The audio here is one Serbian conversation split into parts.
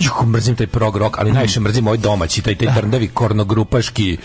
Juh, mrzim taj prog rock, ali najviše mrzim ovaj domaći, taj, taj da. trndavi kornogrupaški,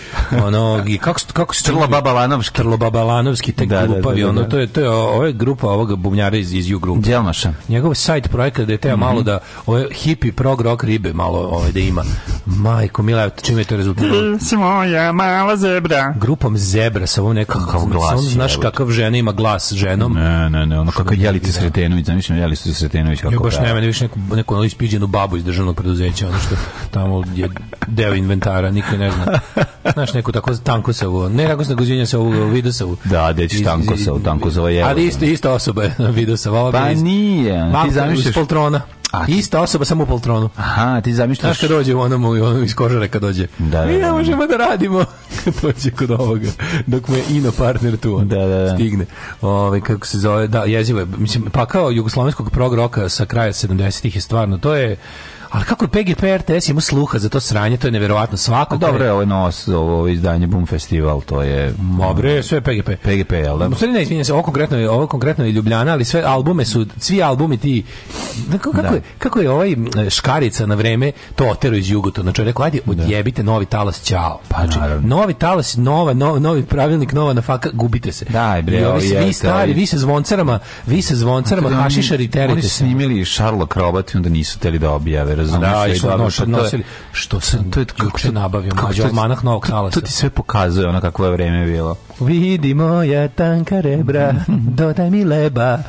ono, i kako, kako se... Trlo Babalanovski. Trlo Babalanovski, taj da, da, glupavi, da, da, da, ono, to je, to je ova grupa ovog bubnjara iz, iz U-grupa. Djelmaša. Njegov sajt projekta da je teo mm -hmm. malo da, ove hippie prog rock ribe malo ove, ovaj, da ima. Majko, mila, čime je to rezultiralo? Ti mm, si moja mala zebra. Grupom zebra sa ovom nekom... Kakav glas. znaš kakav žena ima glas ženom. Ne, ne, ne, ono kako Jelica Sretenović, zamišljam Jelicu Sretenović kako. Jo baš da- nema, ne više neku, neku ono ispiđenu babu iz državnog preduzeća, ono što tamo je deo inventara, niko ne zna. Znaš, neku tako tankosavu, ne tako se nego se ovu vidosavu. Da, deć tankosavu, tankosava je. Ali isto, isto osoba je vidosava. Pa nije, ti zamišljaš. Poltrona. A, Ista osoba samo u poltronu. Aha, ti zamišljaš. Znaš kad dođe u onom, onom iz kožara kad dođe. Da, da, Mi ne da, da. možemo da radimo. kad dođe kod ovoga. Dok mu je ino partner tu. Da, da, da. Stigne. Ove, ovaj, kako se zove, da, jezivo je. Mislim, pa kao jugoslovenskog prog roka sa kraja 70-ih je stvarno, to je Ali kako je PGP RTS ima sluha za to sranje, to je neverovatno. Svako pa dobro je ovo nos, ovo izdanje Boom Festival, to je Dobre, sve PGP. PGP, al da. Sve ne izvinjam se, ovo konkretno je ovo konkretno je Ljubljana, ali sve albume su svi albumi ti kako, kako da. je kako je ovaj Škarica na vreme to otero iz Jugotona. Čovjek znači, rekao ajde da. odjebite novi talas, ćao. Pa znači, novi talas, nova, nova, novi pravilnik, nova na faka, gubite se. Daj bre, I ovi, ovi vi stari, vi se zvoncarama, vi se zvoncarama hašišari terete. Oni snimili Sherlock Robot i onda nisu teli da objave zdraje i dobro. Noš, nosili, što se to je juče nabavio, mađo, manah novog nalaza. To ti sve pokazuje ona kakvo je vreme bilo. Vidi moja tanka rebra, dodaj mi leba.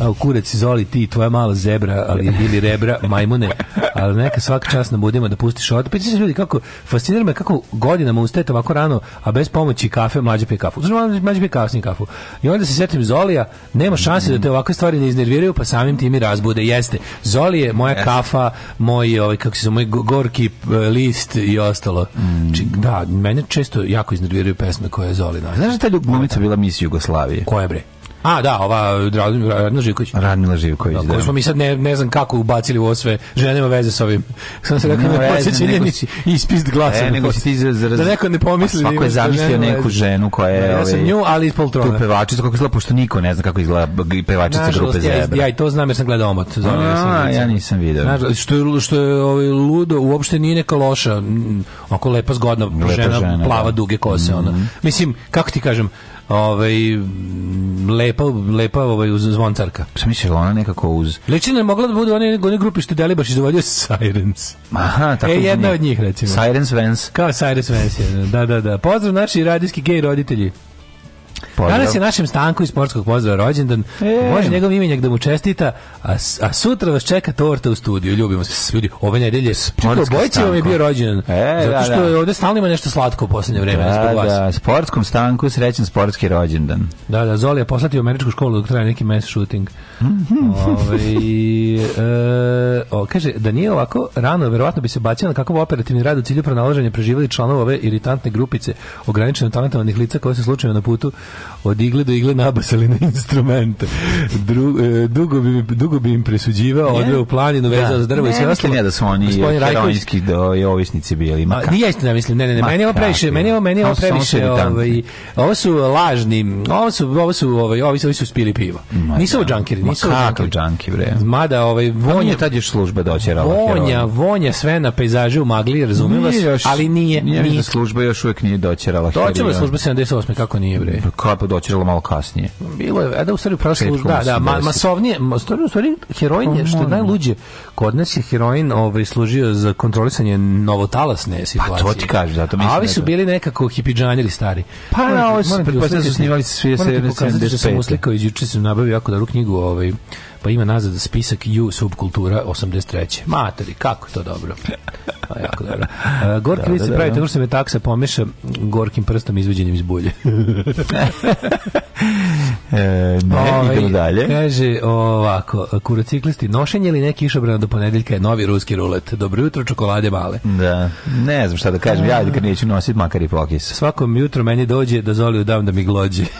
A u kurec izoli ti, tvoja mala zebra, ali ili rebra, majmune. Ali neka svaka čast nam budemo da pustiš od. Piti pa se ljudi kako, fascinira me kako godinama ustajete ovako rano, a bez pomoći kafe mlađe pije kafu. Znači, mlađe pije kasnije kafu. I onda se setim Zolija, nema šanse da te ovakve stvari ne iznerviraju, pa samim tim i razbude. Jeste, Zoli je moja kafa, moj moj, ovaj, kako se zove, moj gorki eh, list i ostalo. Mm. Či, da, mene često jako iznerviraju pesme koje je Zoli. Znaš da ta ljubomica bila mis Jugoslavije? Koja bre? A, da, ova Radmila Živković. Radmila Živković, da. da. smo mi sad ne, ne znam kako ubacili u ovo sve. Žena nema veze sa ovim. Sam se rekao, no, ne posjeća njeni ispist glasa. E, da nego si ti zraz... Da neko ne pomisli. Pa da svako da je zamislio neku ženu koja je... Da, ja sam ovaj, nju, ali iz Poltrona. Tu pevačicu kako izgleda, pošto niko ne zna kako izgleda pevačica Nažalost, grupe Zebra. Ja, ja i to znam jer sam gledao omot. A, ja nisam video. Nažalost, što, što je ovaj, ludo, uopšte nije neka loša. Ako lepa, zgodna žena, plava, duge kose. Ona. Mhm. Mislim, kako ti kažem, ovaj lepa lepa ovaj uz zvoncarka. Šta misliš ona nekako uz Ličina je mogla da bude one one grupi što deli baš izvodio Sirens. Aha, tako. E jedna od njih recimo. Sirens Vens. Kao Sirens Vens, da, da, da. Pozdrav naši radijski gej roditelji. Pozdrav. Danas je našem stanku iz sportskog pozdrava rođendan. E. Može njegov imenjak da mu čestita, a, a sutra vas čeka torta u studiju. Ljubimo se ljudi. Ove nedelje sportski Bojci vam je bio rođendan. E, da, zato što da, da. je ovde stalno ima nešto slatko u poslednje vreme. Da, vas. Da, da, sportskom stanku srećen sportski rođendan. Da, da, Zoli je poslati u američku školu dok traje neki mass shooting. Mhm. Ove, ovaj, e, o, kaže, da nije ovako rano, verovatno bi se bacio na kakav operativni rad u cilju pronalaženja preživali članova ove iritantne grupice ograničeno talentovanih lica koje se slučajno na putu od igle do igle nabasali na instrumente. Dru, e, dugo, bi, dugo bi im presuđivao, odveo u planinu, vezao da. za drvo i sve ostalo. Ne, da su oni heroinski do, i ovisnici bili. Maka. A, nije istina, mislim, ne, ne, ne, meni je ovo previše, meni je ovo, meni je ovo previše, ovaj, ovo su lažni, ovo su, ovo su, ovaj, ovi, ovi su spili pivo. Ma, da. nisu ovo džankiri, nisu ovo džankiri. džanki, bre. Mada, ovaj, pa vonja... A tad je služba doćerala. Da vonja, vonja sve na pejzažu u magli, razumijem vas, ali nije. Nije, služba još uvek nije doćerala. Doćerala služba 78. kako nije, bre? Pa kao doćiralo malo kasnije. Bilo je, e da u stvari prošlo, da, da, ma, masovnije, ma, stvari, u stvari, heroin je, što je najluđe, kod nas je heroin ovaj, služio za kontrolisanje novotalasne situacije. Pa to ti kažu, zato mislim. A ovi da su bili nekako hipidžanjeri stari. Pa na, ovi su, pretpostavljaju, su snimali se svi 75. Moram ti da pokazati što da sam uslikao, izjuče sam nabavio jako daru knjigu, ovaj, pa ima nazad spisak U subkultura 83. Matori, kako to dobro. A, jako dobro. Uh, Gorki da, da, da, pravi, tako što se me taksa pomeša gorkim prstom izveđenim iz bulje. E, ne, Ove, ovaj, idemo dalje. Kaže ovako, kuraciklisti, nošenje ili neki kišobrana do ponedeljka je novi ruski rulet. Dobro jutro, čokolade male. Da, ne znam šta da kažem, ja kad neću nositi makar i pokis. Svakom jutro meni dođe da Zoliju dam da mi glođe.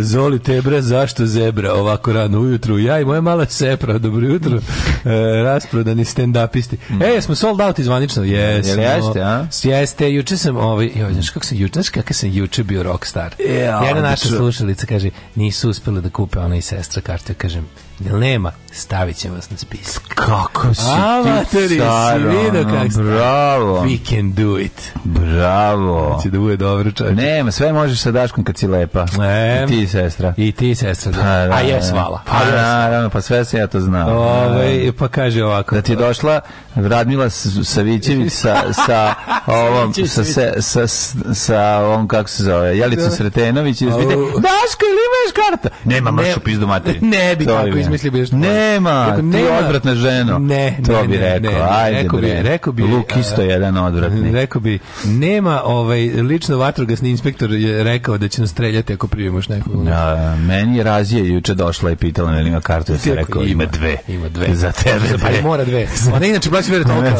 Zoli tebra, zašto zebra ovako rano ujutru? Ja i moja mala sepra, dobro jutro. E, rasprodani stand-upisti. Mm. E, smo sold out izvanično. Jesmo. jeste, a? Jeste, juče sam ovaj, joj, znaš kako sam juče, znaš kako sam juče bio rockstar. E, je, Jedna naša slušalica kaže, nisu uspjeli da kupe ona i sestra kartu, kažem, Jel nema? Stavit će vas na spisak. Kako si Avatari, ti stara, si vidio kako Bravo. We can do it. Bravo. Će da bude dobro čovječe. Nema, sve možeš sa Daškom kad si lepa. E, I ti sestra. I ti sestra. Da. Pa, da, A da, jes, da. vala. Pa, pa naravno, pa sve se ja to znam. Ove, ovaj, da. pa kaže ovako. Da ti je došla Radmila Savićević sa, sa ovom, sa, sa, sa, sa ovom, kako se zove, Jelicom Sretenović i da Daško, ili imaš karta? Nema, mršu pizdu materiju. Ne bi tako izmisli bi nešto. Nema, Rekao, ti nema. odvratna ženo. Ne, to ne, bi rekao. Ne, Ajde, rekao bi, rekao bi Luk isto je jedan odvratni. Rekao bi nema ovaj lično vatrogasni inspektor je rekao da će nas streljati ako primimo nekog. Ja, da, meni je Razija juče došla i pitala me ima kartu, ja sam rekao ima, ima dve. Ima dve. Za tebe. Pa dve. Pa mora dve. A ne inače plaći verovatno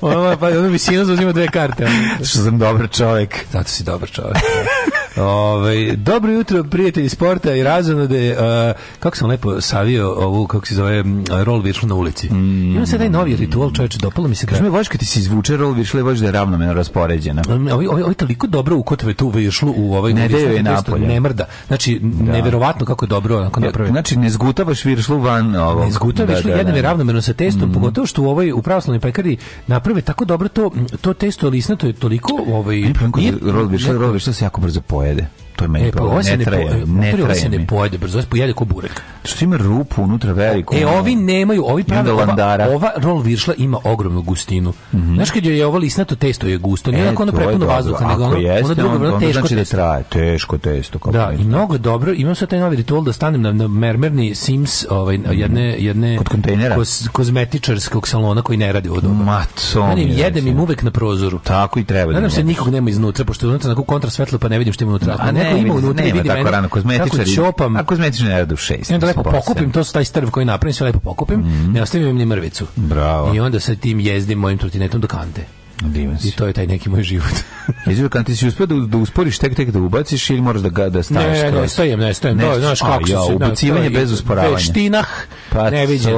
Ona pa ona visina zauzima dve karte. Što sam dobar čovjek. Zato si dobar čovjek. Da. Ove, dobro jutro, prijatelji sporta i razonode. Uh, kako sam lepo savio ovu, kako se zove, rol viršlu na ulici. Mm. Imam sad taj novi ritual, čovječe, dopalo mi se da... Kaži mi, kad ti se izvuče rol viršle, voš da je ravnomeno raspoređena. Um, ovi, ovi, ovi toliko dobro ukotve tu viršlu u ovaj... Ne deju da, je napolje. Ne mrda. Znači, da. neverovatno kako dobro onako napravi. Znači, ne zgutavaš viršlu van ovog. Ne zgutavaš da, viršlu, da, da, jedan je ravnomeno sa testom, mm. pogotovo što u ovoj, u pravoslavnoj pekari naprave tako dobro to, to testo lisnato je toliko... Ovaj, nije, rol viršle, rol viršle se jako brzo pojede to je meni e, pa problem. Ne, ne traje, ne, ne traje. Ovo se ne pojede brzo, se pojede ko burek. Što ima rupu unutra veliku. E, ovi nemaju, ovi prave, ova, ova rol viršla ima ogromnu gustinu. Mm -hmm. Znaš kad je ovo lisnato testo je gusto, nije e, onako ono prepuno vazduha, nego ono, jeste, ono drugo, ono teško znači da traje, teško testo. Kako da, i mnogo dobro, imam sad taj novi ritual da stanem na, na mermerni Sims ovaj, mhm. jedne, jedne Kod kontejnera? Koz, kozmetičarskog salona koji ne radi u doba. Maco. Ja jedem im uvek na prozoru. Tako i treba. Da Nadam se nikog nema iznutra, pošto je unutra onako kontra svetlo, pa ne vidim što ima unutra. A ne, ne, ima unutra nema, vidim. Tako rano, kozmetičar, tako čopam, a kozmetičar ne radi u šest. I onda lepo pokupim, to su taj strv koji napravim, sve lepo pokupim, mm. ne ostavim im ni mrvicu. Bravo. I onda sa tim jezdim mojim trotinetom do kante. Divan I to je taj neki moj život. Jezi kad ti si uspeo da, da usporiš tek tek da ubaciš ili moraš da ga da staviš. Ne, ne, stojim, ne, stojim. Da, ne, znaš kako ja, se da, ubacivanje bez usporavanja. Veštinah. Pa ne vidim.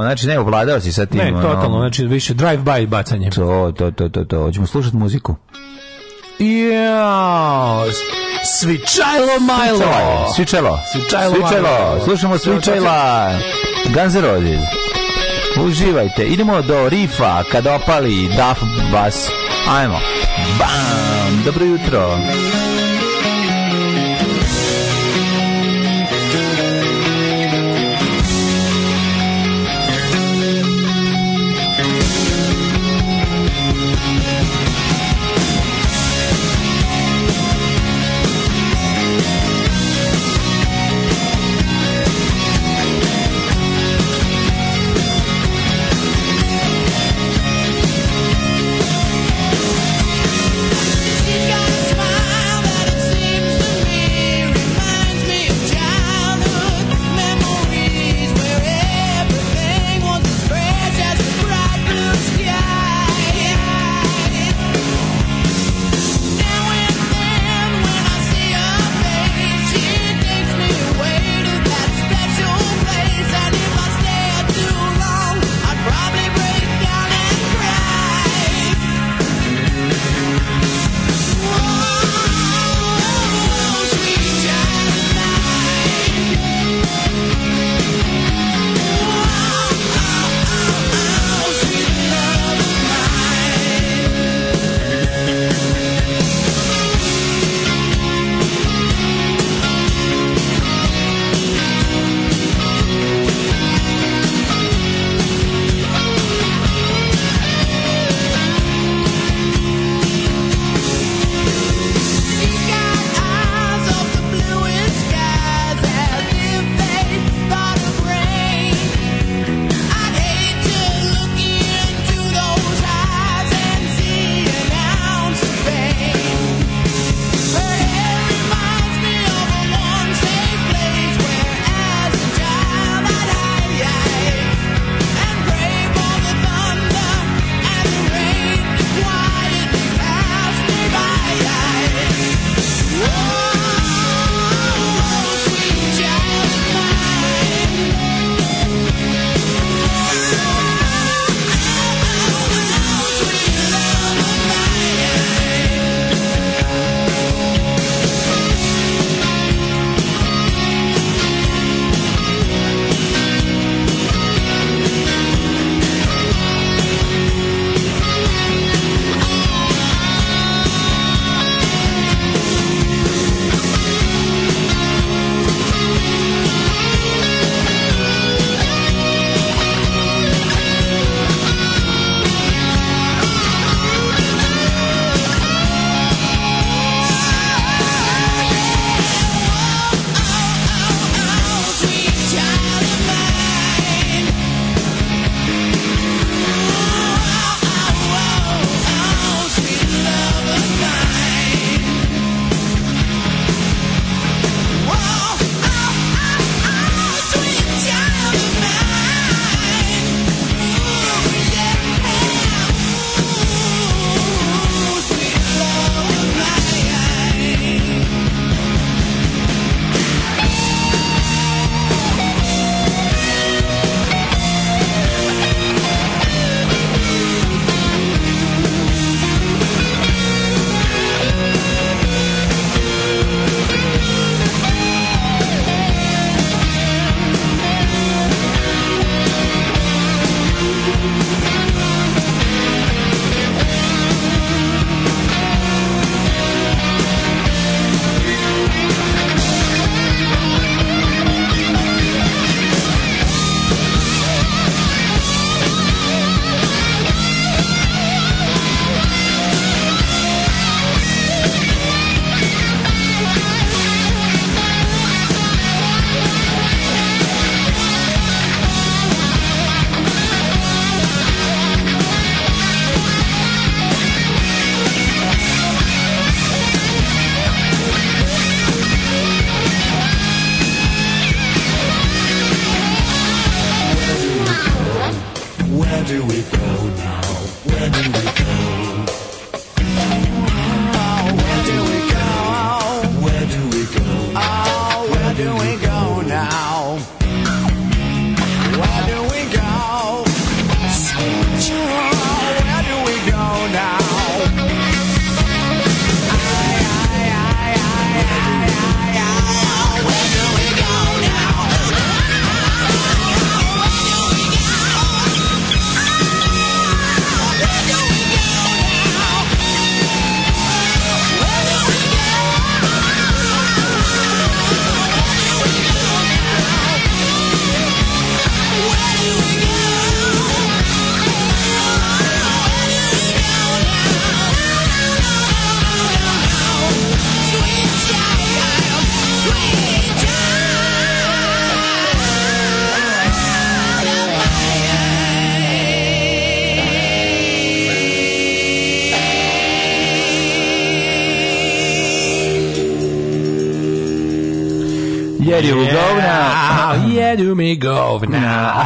znači ne ovladao si sa tim. Ne, totalno, znači više drive by bacanje. To, to, to, to, to. Hoćemo slušati muziku. Yes. Svičajlo Milo. Svičajlo. Svičajlo. Svičajlo. Slušamo Svičajla. Ganzerodin. Uživajte. Idemo do rifa kad opali Daf Bas. Ajmo. Bam. Dobro jutro. Dobro jutro. 12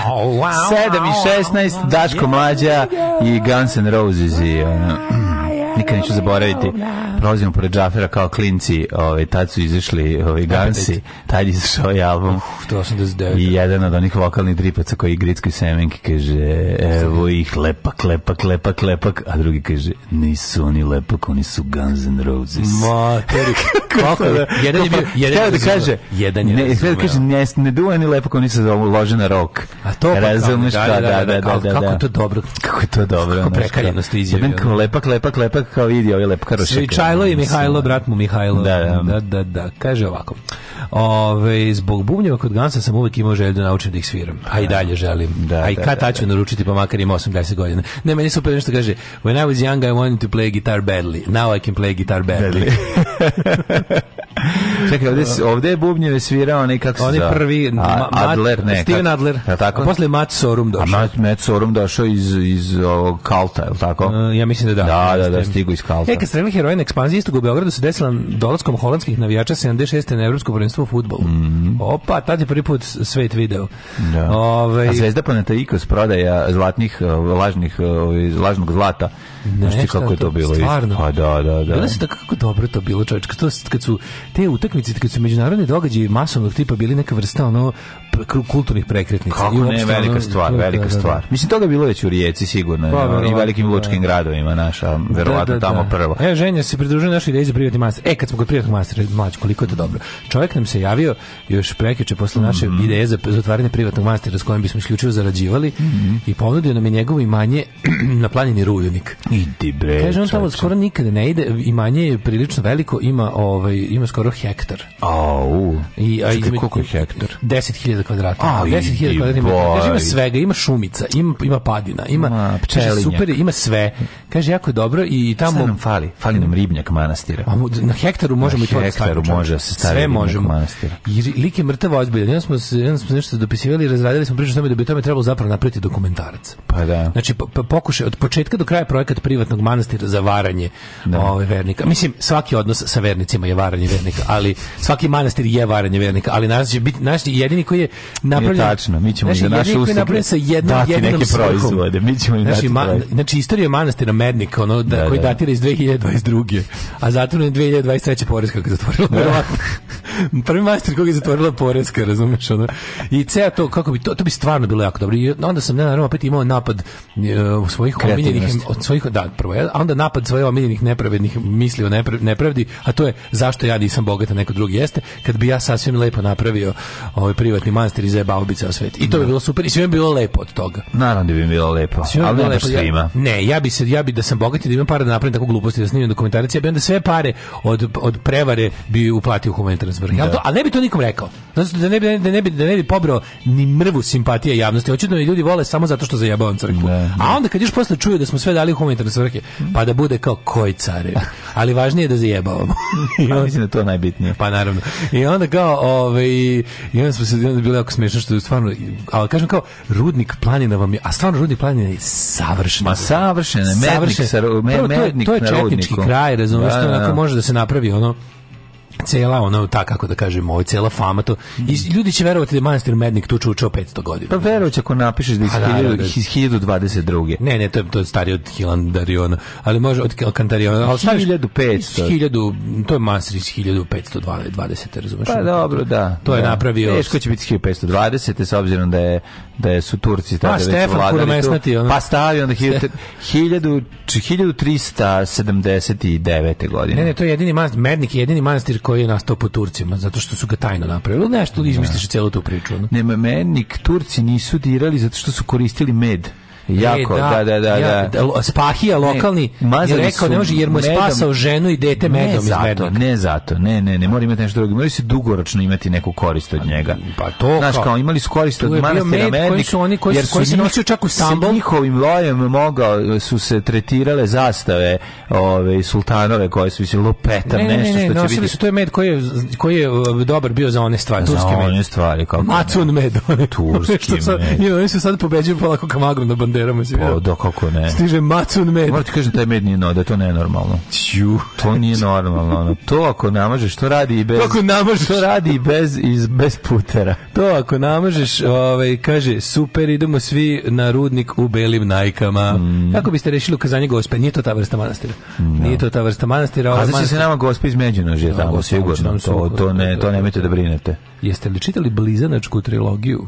Oh, Wow, 7 i 16, Daško Mlađa i Guns N' Roses i... Ono, mm, nikad neću zaboraviti. Prolazimo pored Džafera kao klinci, ovaj, tad su izašli ovaj, Gansi, tad izašao je album. Uf, to 89. I jedan od onih vokalnih dripaca koji grickaju semenki kaže evo ih lepak, lepak, lepak, lepak, a drugi kaže nisu oni lepak, oni su Guns N' Roses. Materi, kako je? Jedan je bio, jedan da kaže, jedan je ne, da kaže, ne, ne duva ni lepak, oni su lože na rok. A to pa razumeš da, da, da, da, Kako to dobro? Kako to dobro? Kako prekaljeno ste izjavio. Jedan lepak, lepak, lepak, kao vidi ovaj lepkarošak. Svičajlo i Mihajlo, brat mu Mihajlo. Da, da, da, da, kaže ovako. O, Ove, zbog bubnjeva kod Gansa sam uvek imao želju da naučim da ih sviram. A i da. dalje želim. Da, a i da, kad da, ću da. naručiti, pa makar ima 80 godina. Ne, meni super nešto kaže, when I was young I wanted to play guitar badly. Now I can play guitar badly. badly. Čekaj, ovde, ovde je bubnjeve svirao onaj kako se zove. Oni prvi A, Adler, ne. Steven Adler. Je tako? A posle Matt Sorum došao. A Matt, Matt Sorum došao iz, iz ovog Kalta, je li tako? Uh, ja mislim da da. Da, da, da, stigu iz Kalta. E, kad strelnih heroina ekspanzija istog u Beogradu se desila dolaskom holandskih navijača 76. na Evropsko prvenstvo u futbolu. Mm -hmm. Opa, tad je prvi put svet video. Da. Ove... Ovaj- A Zvezda Planeta Ikos prodaja zlatnih, e, lažnih, e, ovaj, lažnog zlata Ne, Znaš kako je to, to bilo? Stvarno. Pa da, da, da. Bilo se tako kako dobro to bilo, čovječ. Kad, to, kad su te utakmice, kad su međunarodni događaji masovnog tipa bili neka vrsta ono kulturnih prekretnica. Kako I ne, velika ono, stvar, velika da, da, da, stvar. Mislim, toga je bilo već u Rijeci sigurno pa, i velikim da. lučkim gradovima naša, da, verovatno tamo prvo. E, ženja se pridružuje našoj ideji za privatni master. E, kad smo kod privatnog mastera, mlađ, koliko je to dobro. Čovjek nam se javio još prekjuče posle naše mm -hmm. ideje za zatvaranje privatnog mastera s kojim bismo isključivo zarađivali mm -hmm. i ponudio nam je njegovo imanje na planini Rujunik. Idi bre. Kaže on tamo skoro nikada ne ide, imanje je prilično veliko, ima ovaj ima skoro hektar. Au. I a izme, koliko je hektar? 10.000 kvadrata. 10.000 kvadrata. Kaže ima svega, ima šumica, ima ima padina, ima Ma, super, ima sve. Kaže jako dobro i tamo Šta nam fali, fali nam ribnjak manastira. A, na hektaru možemo na i to da hektaru staviti, može se staviti. Sve možemo. Manastira. I lik je mrtav ozbiljan. Ja smo ja smo nešto dopisivali, razradili smo priču o tome da bi tome trebalo zapravo napraviti dokumentarac. Pa da. Znači pokušaj od početka do kraja projekat privatnog manastira za varanje da. ovaj, vernika. Mislim, svaki odnos sa vernicima je varanje vernika, ali svaki manastir je varanje vernika, ali naš će biti naš jedini koji je napravljen... Je tačno, mi ćemo naš, za naše usluge sa jednom, dati neke proizvode, mi ćemo im znači, dati Znači, istorija manastira Mednik, ono, da, da, da koji da. datira iz 2022. A zatvorno je 2023. Poreska kako zatvorila, da. verovatno. Prvi manastir koji je zatvorila Poreska, razumeš, ono. I ceo to, kako bi, to, to bi stvarno bilo jako dobro. I onda sam, ne, naravno, opet imao napad uh, svojih omiljenih, od svojih da, prvo, e, a onda napad svoje omiljenih nepravednih misli o nepravdi, a to je zašto ja nisam bogat, a neko drugi jeste, kad bi ja sasvim lepo napravio ovaj privatni manastir i zajebao bi ceo svet. I to bi bilo super, i sve bi bilo lepo od toga. Naravno da bi bilo lepo, sve ali bi bilo lepo. svima. Ja, ne, ja bi, se, ja bi da sam bogat i da imam pare da napravim tako gluposti, da snimim dokumentarice, ja bi onda sve pare od, od prevare bi uplatio u humanitarne svrhe. Ali, da. ali, ne bi to nikom rekao. Znači, da ne bi, da ne bi, da ne bi pobrao ni mrvu simpatije javnosti. Očito ljudi vole samo zato što zajebavam crkvu. Ne, ne. A onda kad još posle čuju da smo sve dali humanitarne humanitarne svrhe, pa da bude kao koji care. Ali važnije je da zajebavamo. I onda, mislim da to najbitnije. Pa naravno. I onda kao, ovaj, i onda smo se onda bili jako smiješno što je stvarno, ali kažem kao, rudnik planina vam je, a stvarno rudnik planina je savršen. Ma savršen, mednik, savršen. Sa, me, Prvo, to, je, to je četnički kraj, razumiješ, da, da, da. može da se napravi ono, cela ona ta kako da kažemo, ovaj cela fama to i ljudi će verovati da manastir Mednik tu čučao 500 godina. Pa verovaće ako napišeš da je pa da, 1022. Da, da, da. Ne, ne, to je to je starije od Hilandariona, ali može od Kantariona, al 1500. 1000, to je manastir iz 1520, razumeš? Pa dobro, da. To je napravio. Teško će biti 1520 s obzirom da je da je su Turci pa, tada pa, već Stefan vladali. Ono. Pa stavio onda 1379. godine. Ne, ne, to je jedini manastir, Mednik je jedini manastir koji je nastao po Turcima, zato što su ga tajno napravili. Nešto da. izmisliš celu tu priču. No? Nema menik, Turci nisu dirali zato što su koristili med. Jako, e, da, da, da, da ja, da. da spahija lokalni ne, je rekao ne može jer mu je spasao ženu i dete medom ne zato, Ne zato, ne, ne, ne mora imati nešto drugo. Moraju se dugoročno imati neku korist od njega. Pa to Znaš, kao, imali su korist od manastira med, mednik, koji su oni koji, jer su, koji se nosio čak u Stambol. njihovim lojem mogao, su se tretirale zastave ove, sultanove koje su, mislim, lupetam, ne, nešto ne, ne, što će biti. su, to je med koji je, koji je e, dobar bio za one stvari, turski med. Za one stvari, kao... Macun med. Turski med. Oni su sad pobeđuju polako kamagrom na banderu pederama se vidio. Da, kako ne. Stiže macun med. Morate kažem, taj med nije no, da to ne je normalno. Ću. To nije normalno. Ono. To ako namažeš, to radi i bez... Kako ako namažeš. To radi i bez, iz, bez putera. To ako namažeš, ovaj, kaže, super, idemo svi na rudnik u belim najkama. Mm. Kako biste rešili ukazanje gospe? Nije to ta vrsta manastira. No. Da. Nije to ta vrsta manastira. Ovaj A znači se nama gospe iz Međunožja da, no, tamo, sigurno. To, to, ne, to nemojte da brinete. Jeste li čitali Blizanačku trilogiju?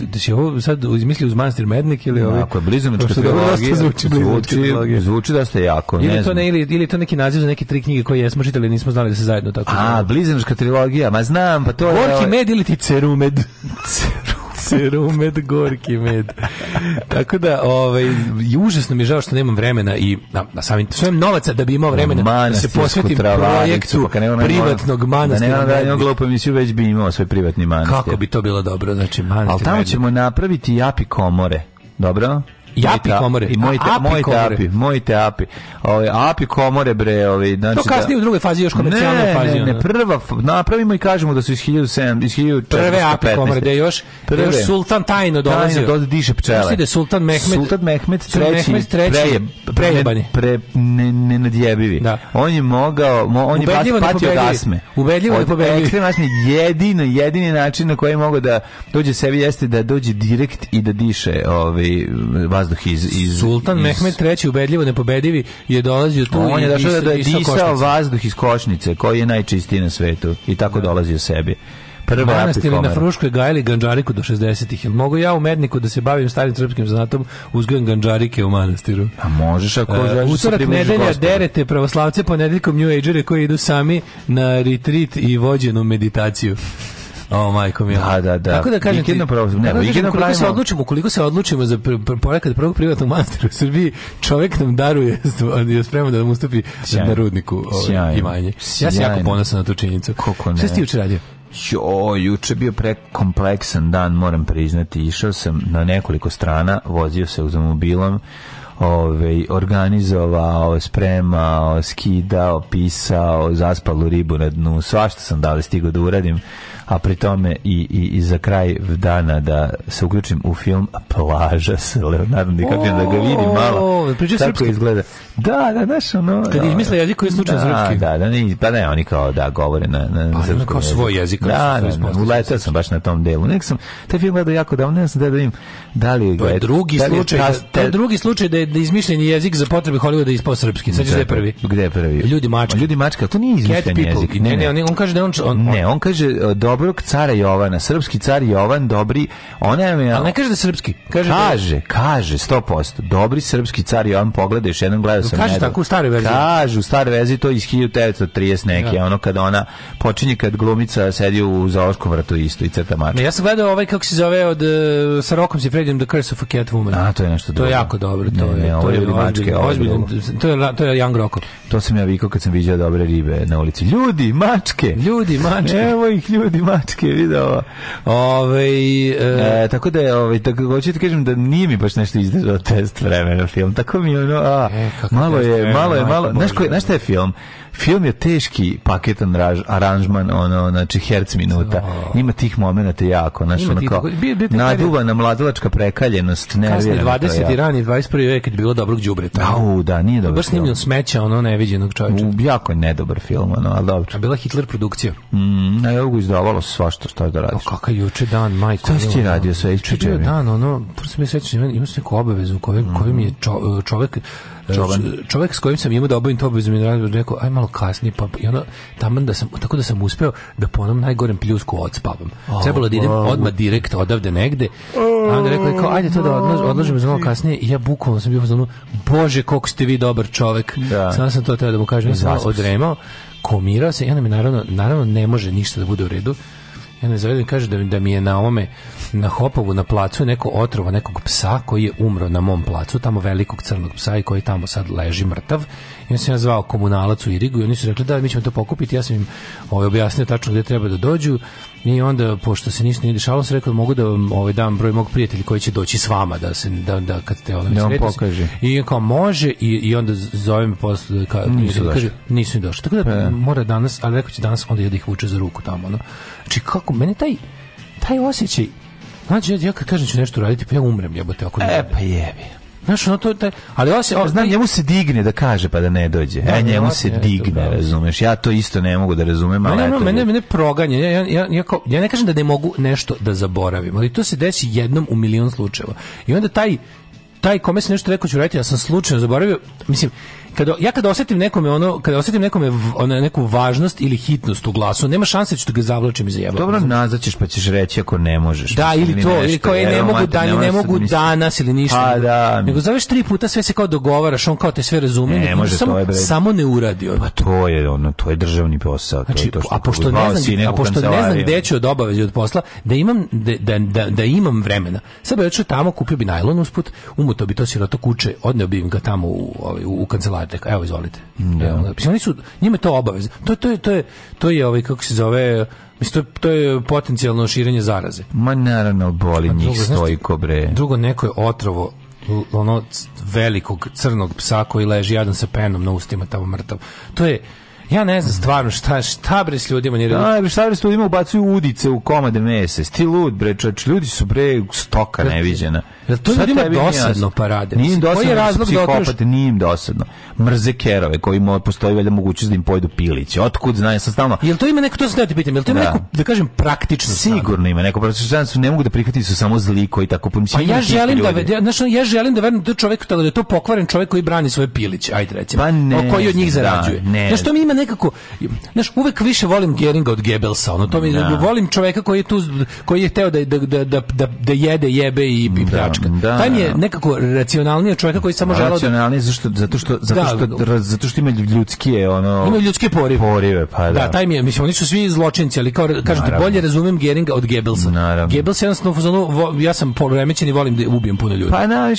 Da si ovo sad izmislio uz manastir Mednik ili ovo? Tako je, blizanačka trilogija. Da zvuči, zvuči, zvuči da ste jako, ne ili znam. to ne, ili, ili to neki naziv za neke tri knjige koje jesmo čitali, nismo znali da se zajedno tako A, blizanačka trilogija, ma znam, pa to je... Gorki ovaj- med ili ti cerumed? Sirumet, gorki med. Tako da, ovaj, užasno mi je žao što nemam vremena i na, na samim, svojim novaca da bi imao vremena da se posvetim projektu pa nema privatnog manastira. Da nema da jednu glupu emisiju, već bi imao svoj privatni manastir. Kako bi to bilo dobro, znači manastir. Ali tamo ćemo napraviti japi komore. Dobro? Japi komore. I moj te, api moj te api, moj te api. Ove, ovaj, api komore bre, ove, ovaj, znači To da- kasnije da, u drugoj fazi još komercijalne ne, fazi. Ne, ne, prva napravimo i kažemo da su iz 1700 iz Prve api komore da još prve. Da još sultan tajno dolazi. Tajno dolazi diše pčele. Mislim da je sultan Mehmed Sultan Mehmed III, Mehmed III preje, prejebani. Pre, ne, ne nadjebivi. Da. On je mogao, mo, on Ubedljivo je baš patio pobedljiv. gasme. Ubedljivo je pobedio. Ekstremno jedino, jedini način na koji mogu da dođe sebi jeste da dođe direkt i da diše ovaj vazduh iz... iz Sultan iz... Mehmed III. ubedljivo nepobedivi je dolazio tu on je došao da je disao, vazduh iz košnice koji je najčistiji na svetu i tako da. u sebi. Prva Manastir na Fruškoj gajili ganđariku do 60-ih. mogu ja u Medniku da se bavim starim srpskim zanatom uzgojem ganđarike u manastiru? A možeš ako uh, želiš da Utorak, nedelja, derete pravoslavce, ponedeljkom New Agere koji idu sami na retreat i vođenu meditaciju. O, majko mi. Da, da, da. Tako da kažem, jedno pravo, Ne, vikendno pravimo. se odlučimo, koliko se odlučimo za projekat prvog privatnog mastera u Srbiji, čovek nam daruje, je spreman da mu ustupi na rudniku ovaj, imanje. Ja sam jako ponosan na tu činjenicu. Kako ne? Šta si ti juče radio? Jo, juče bio prekompleksan dan, moram priznati. Išao sam na nekoliko strana, vozio se automobilom, ove, ovaj, organizovao, spremao, skidao, pisao, zaspalu ribu na dnu, svašta sam da li stigo da uradim a pri tome i, i, i za kraj dana da se uključim u film Plaža s Leonardom DiCaprio, da ga vidim malo kako izgleda. Da, da, znaš, ono... Kad ih misle jezik koji je slučajno da, srpski. Da, da, ne, pa ne, oni kao da govore na, na, pa, srpskom. kao svoj jezik. Da, da, da, da, uletao sam baš na tom delu. Nek sam, taj film gledao jako davno, ne znam da, da vidim da li... To je drugi da slučaj, da, to je drugi slučaj da je da izmišljen jezik za potrebe Hollywooda ispao srpski. Sad gde je da, prvi? Gde je prvi? Ljudi mačka. Ljudi mačka, to nije izmišljen jezik. Ne, ne, on kaže da on... Ne, on kaže dobrog cara Jovana, srpski car Jovan, dobri, ona je... Ali ne kaže da srpski. Kaže, da kaže, da... kaže, 100%. Dobri srpski car Jovan, pogledaj, još jednom gledao sam. Kaže tako u stare verziji. Kaže, u stare verziji to iz 1930 neke, ja. Da. ono kad ona počinje kad glumica sedi u zaoškom vratu isto i crta mačka. Ja sam gledao ovaj kako se zove od eh, sa Rokom si Fredim The Curse of a Catwoman. A, to je nešto dobro. To je jako dobro. To ne, je, ne, ovo je, mačke, ozbiljno, to je, to je Young Roko. To sam ja vikao kad sam vidio dobre ribe na ulici. Ljudi, mačke! Ljudi, mačke! Evo ih, ljudi, mačke, video. Ovaj e, tako da je, ove, tako, hoću kažem da nije mi baš nešto izdržao test vremena film. Tako mi ono, a, e, malo, je, malo je, malo je, malo, znaš, ko, znaš šta film? Film je teški paket paketan aranžman, ono, znači, herc minuta. Ima tih momenata jako, znači, ono kao, naduvana mladalačka prekaljenost, ne Kasni 20. i rani 21. vek je bilo dobrog đubreta. Au, da, nije dobro. Baš snimljen smeća, ono, neviđenog čovječa. Jako je nedobar film, ono, al dobro. A bila Hitler produkcija. Mm, ne, ovo izdavalo svašta šta da radi O, kakav juče dan, majko. Šta si ti radio sa HČČ? dan, ono, prvo se mi sećam, ima se neku obavezu koju, koju mi je čo, čovek Znači, Čoban. Znači, čovek s kojim sam imao da obavim to bez rekao, aj malo kasnije, pa i ono, tamo da sam, tako da sam uspeo da po onom najgorem pljusku odspavam. Oh, Trebalo da idem oh, odmah direkt odavde negde, a onda rekao, kao, ajde to da odlaž, odlažemo za malo kasnije, i ja bukvalno sam bio u bože, koliko ste vi dobar čovek. Da. Samo sam to teo da mu kažem, ja sam odremao, komirao se, i onda mi naravno, naravno ne može ništa da bude u redu, Ja ne zavedam, kaže da, da mi je na ome, na Hopovu, na placu neko otrovo nekog psa koji je umro na mom placu, tamo velikog crnog psa i koji tamo sad leži mrtav. I on se ja zvao komunalac u Irigu i oni su rekli da mi ćemo to pokupiti. Ja sam im ovaj, objasnio tačno gde treba da dođu I onda, pošto se ništa nije dešavalo, se rekao da mogu da vam ovaj, dam broj mog prijatelja koji će doći s vama, da, se, da, da kad te ono da pokaže. I kao može, i, i onda zovem posle, ka, nisu kaže, nisu došli. Tako da e. mora danas, ali rekao će danas, onda je da ih vuče za ruku tamo. Ono. Znači, kako, meni taj, taj osjećaj, znači, ja, ja kad kažem da ću nešto raditi, pa ja umrem, jebote, ako ne. E, pa jebi. Znaš, ono to, taj, ali ovo se... Znam, njemu se digne da kaže pa da ne dođe. E, da, e, njemu da, se digne, da. razumeš. Ja to isto ne mogu da razumem, ali... Ne, ne, mene, mene proganje. Ja, ja, ja, kao, ja ne kažem da ne mogu nešto da zaboravim, ali to se desi jednom u milion slučajeva. I onda taj taj kome se nešto rekao ću raditi, ja sam slučajno zaboravio, mislim, kad, ja kad osetim nekome ono, kad osetim nekome ono, neku važnost ili hitnost u glasu, nema šanse da ću da ga zavlačim iz jeba. Dobro, nazad ćeš pa ćeš reći ako ne možeš. Da, ili to, ili kao e, ne mogu, da, ne mogu danas ili ništa. Pa da. Nego zoveš tri puta, sve se kao dogovaraš, on kao te sve razume. Ne, može samo, Samo ne uradio Pa to je, ono, to je državni posao. Znači, to je to a pošto ne znam, a pošto ne znam gde ću od obaveze od posla, da imam, da, da, da, da imam vremena. Sad bi tamo, kupio bi najlon usput, umotao bi to siroto kuće, odneo bih ga tamo u, ovaj, u, u kancelariju date, evo izvolite. Da. Mislim, oni su, njima je to obaveza. To, to, je, to, je, to je ovaj, kako se zove, Mislim, to, je potencijalno širenje zaraze. Ma naravno, boli drugo, njih stojko, bre. Drugo, neko je otrovo ono velikog crnog psa koji leži jadan sa penom na ustima tamo mrtav. To je Ja ne znam stvarno šta šta bre s ljudima nije. Aj, da, bre šta bre s ljudima ubacuju udice u komade mese. Ti lud bre, čač, ljudi su bre stoka neviđena. Jel to ljudima dosadno parade? Nije im dosadno, Koji je razlog da otrš... Nije im dosadno. Mrze kerove koji mo, postoji valjda mogućnost da im pojedu piliće. Otkud znaje sa stalno? Jel to ima neko, to se ne pitam, jel to ima da. neko, da kažem, praktično? Sigurno ima neko, praktično da su ne mogu da prihvatiti da su samo zli koji tako pomisli. Pa ja želim da, ja, znaš, ja želim da verujem da čovjek, da je to pokvaren čovjek koji brani svoje piliće, ajde recimo. Pa ne, o koji od njih zarađuje. Da, ne. Znaš, to mi ima nekako, znaš, uvek više volim Geringa od Gebelsa, ono, to mi, da. volim čoveka koji je tu, koji je teo da, da, da, da, da jede, jebe i, i pljačka. Da, Taj mi je nekako racionalniji od čoveka koji samo želi... Racionalniji, zašto, zato što, zato što, zato što ima ljudske, ono... Ima ljudske porive. Porive, pa da. Da, taj mi je, mislim, oni su svi zločinci, ali kao, kažete, Naravno. bolje razumem Geringa od Gebelsa. Naravno. Gebels je jednostavno, ja sam poloremećen i volim da ubijem puno ljudi. Pa, na,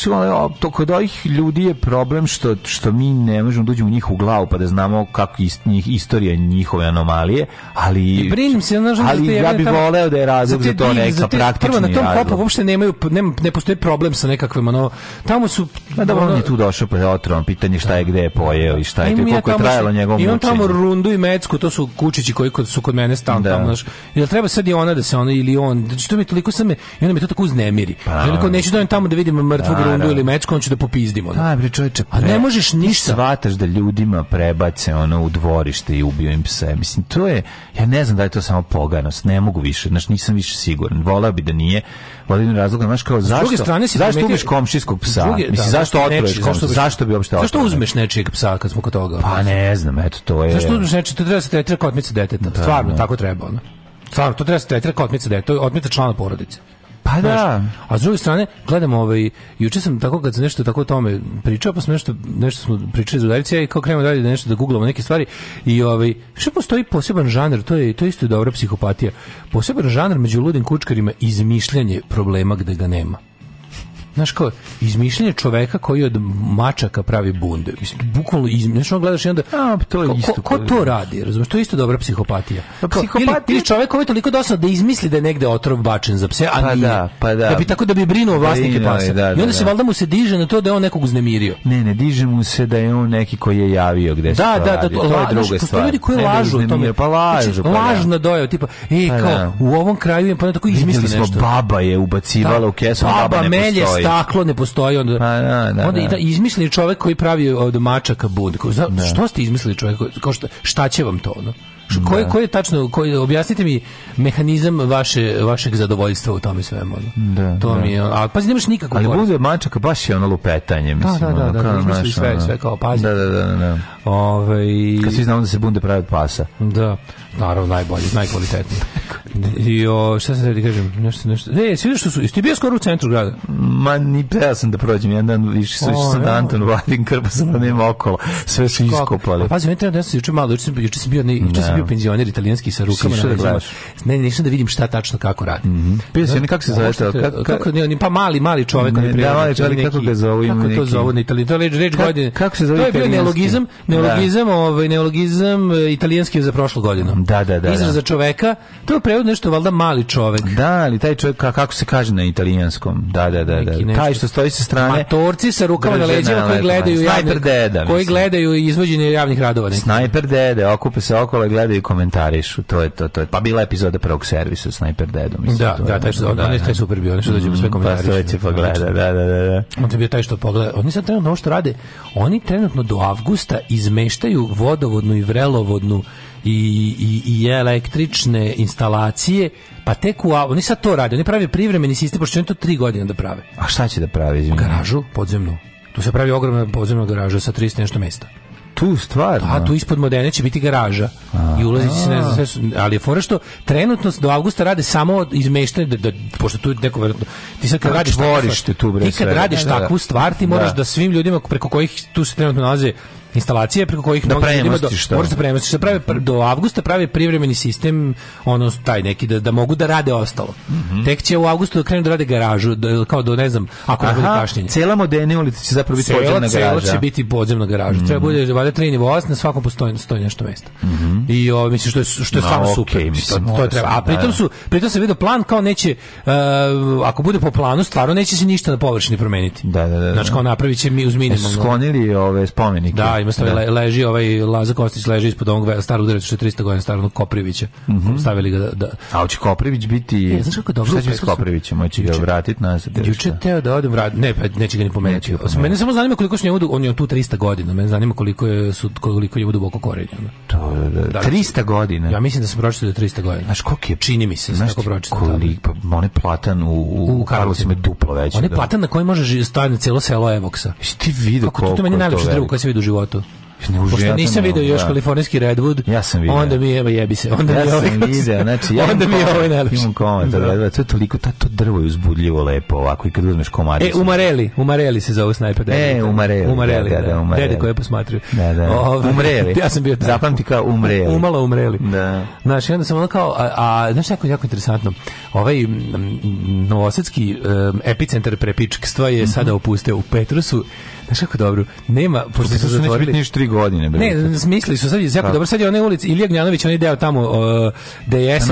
to kod ovih ljudi je problem što, što mi ne možemo da uđemo u njihovu glavu, pa da znamo kako isti njih istorija njihove anomalije, ali e, I se znaš, ali ja bih voleo da je razlog za, za to neka za te, praktični prvo na tom razlog. kopu uopšte nemaju nema, ne postoji problem sa nekakvim ono tamo su Ma dobro ono, on je tu došao pa je pitanje šta je gde je pojeo i šta je e, koliko ja je trajalo njegovo mučenje. Imam tamo rundu i mecku, to su kučići koji su kod mene stalno da. tamo, znaš. Jel treba sad i ona da se ona ili on, znači to mi toliko sam i onda mi to tako uznemiri. Pa, znači, neću da tamo da vidim mrtvog rundu ili mecku, on ću da popizdim. popizdimo. Aj bre čoveče, ne možeš ništa. Svataš da ljudima prebace ono u dvor dvorište i ubio im pse. Mislim, to je, ja ne znam da je to samo poganost, ne mogu više, znači nisam više siguran. Voleo bi da nije, voleo da razlog, znaš kao, zašto, s druge strane si zašto ubiješ komšijskog psa? Druge, mislim, da, zašto otruješ zašto, zašto bi uopšte Zašto uzmeš nečijeg psa kad smo kod toga? Pa ne znam, eto, to je... Zašto uzmeš nečijeg, to treba da se tretira kao otmica deteta, da, stvarno, da. tako treba, ono. Stvarno, to treba se tretira kao otmica deteta, otmica člana porodice. Pa da. Znaš, a s druge strane, gledam ovaj, juče sam tako kad sam nešto tako o tome pričao, pa smo nešto, nešto smo pričali za udarice, ja i kao krenemo dalje da nešto da googlamo neke stvari i ovaj, što postoji poseban žanr, to je, to je isto dobra psihopatija, poseban žanr među ludim kučkarima izmišljanje problema gde ga nema znaš kao, izmišljanje čoveka koji od mačaka pravi bunde. Mislim, bukvalno, iz, znaš, on gledaš i onda... A, pa to je ko, isto. Ko, ko to radi, razumiješ? To je isto dobra psihopatija. Pa, psihopatija... Ili, ili čovek koji je toliko dosadno da izmisli da je negde otrov bačen za pse, a pa nije. Da, pa da. da bi tako da bi brinuo vlasnike Brino, pasa. Da, da, I onda da, se da. valjda mu se diže na to da je on nekog uznemirio. Ne, ne, diže mu se da je on neki koji je javio gde se da, to da, da radi. Da, da, to je druga stvar. ljudi koji ne, lažu o tome. Pa lažu. Znači, pa lažna dojava, tipa, ej, pa kao, u ovom kraju je pa tako izmisli nešto. Baba je ubacivala u kesu, baba ne postoji staklo ne postoji onda A, pa, da, da, onda da. izmisli čovjek koji pravi od mačaka bud. Da. Što ste izmislili čovjek kao šta, šta će vam to ono? Koje da. Koji ko je tačno koji objasnite mi mehanizam vaše vašeg zadovoljstva u tome svemu. Da, to da. mi je. A pa nemaš nikakvu. Ali bude mačak baš je ono lupetanje, da, mislim. Da, da, da, da, da sve sve kao pazi. Da, da, da, da. Ovaj Kad svi znamo da se bunde pravi od pasa. Da. Naravno, najbolji, najkvalitetniji. I o, šta sam da kažem? Nešto, nešto. E, svi što su, jesi ti bio skoro u centru grada? Ma, ni peo sam da prođem, jedan dan više su išli sa ja. Anton Vadim, sam da nema okolo. Sve su iskopali. A pazi, meni treba da sam juče malo, juče sam, juče sam bio, ne, juče sam bio penzioner italijanski sa rukama. Sišao da gledaš? Ne, ne, da vidim šta tačno kako radi. Mm -hmm. Pio si, da? kako se zove to? Kako, kako, ne, pa mali, mali čovek. Ne, da, mali znači, čovek, kako ga zove? Kako to zove na italijanski? To je reč godine. Kako se zove To je bio neologizam, da. neologizam, ovaj, neologizam e, italijanski za prošlu godinu. Da, Da, da, da. Izraz da. za čoveka, to je prevod nešto valjda mali čovek. Da, ali taj čovek kako se kaže na italijanskom? Da, da, da, da. Taj što stoji sa strane. Matorci sa rukama na leđima koji gledaju javni, deda, koji gledaju izvođenje javnih radova. Snajper dede, okupe se okolo, gledaju i komentarišu. To je to, to je. Pa bila epizoda prvog servisa sa Snajper dedom, mislim. Da, da, taj što da, da, taj super bio, nešto dođe mhm, sve komentariše. Pa pogleda, da, da, da, da. On je bio taj što pogleda. Oni sad trenutno što rade, oni trenutno do avgusta izmeštaju vodovodnu i vrelovodnu i, i, i električne instalacije, pa tek u oni sad to rade, oni prave privremeni sistem, pošto će oni to tri godine da prave. A šta će da prave? Izvim? Garažu, podzemnu. Tu se pravi ogromna podzemna garaža sa 300 nešto mesta tu stvar. A tu ispod Modene će biti garaža. A, I ulazi se ne znam ali fora što trenutno do avgusta rade samo izmeštanje da, da pošto tu neko verovatno ti sad kad da, radiš dvorište tu bre. Ti kad radiš da, takvu da. stvar ti moraš da. da svim ljudima preko kojih tu se trenutno nalaze instalacije preko kojih da premestiš da možeš premestiš da prave do avgusta prave privremeni sistem ono taj neki da, da mogu da rade ostalo mm -hmm. tek će u avgustu da krenu da rade garažu da, kao do ne znam ako Aha, ne bude kašnjenje cela moderne ulica će zapravo biti podzemna garaža cela će biti podzemna garaža mm -hmm. treba mhm. bude valjda tri nivoa na svakom postoji stoji nešto mesta mm -hmm. i o, mislim što je što je no, stvarno okay, super mislim, to, to treba a pritom da, su da. pritom se video plan kao neće uh, ako bude po planu stvarno neće se ništa na površini promeniti da da da da. znači kao napraviće mi uz minimum sklonili ove spomenike da ima stoji, da. leži ovaj Laza Kostić leži ispod onog starog drveća 400 godina starog Koprivića. Mm -hmm. Stavili ga da, da... A hoće Koprivić biti... Ne, znaš kako dobro... Šta će s Koprivićem? Hoće ga vratiti nas? Juče teo da odem vrat... Ne, pa neće ga ni pomenuti. Mene samo zanima koliko su njemu... On je tu 300 godina. Mene zanima koliko je, su, koliko je duboko korenjeno. To, da, 300 godina? Ja mislim da se pročitao da 300 godina. Znaš koliko je? Čini mi se. Znaš kako pročitao. Koliko? Pa, on je platan u, u, u Karlovcu je duplo veći. On je da. platan na kojem može stane celo selo Evoksa. Ti vidio koliko to Kako to meni najlepše drvo koje se vidi u životu životu. Pošto ja nisam video još da. kalifornijski Redwood. Ja sam video. Onda mi je, jebi se. Onda ja ovaj- znači, mi je ovaj, sam znači, ja onda mi je ovaj najlepši. Imam komentar, da. Redwood, to je toliko, ta, to drvo je uzbudljivo lepo, ovako, i kad uzmeš komad. E, umareli, umareli se zove snajper. E, umareli. Umareli, da, da, da, da. umareli. Dede koje posmatruju. Da, da, Ove, ovaj, umreli. ja sam bio tako. Zapamti kao umreli. Umalo umreli. Da. Znaš, i onda sam ono a, a znaš, jako, jako interesantno, ovaj novosetski um, epicentar prepičkstva je mm -hmm. sada opusteo u Petrusu, Znaš kako dobro? Nema, pošto su da zatvorili... Neće biti 3 godine. Brojte. Ne, smislili su sad, jako dobro. Sad je onaj ulic Ilija Gnjanović, onaj deo tamo uh, da je SNS,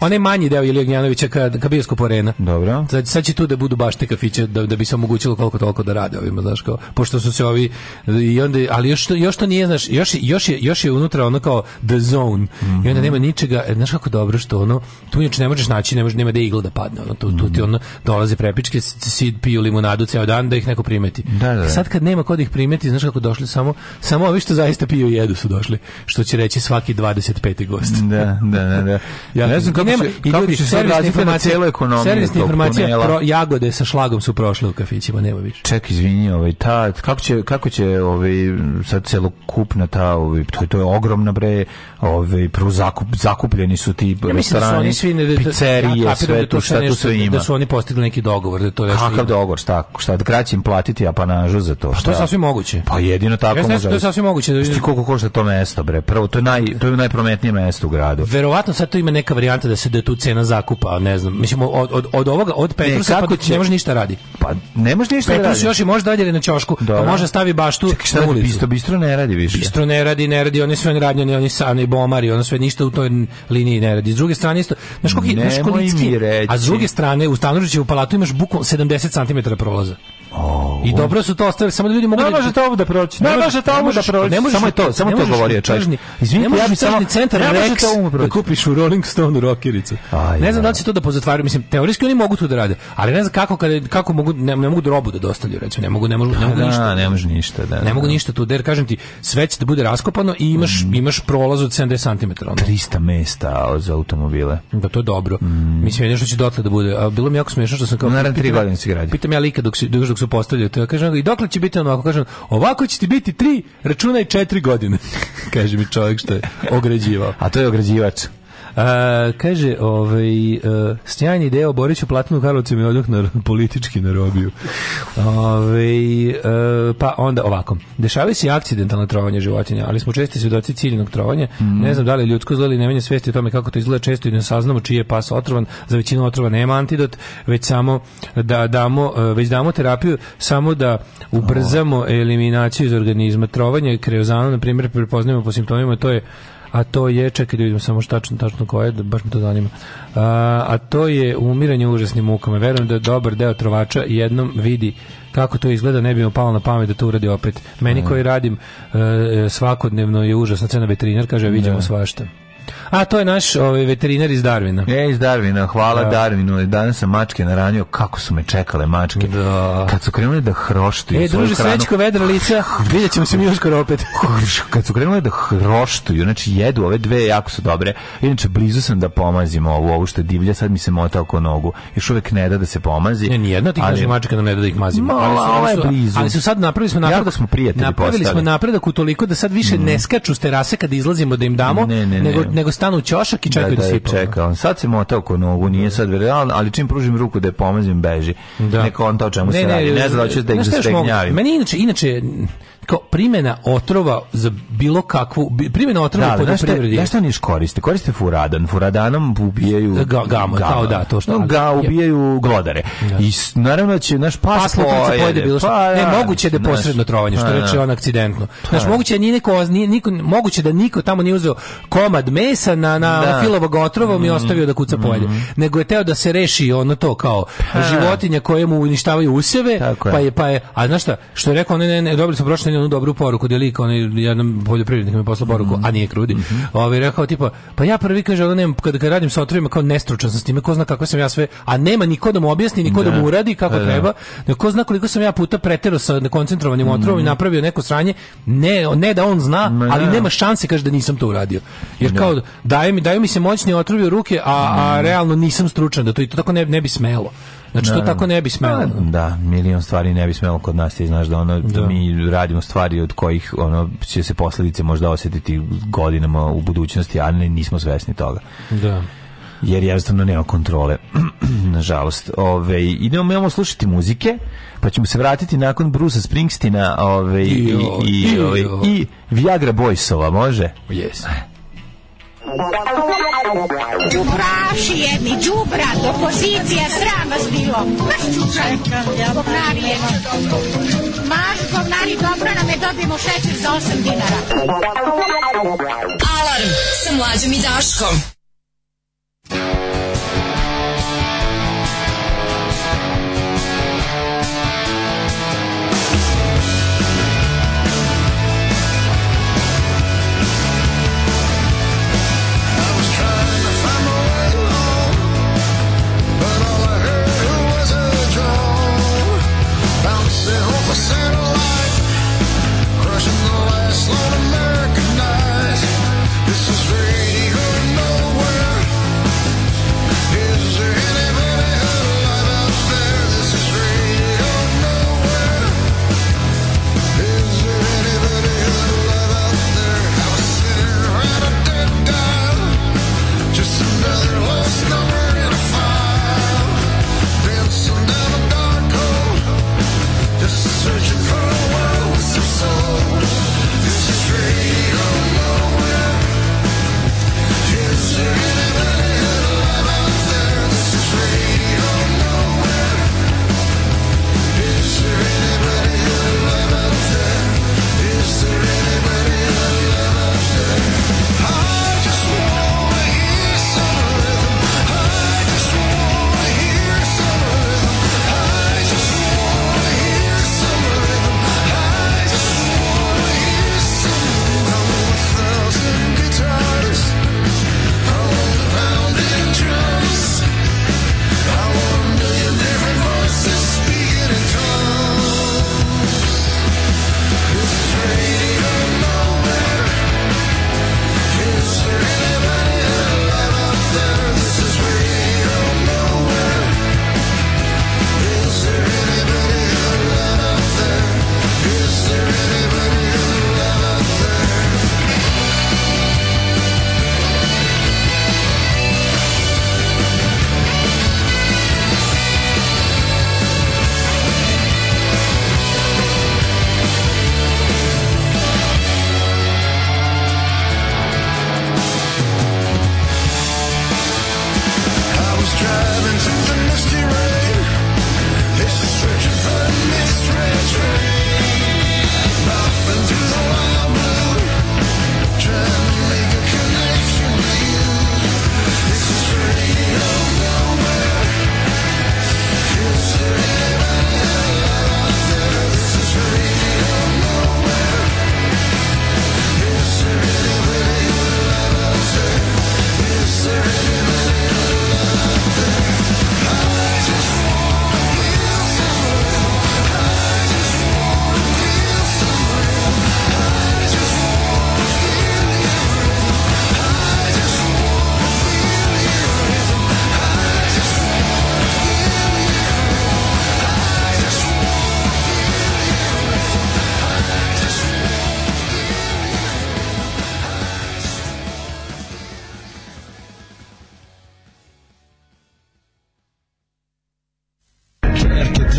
onaj manji deo Ilija Gnjanovića ka, ka Bioskop Arena. Dobro. Sad, sad će tu da budu baš te kafiće da, da bi se omogućilo koliko toliko da rade ovima, znaš kao. Pošto su se ovi i onda ali još još to nije, znaš, još još je još je unutra ono kao the zone. Mm -hmm. I onda mhm. nema ničega, e, znaš kako dobro što ono tu inače ne možeš naći, ne može nema da igla da padne, ono tu, tu ti mhm. ono dolaze prepičke, si piju limonadu ceo dan da ih neko primeti. Da, da, da sad kad nema ko da ih primeti, znaš kako došli samo samo ovi što zaista piju i jedu su došli, što će reći svaki 25. gost. Da, da, da, da. ja ne znam kako nema, će, i će se razlika na celu ekonomiju. Servisna informacija, pro, jagode sa šlagom su prošle u kafićima, nema više. Ček, izvini, ovaj, ta, kako će, kako će ovaj, sad celokupna ta, ovaj, to, to je ogromna bre, ovaj, prvo zakup, zakupljeni su ti ja restorani, da su oni svi ne, da, da- pizzerije, ja, da sve to šta tu sve ima. Da su oni postigli neki dogovor, da to je Kakav dogovor, šta, šta, da kraćim platiti apanažu za za to. Pa što je da. sasvim moguće? Pa jedino tako može. može. To je da sasvim moguće. Da... Šti koliko košta to mesto, bre? Prvo, to je, naj, to je najprometnije mesto u gradu. Verovatno sad to ima neka varijanta da se da tu cena zakupa, ne znam. Mislim, od, od, od ovoga, od Petrusa, ne, pa će... ne može ništa radi. Pa ne može ništa Petrus radi. još i može dalje na čošku, pa može stavi baš tu Čekaj, šta na Bistro, bistro ne radi više. Bistro ne radi, ne radi, oni sve ne radnje, oni sami bomari, ono sve ništa u toj liniji ne radi. S druge strane isto, znaš koliko je, a s druge strane u Stanovićevu palatu imaš bukvalno 70 cm prolaza. Oh, I dobro su to stvar, samo da ljudi mogu... Da ne možete ovo da proći. Ne možete ovo da proći. Ne možete samo to, samo to govorio čovjek. Izvinite, ja bi samo centar Rex da, da kupiš u Rolling Stone rokericu. Ne znam da li da. će to da pozatvaraju, mislim, teorijski oni mogu to da rade, ali ne znam kako kada kako mogu ne, ne mogu drobu da dostavljaju, recimo, ne mogu ne mogu, ne mogu pa da, ništa. Ne možeš ništa, da. Ne mogu ništa tu, jer kažem ti, sve će da bude raskopano i imaš mhm. imaš prolaz od 70 cm. Ono. 300 mesta za automobile. Da to je dobro. Mhm. Mislim nešto će dotle da bude. A bilo mi jako smešno što sam kao Naravno, tri godine se gradi. Pitam ja lika dok se dok, se su to ja kažem i dokle će biti ako kažem, ovako će ti biti tri, računaj četiri godine, kaže mi čovjek što je ograđivao. A to je ograđivač. A, kaže, ovaj, uh, e, sjajna ideja o Boriću Platinu Karlovcu mi odmah na, politički na robiju. Ove, ovaj, uh, pa onda ovako. Dešavaju se i akcidentalne trovanje životinja, ali smo česti svjedoci ciljenog trovanja. Mm -hmm. Ne znam da li ljudsko zlo ili nemenje svesti o tome kako to izgleda često i ne saznamo čiji je pas otrovan. Za većinu otrova nema antidot, već samo da damo, e, već damo terapiju samo da ubrzamo eliminaciju iz organizma. Trovanje kreozanom, na primjer, prepoznajemo po simptomima, to je a to je, čekaj da vidim samo tačno, tačno ko je, da baš me to zanima, a, a to je umiranje u užasnim mukama. Verujem da je dobar deo trovača jednom vidi kako to izgleda, ne bi mu palo na pamet da to uradi opet. Meni mm. koji radim e, e, svakodnevno je užasna cena veterinar, kaže, vidimo da. svašta. A to je naš ovaj, veterinar iz Darvina. E, iz Darvina, hvala da. Darvinu. Danas sam mačke naranio, kako su me čekale mačke. Da. Kad su krenule da hroštuju e, svoju druže, hranu... Srećko, vedra lica, Videćemo se mi uskoro opet. Kad su krenule da hroštuju, znači jedu ove dve, jako su dobre. Inače, blizu sam da pomazim ovu, ovu što divlja, sad mi se mota oko nogu. Još uvek ne da da se pomazi. Ne, nijedna tih ali... mačka nam ne da da ih mazim. Mala, ali, su, ali, su, ovaj blizu. ali su sad napravili smo napredak. Jako smo prijatelji Napravili postali. smo napredak u toliko da sad više mm. ne skaču s terase kada izlazimo da im damo, ne, ne, nego, ne. nego stan u ćošak i da, čeka da, da, je čekao. Sad se mota oko nogu, nije sad realno, ali čim pružim ruku da je pomazim, beži. Da. Neko on to čemu ne, se ne, radi. Ne, ne da ću da ih Meni inače, inače kao primjena otrova za bilo kakvu primjena otrova da, u poljoprivredi. Da, šta oni koriste? Koriste furadan, furadanom ubijaju ga, gama, da, gama. kao da, to što. No, ga ubijaju je. glodare. Da. I naravno da će naš pas, pas pojede, pojede bilo što. Pa, ne, moguće da je posredno trovanje, što pa, reče da. on akcidentno. Pa, znaš, moguće da nije niko, nije, niko, moguće da niko tamo nije uzeo komad mesa na, na da. filovog otrova mm. i ostavio da kuca pojede. Mm. Nego je teo da se reši ono to kao pa. životinja koje mu uništavaju useve, pa je, pa je, a znaš šta, što je rekao, ne, ne, ne, dobili sam prošlo, onu dobru poruku, da lik onaj jedan poljoprivrednik mi poslao poruku, mm -hmm. a nije krudi. Mm -hmm. Ovaj rekao tipa, pa ja prvi kaže ono nema kada kad radim sa otrovima kao nestručan sam s time, ko zna kako sam ja sve, a nema niko da mu objasni, niko da, da mu uradi kako da. da. treba, da ko zna koliko sam ja puta preterao sa nekoncentrovanim mm -hmm. otrovom i napravio neko sranje, ne, ne da on zna, ne. ali nema šanse kaže da nisam to uradio. Jer ne. kao daj mi, daj mi se moćni otrovi u ruke, a, a mhm. realno nisam stručan da to i to tako ne, ne bi smelo. Znači, to da. tako ne bi smelo. Pa, da, milion stvari ne bi smelo kod nas, ti znaš da ono, da. mi radimo stvari od kojih ono će se posledice možda osjetiti godinama u budućnosti, a ne, nismo svesni toga. Da jer jednostavno nema kontrole. Nažalost, ove idemo imamo slušati muzike, pa ćemo se vratiti nakon Brusa Springsteena, ove i i, i, i, i Viagra Boysova, može? Jesi. Đubraši jedni, đubrat, opozicija, sram vas bilo. Maš čučaj, govnari je. Maš govnari, dobro nam je, dobijemo šećer za 8 dinara. Alarm sa mlađom i Daškom. What's up?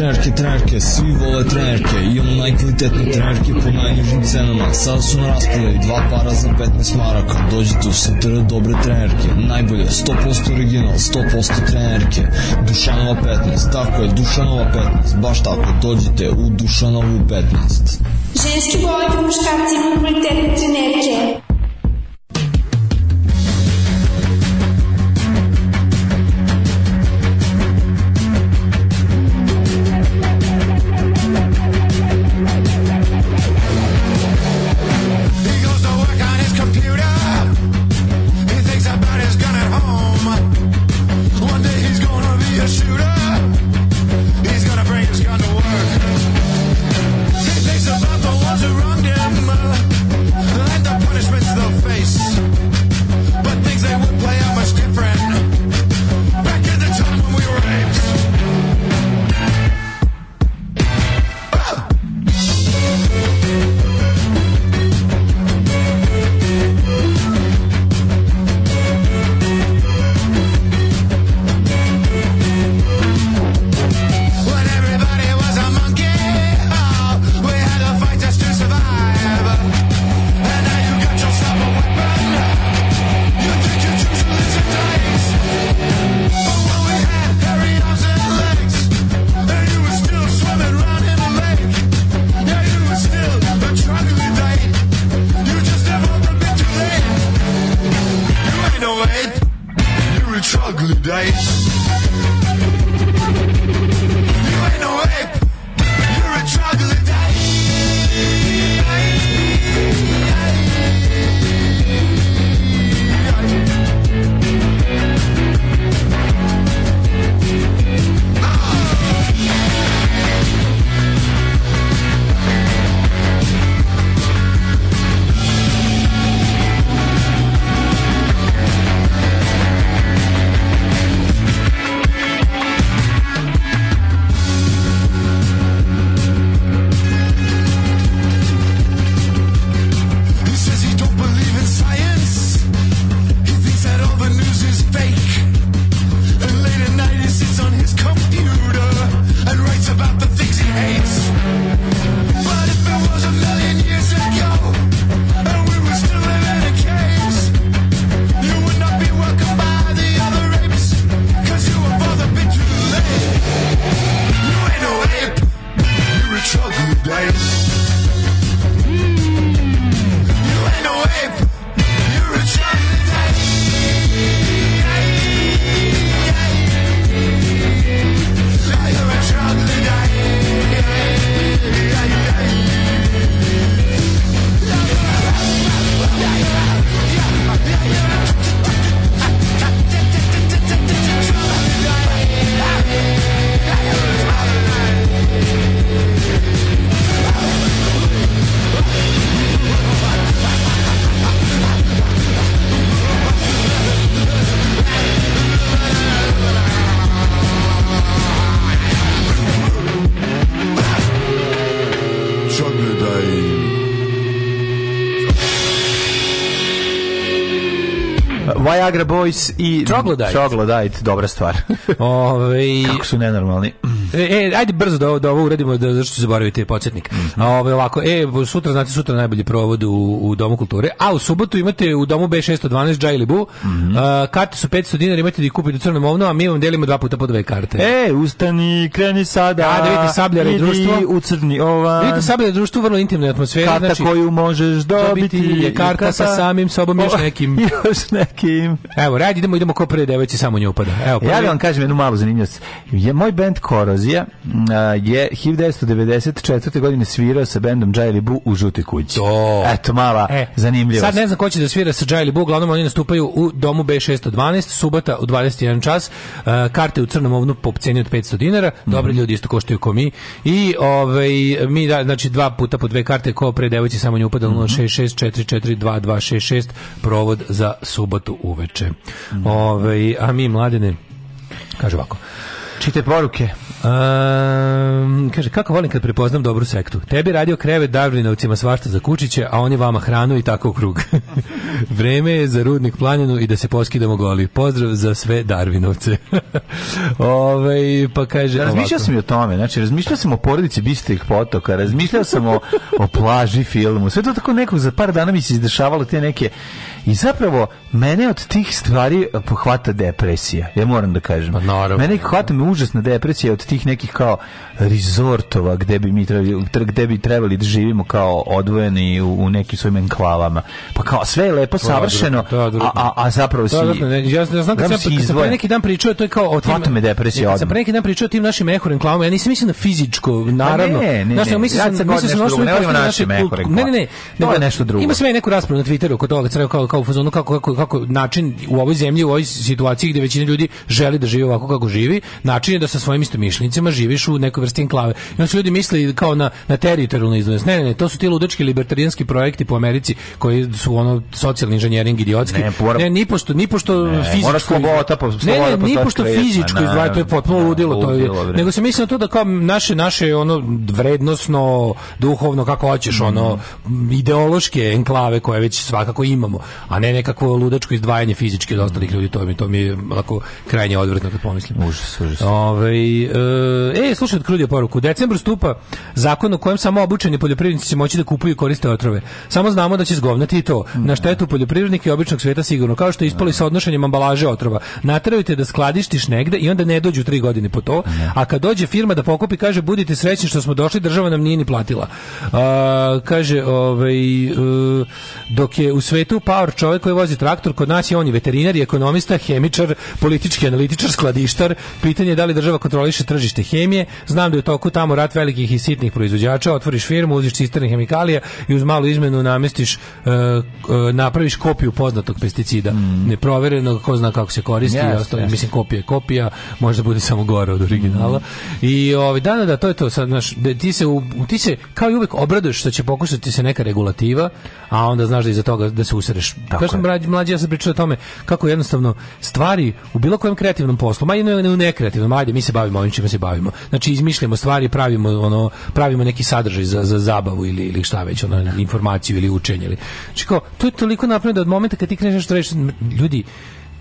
trenerke, trenerke, svi vole trenerke, imamo najkvalitetne trenerke po najnižim cenama. Sada su na raspodaju dva para za 15 maraka. Dođite u satire dobre trenerke, najbolje, 100% original, 100% trenerke. Dušanova 15, tako je, Dušanova 15, baš tako, dođite u Dušanovu 15. Ženski boli po muškarci imaju kvalitetne trenerke. Viagra Boys i Troglodyte. Troglodyte, dobra stvar. Ove... Kako su nenormalni. E, e, ajde brzo da, ovo, da ovo uradimo, da, zašto se zaboravite podsjetnik. Mm -hmm. ove, ovako, e, sutra, znate, sutra najbolji provod u, u Domu kulture, a u subotu imate u Domu B612 Džajlibu, mm -hmm. karte su 500 dinara, imate da ih kupite u crnom ovnu, a mi vam delimo dva puta po dve karte. E, ustani, kreni sada. A, da, da vidite sabljare društvo. u crni ovan. Da vidite sabljare društvo, vrlo intimna atmosfera. Karta znači, koju možeš dobiti. je karta, karta sa samim sobom o, još nekim. Još nekim. Evo, radi, idemo, idemo ko pre devojci, samo nje upada. Evo, pa ja vam kažem jednu malu zanimljivost. Je, moj band Koroz Teodozija je 1994. godine svirao sa bendom Jaili Bu u Žuti kući. To. Eto, mala e, zanimljivost. Sad ne znam ko će da svira sa Jaili Bu, uglavnom oni nastupaju u domu B612, subata u 21 čas, e, karte u crnom ovnu po ceni od 500 dinara, dobri mm. ljudi isto koštaju ko mi, i ovaj, mi, da, znači, dva puta po dve karte, ko pre devojci samo nju upadalo mm -hmm. 066 provod za subotu uveče. Mm. Ove, ovaj, a mi, mladene, kaže ovako. Čite poruke. Um, kaže, kako volim kad prepoznam dobru sektu? Tebi radio krevet Darvinovcima svašta za kučiće, a oni vama hranu i tako u krug. Vreme je za rudnik planinu i da se poskidamo goli. Pozdrav za sve Darvinovce. Ove, ovaj, pa kaže... Da, razmišljao ovako. sam i o tome, znači, razmišljao sam o porodici Bistrih potoka, razmišljao sam o, o plaži filmu, sve to tako nekog, za par dana mi se izdešavalo te neke I zapravo, mene od tih stvari eh, pohvata depresija, ja moram da kažem. Pa naravno. Mene hvata me užasna depresija od tih nekih kao rezortova gde bi mi trebali, gde bi trebali da živimo kao odvojeni u, u nekim svojim enklavama. Pa kao sve je lepo, savršeno, da, da, a, a, a zapravo si... Da, ne, ja, ja znam kad sam, kad pre neki dan pričao, to je kao... O me depresija odmah. Sam pre neki dan pričao tim našim mehor enklavama, ja nisam mislim na fizičko, pa naravno. Ne, ne, ne. ne, mislim, se sam, mislim, nešto drugo, ne, ne, ne, ne, ne, ne, ne, ne, ne, ne, ne, ne, ne, ne, ne, ne, ne, ne, ne, kao u fazonu kako, kako, kako način u ovoj zemlji, u ovoj situaciji gdje većina ljudi želi da živi ovako kako živi, način je da sa svojim istomišljenicima živiš u nekoj vrsti enklave. I onda su ljudi misli kao na, na teritorijalnu izlaznost. Ne, ne, ne, to su ti ludački libertarijanski projekti po Americi koji su ono socijalni inženjering idiotski. Ne, pora... ne ni pošto, ni pošto ne, fizičko... Slobota, po, pa ne, ne, ni pošto fizičko na, izvajanje, to je potpuno na, ludilo. To je, ludilo, nego se misli na to da kao naše, naše ono vrednosno, duhovno, kako hoćeš, ono ideološke enklave koje već svakako imamo a ne nekakvo ludačko izdvajanje fizički od mhm. ostalih ljudi, to mi, to mi je lako krajnje odvrtno kad pomislim. Užas, užas. Ove, ovaj, e, slušaj, otkrudio poruku. U decembru stupa zakon u kojem samo obučeni poljoprivrednici će moći da kupuju i koriste otrove. Samo znamo da će zgovnati i to. Mhm. Na štetu poljoprivrednika i običnog sveta sigurno. Kao što je ispali sa mhm. odnošenjem ambalaže otrova. Naterajte da skladištiš negde i onda ne dođu tri godine po to. A kad dođe firma da pokupi, kaže budite srećni što smo došli, država nam nije ni platila. A, kaže, ovaj, e, dok je u svetu power Bor, čovjek koji vozi traktor, kod nas je on i veterinar, i ekonomista, hemičar, politički analitičar, skladištar. Pitanje je da li država kontroliše tržište hemije. Znam da je u toku tamo rat velikih i sitnih proizvođača, otvoriš firmu, uziš cisterne hemikalije i uz malu izmenu namestiš uh, uh, napraviš kopiju poznatog pesticida, mm. neproverenog, ko zna kako se koristi, yes, i ostalo, yes. mislim kopija je kopija, možda bude samo gore od originala. Mm. I ovaj da, da da, to je to sad naš da ti se ti se kao i uvek obraduješ što će pokušati se neka regulativa, a onda znaš da iza toga da se usereš Tako sam mlađi, mlađi, ja sam pričao o tome kako jednostavno stvari u bilo kojem kreativnom poslu, ma i ne, u nekreativnom, ajde, mi se bavimo onim čime se bavimo. Znači, izmišljamo stvari, pravimo, ono, pravimo neki sadržaj za, za zabavu ili, ili šta već, ono, informaciju ili učenje. Ili. Znači, kao, to je toliko napravljeno da od momenta kad ti kreneš nešto reći, ljudi,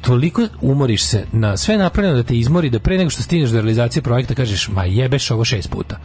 toliko umoriš se na sve napravljeno da te izmori da pre nego što stigneš do realizacije projekta kažeš ma jebeš ovo šest puta.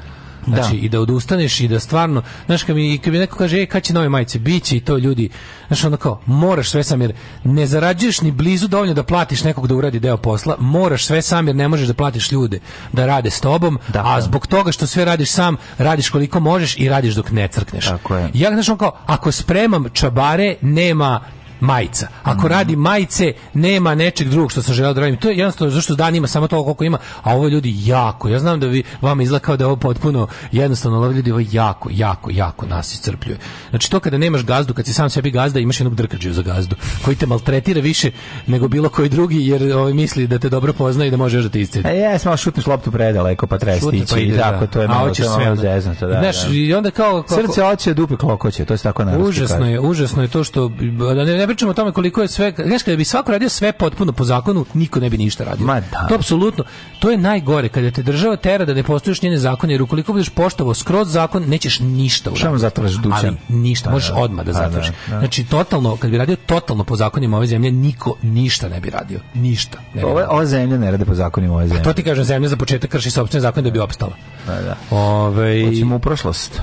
Da. Znači, da. i da odustaneš i da stvarno, znaš, kad mi, kad mi neko kaže, e, kad će nove majice, biće i to ljudi, znaš, onda kao, moraš sve sam, jer ne zarađuješ ni blizu dovoljno da platiš nekog da uradi deo posla, moraš sve sam, jer ne možeš da platiš ljude da rade s tobom, da, a da. zbog toga što sve radiš sam, radiš koliko možeš i radiš dok ne crkneš. Tako je. Ja, znaš, on kao, ako spremam čabare, nema majica. Ako mhm. radi majice, nema nečeg drugog što sam želeo da radim. To je jednostavno zašto dan ima samo to koliko ima, a ovo ljudi jako. Ja znam da vi vama izlakao da je ovo potpuno jednostavno, ali ljudi ovo jako, jako, jako nas iscrpljuje. Znači to kada nemaš gazdu, kad si sam sebi gazda, imaš jednog drkađu za gazdu koji te maltretira više nego bilo koji drugi jer ovaj misli da te dobro pozna i da može da te iscedi. E, ja sam malo šutneš loptu predaleko pa treba pa stići pa ide, i tako, da. to je malo, to je malo zeznuto. Da, Znaš, da. i onda kao... Kako... Srce oće dupe klokoće, to je tako naravno. Užasno je, užasno je to što... Da ne, ne, ne pričamo o tome koliko je sve, znaš kada bi svako radio sve potpuno po zakonu, niko ne bi ništa radio. Ma da. To apsolutno, to je najgore kada te država tera da ne postojiš njene zakone, jer ukoliko budeš poštovao skroz zakon, nećeš ništa uraditi. Šta Samo zatvaraš dućan. Ali ništa, pa možeš odma da, da, pa da zatvoriš. Da. Znači totalno, kad bi radio totalno po zakonima ove zemlje, niko ništa ne bi radio. Ništa. Ne bi ova, zemlja ne radi po zakonima ove zemlje. A to ti kažem, zemlja za početak krši sopstveni zakone da bi opstala. Da, da. Ove, Hoćemo u prošlost.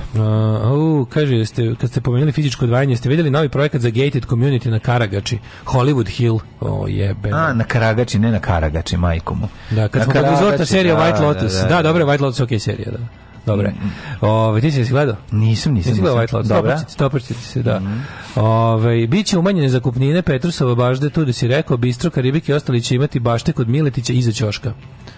Uh, u, kaže, ste, kad ste pomenuli fizičko odvajanje, ste vidjeli novi projekat za gated community na Karagači, Hollywood Hill, o jebe. A, na Karagači, ne na Karagači, majkomu. Da, kad na smo kod rezorta serija White da, Lotus, da, da, da, dobro, White Lotus ok serija, da. Dobre. Mm, mm. Ove, ti si jesi gledao? Nisam, nisam. Nisi gledao White Lotus? Dobra. ti se, da. Mm. Ove, biće umanjene zakupnine Petrusova bažde, tu da si rekao, Bistro, Karibik i ostali će imati bašte kod Miletića iza Ćoška.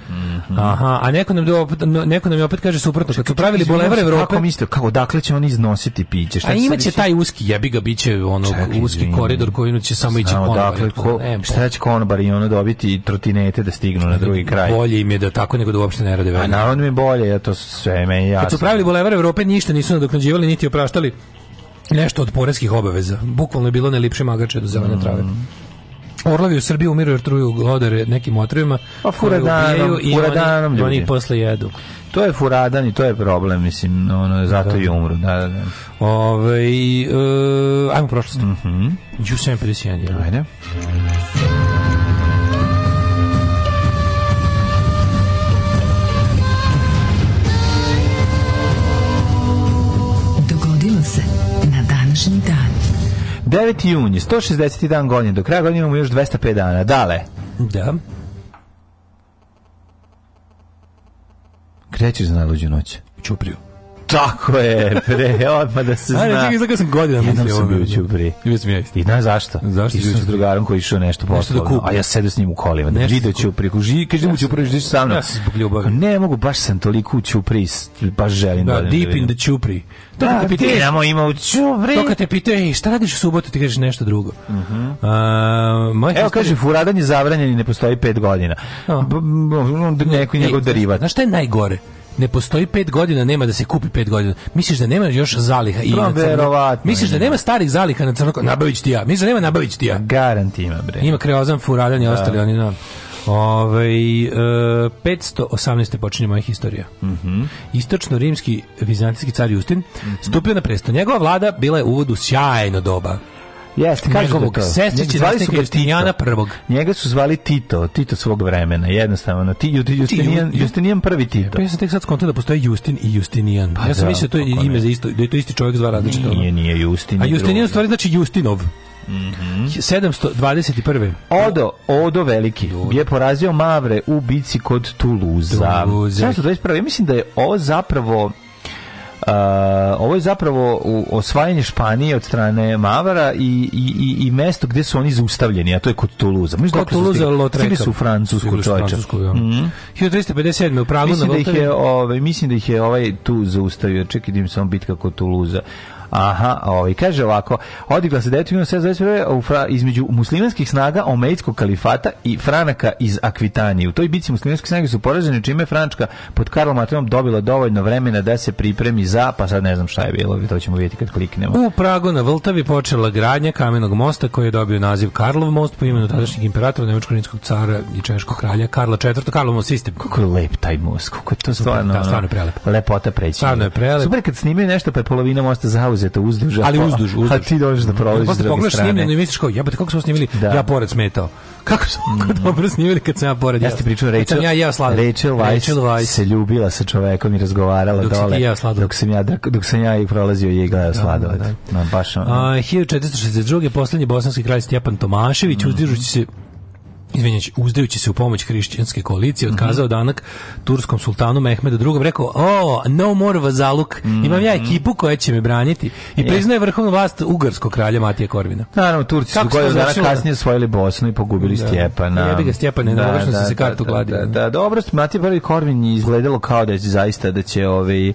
Mhm. Aha, a neko nam, do, neko nam je opet kaže suprotno, kad su pravili bulevar Evrope... Kako mislite, kako, dakle će oni iznositi piće? Šta a imaće taj uski, jebi ga, bit će ono Čekaj, uski izvini. koridor koji će samo ići konobar. Dakle, ko, šta će konobar i ono dobiti i trotinete da stignu na drugi kraj? Bolje im je da tako nego da uopšte ne rade. A naravno mi je bolje, ja to sve me jasno. Kad su pravili bulevar Evrope, ništa nisu nadoknađivali, niti opraštali nešto od poreskih obaveza. Bukvalno je bilo najlipše magače do zelene trave. Mm. Orlovi u Srbiji umiru jer truju godare nekim otrovima. Pa furadanom, i furadanom oni, ljudi. oni posle jedu. To je furadan i to je problem, mislim, ono, zato da. i umru. Da, da, da. Ove, ovaj, uh, ajmo prošlost. Mm -hmm. Ju 751. Ajde. Ajde. 9. jun je 160. dan godine. Do kraja godine imamo još 205 dana. Dale. Da. Krećeš za najluđu noć. Čupriju. Tako je, pre, odmah da se zna. Ajde, čekaj, zakaj sam godina Jednom sam bio Ćupri. I mislim ja isti. I znaš zašto? Zašto? Išao sam s drugarom koji išao nešto poslovno, a ja sedu s njim u kolima. Da vidio Ćupri, kuži, kaži mu Ćupri, žiš sa mnom. Ja sam zbog ljubavi. Ne, mogu, baš sam toliko u Ćupri, baš želim da... Da, deep in the Ćupri. To kad te pitaju, ima u Ćupri. To kad te pitaju, šta radiš u subotu, ti kažeš nešto drugo. Evo, kaže, furadan je zabranjen i ne postoji pet godina. Neko njegov derivat. Znaš šta je najgore? ne postoji pet godina, nema da se kupi pet godina. Misliš da nema još zaliha i Misliš da nema starih zaliha na crnoko? Nabavić ti ja. Misliš da nema nabavić ti ja. Garant ima, bre. Ima kreozan, furadan i da. ostali, oni na... Da. Ove, e, 518. počinje moja historija. Mm -hmm. Istočno-rimski vizantijski car Justin mhm. stupio na presto. Njegova vlada bila je uvod u sjajno doba. Jeste, kako da Sestri će zvali Justinijana prvog. Njega su zvali Tito, Tito svog vremena, jednostavno. Ti, Justinijan, Justinijan prvi Tito. Pa ja sam tek sad skontao da postoje Justin i Justinijan. Pa, ja sam da, mislio da to je ime za isto, da je to isti čovjek zva različito. Nije, nije Justin. A Justinijan stvari znači Justinov. Mm -hmm. 721. Odo, Odo Veliki je porazio Mavre u bici kod Tuluza. Tuluza. 721. Ja mislim da je ovo zapravo ovo je zapravo osvajanje Španije od strane Mavara i, i, i, mesto gde su oni zaustavljeni, a to je kod Tuluza. Mislim kod Tuluza Lotreka. su u Francusku, čovječa. Ja. Mm. 1357. u da. mhm. Pragu mislim na da ih ovaj, mislim da ih je ovaj tu zaustavio. Čekaj, dim da samo bitka kod Tuluza. Aha, ovaj, kaže ovako, odigla se detetivno sve između muslimanskih snaga Omejdskog kalifata i Franaka iz Akvitanije. U toj bici muslimanske snage su poražene, čime je Frančka pod Karlom Mateom dobila dovoljno vremena da se pripremi za, pa sad ne znam šta je bilo, to ćemo vidjeti kad kliknemo. U Pragu na Vltavi počela gradnja kamenog mosta koji je dobio naziv Karlov most po imenu tadašnjeg imperatora Nemačko-Rinskog cara i Češkog kralja Karla IV. Karlov most sistem. Kako je lep taj most, kako je to stvarno, da, stvarno prelepo. Lepota preći. Stvarno je prelepo. Super kad snimaju nešto pa je polovina mosta zauze izuzeta uzduž. Ali uzduž, uzduž. A ti dođeš da prolaziš s druge strane. i misliš kao, jebate, kako smo snimili? Da. Ja pored smetao. Kako smo mm. dobro snimili kad sam ja pored ja? Ja ti pričao, Rachel, ja jeo sladu. Rachel Weiss, Rachel Weiss se ljubila sa čovekom i razgovarala dok dole. Dok si ti jeo sladu. Dok sam ja, dok sam ja i prolazio i gledao da, da, sladoled. Da, da, da. No, baš, no. A, 1462. Poslednji bosanski kralj Stjepan Tomašević, mm. uzdižući se izvinjajući, uzdajući se u pomoć hrišćanske koalicije, mhm. otkazao mm -hmm. danak turskom sultanu Mehmedu II. Rekao, o, no more vazaluk, mm -hmm. imam ja ekipu koja će me braniti. I yeah. priznaje vrhovnu vlast Ugarskog kralja Matija Korvina. Naravno, Turci su godinu dana kasnije osvojili Bosnu i pogubili da. Stjepana. Jebi ga Stjepane, da, da, da, se kartu da, gladi. Da, da, dobro, Matija prvi Korvin je izgledalo kao da će zaista da će ovaj,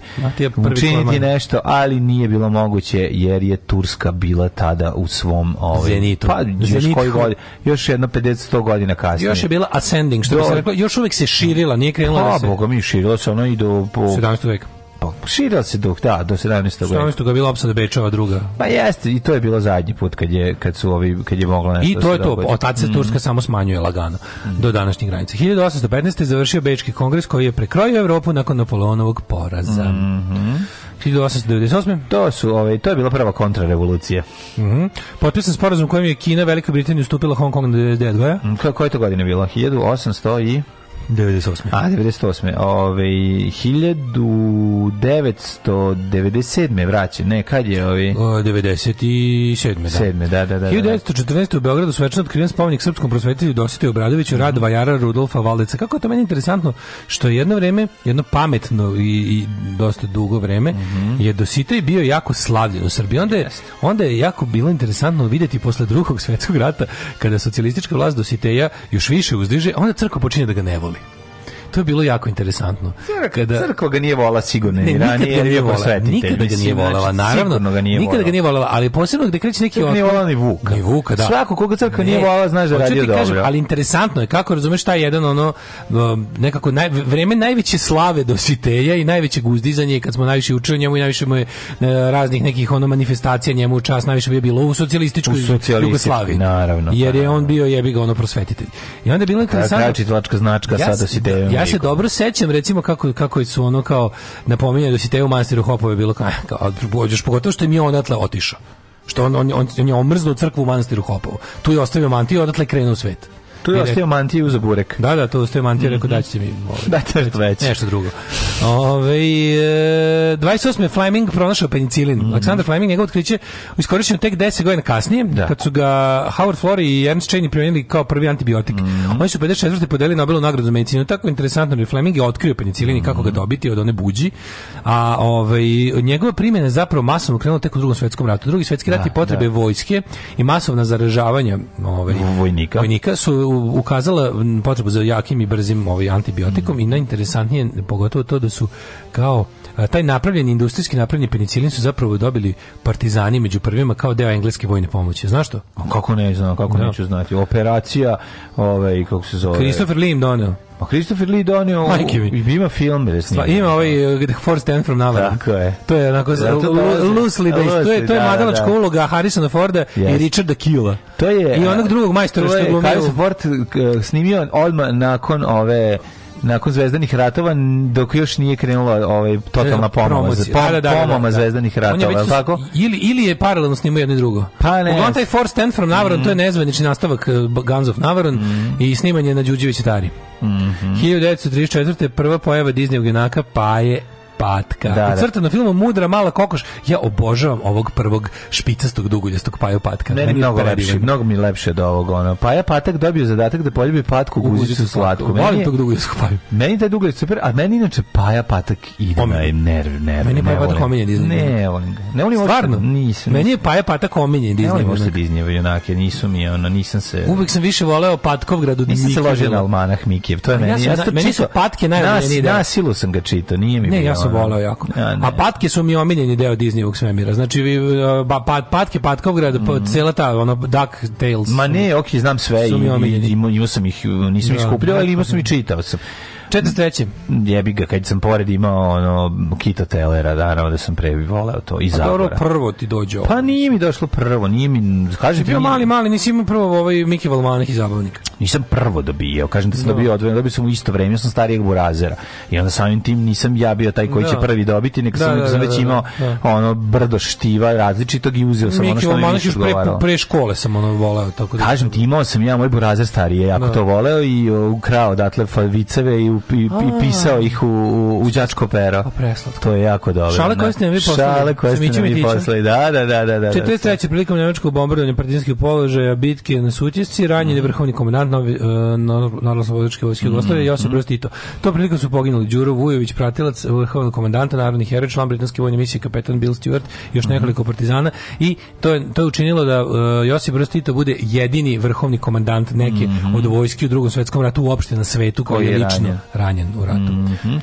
učiniti korman. nešto, ali nije bilo moguće jer je Turska bila tada u svom ovaj, Zenitu. Pa, još, Zenitu. koji još jedno 50 godina godina kasnije. Još je bila ascending, što do, bi se reklo, još uvek se širila, nije krenula pa, da se... Pa, boga mi, širila se ona i do... Po, 17. veka pa širila se dok da do 17. godine. 17. je bila opsada Bečova druga. Pa jeste, i to je bilo zadnji put kad je kad su ovi kad je moglo nešto. I to je to, od tad se mhm. Turska mm. samo smanjuje lagano mm. do današnjih granica. 1815. je završio Bečki kongres koji je prekrojio Evropu nakon Napoleonovog poraza. Mm -hmm. 1898. To su, ovaj, to je bila prva kontrarevolucija. Mhm. Mm Potpisan sporazum kojim je Kina Velika Britanija ustupila Hong Kong na 99 mhm, Koje to godine bila? 1800 i 98. A, 98. Ove, 1997. je vraćen, ne, kad je ovi? Ovaj? O, 97. Da. 7. da, da, da. 1914. Da. u Beogradu svečano otkriven spomenik srpskom prosvetitelju Dosite Obradoviću, rad mhm. Vajara Rudolfa Valdeca. Kako je to meni interesantno, što je jedno vreme, jedno pametno i, i dosta dugo vreme, mm -hmm. je Dositej bio jako slavljen u Srbiji. Onda je, onda je jako bilo interesantno videti posle drugog svetskog rata, kada socijalistička vlast Dositeja još više uzdiže, onda crkva počinje da ga ne voli to je bilo jako interesantno. Kada crkva ga nije vola sigurno ni ranije, jer je posvetitelj. Nikada ga nije volela, naravno. Ga nije nikada znači, ga nije volela, ali posebno gde kreće neki on. Nije volela ni Vuka. Ni Vuka, da. Svako koga crkva nije volela, znaš da radi dobro. Kažem, ali interesantno je kako razumeš taj jedan ono um, nekako naj, vreme najveće slave Dositeja i najvećeg uzdizanja kad smo najviše učili njemu i najviše mu je e, raznih nekih ono manifestacija njemu u čas najviše bi bilo u socijalističkoj Jugoslaviji. Naravno. Jer je pa on bio jebi ga ono prosvetitelj. I onda je bilo interesantno. Znači tlačka značka sa da, Dositejom. Ja se dobro sećam recimo kako kako su ono kao napominjali da si te u manastiru Hopove bilo kao, kao bođeš, pogotovo što im je on odatle otišao. Što on on on, on je omrznuo crkvu u manastiru Hopovu. Tu je ostavio mantiju i odatle krenuo u svet. Tu je ostio mantiju za burek. Da, da, tu je ostio mantiju, mm -hmm. rekao mhm. da ćete mi ovaj, da, nešto, već. nešto drugo. Ove, e, 28. Fleming pronašao penicilin. Mm -hmm. Aleksandar Fleming, njegov otkriće iskoristio tek 10 godina kasnije, da. kad su ga Howard Florey i Ernst Cheney primijenili kao prvi antibiotik. Mm -hmm. Oni su 54. podelili Nobelu nagradu za medicinu. Tako interesantno da je Fleming je otkrio penicilin i kako ga mhm. dobiti od one buđi. A ovaj, njegova primjena je zapravo masovno krenula tek u drugom svetskom ratu. Drugi svetski rat da, i potrebe da. vojske i masovna zaražavanja ovaj, vojnika. vojnika su ukazala potrebu za jakim i brzim ovaj antibiotikom mm. i najinteresantnije pogotovo to da su kao taj napravljen industrijski napravljeni penicilin su zapravo dobili partizani među prvima kao deo engleske vojne pomoći. Znaš to? Kako ne znam, kako da. neću znati. Operacija, ovaj, kako se zove? Christopher Lim donio. Pa Christopher Lee donio ima film Sva, ima ovaj uh, For Stand From Now Tako je. To je onako za, to loosely based. To je, to je da, madalačka da, da. uloga Harrisona Forda yes. i Richarda Kila. To je, I onog drugog majstora što je glumio. Harrison Ford snimio odmah nakon ove nakon zvezdanih ratova dok još nije krenula ovaj totalna pomoma za pom, da da, da, da, pomama da, zvezdanih ratova, je tako? Ili ili je paralelno snimao jedno i drugo. Pa ne. Uglavnom taj For Stand from Navaron, mm to je mm. nezvanični nastavak eh, Guns of Navaron mm i snimanje na Đuđević Tari. Mm -hmm. 1934. prva pojava Disneyog junaka pa je patka. Da, da. Crtano filmu Mudra mala kokoš. Ja obožavam ovog prvog špicastog duguljastog Paja Patka. Ne, mnogo je lepši, mnogo mi lepše od ovog ono. Paja Patak dobio zadatak da poljubi patku u guzicu slatku. Volim tog duguljastog Paju. Meni taj duguljast super, a meni inače Paja Patak ide na nerv, nerv. Meni Paja Patak omenjen Disney. Ne, volim ga. Ne volim Stvarno? Da- nisam. Meni je Paja Patak omenjen Disney. Ne volim možda Disney junake, nisu mi ono, nisam se... Uvek sam više voleo Patkovgrad od Nisam se ložio na Almanah Mikijev, to je meni. Ja, meni su patke najbolje. Nasilu sam ga čitao, nije mi Ne, ja sam Da, da. voleo jako. Da, a patke su mi omiljeni deo Disneyvog svemira. Znači vi ba, pat, patke, patkovgrad, pa mm. -hmm. cela ta ono Duck Tales. Ma ne, okej, okay, znam sve i, i, imao sam ih nisam ih iskupljao, ali imao sam i čitao sam. 43. Jebi ga, kad sam pored imao ono, Kita Telera, naravno da sam previ voleo to. I pa dobro, prvo ti dođe ovo. Pa nije mi došlo prvo, nije mi... Kažem, bio mali, mali, nisi imao prvo ovaj Miki Valmanih i zabavnika. Nisam prvo dobio, kažem da sam no. dobio odvojeno, dobio sam u isto vreme, ja sam starijeg burazera. I onda samim tim nisam ja bio taj koji da. će prvi dobiti, nego da, sam, da, da, sam već da, da, imao ono brdo štiva različitog i uzio sam Miki ono što mi više odgovaralo. Pre, pre škole sam ono voleo. Tako da kažem ti, imao sam ja moj burazer starije, jako to voleo i ukrao, datle, viceve i i, pisao ih u, u, u pero. To je jako dobro. Šale da. koje ste nam vi poslali. Šale koje ste nam vi poslali, da, da, da. da, da 43. Da. prilikom nemačkog bombardovanja partijskih položaja, bitke na Sutjesci, ranjen je mhm. vrhovni komandant novi, uh, e, narodno-slobodičke vojske Jugoslavije, mm. Josip mhm. Broz Tito. To prilikom su poginuli Đuro Vujović, pratilac vrhovnog komandanta, narodni heroj, član britanske vojne misije, kapetan Bill Stewart, još mhm. nekoliko partizana i to je, to je učinilo da uh, Josip Broz Tito bude jedini vrhovni komandant neke mm od vojske u drugom svetskom ratu uopšte na svetu koji je lično ranjen u ratu. Mm -hmm.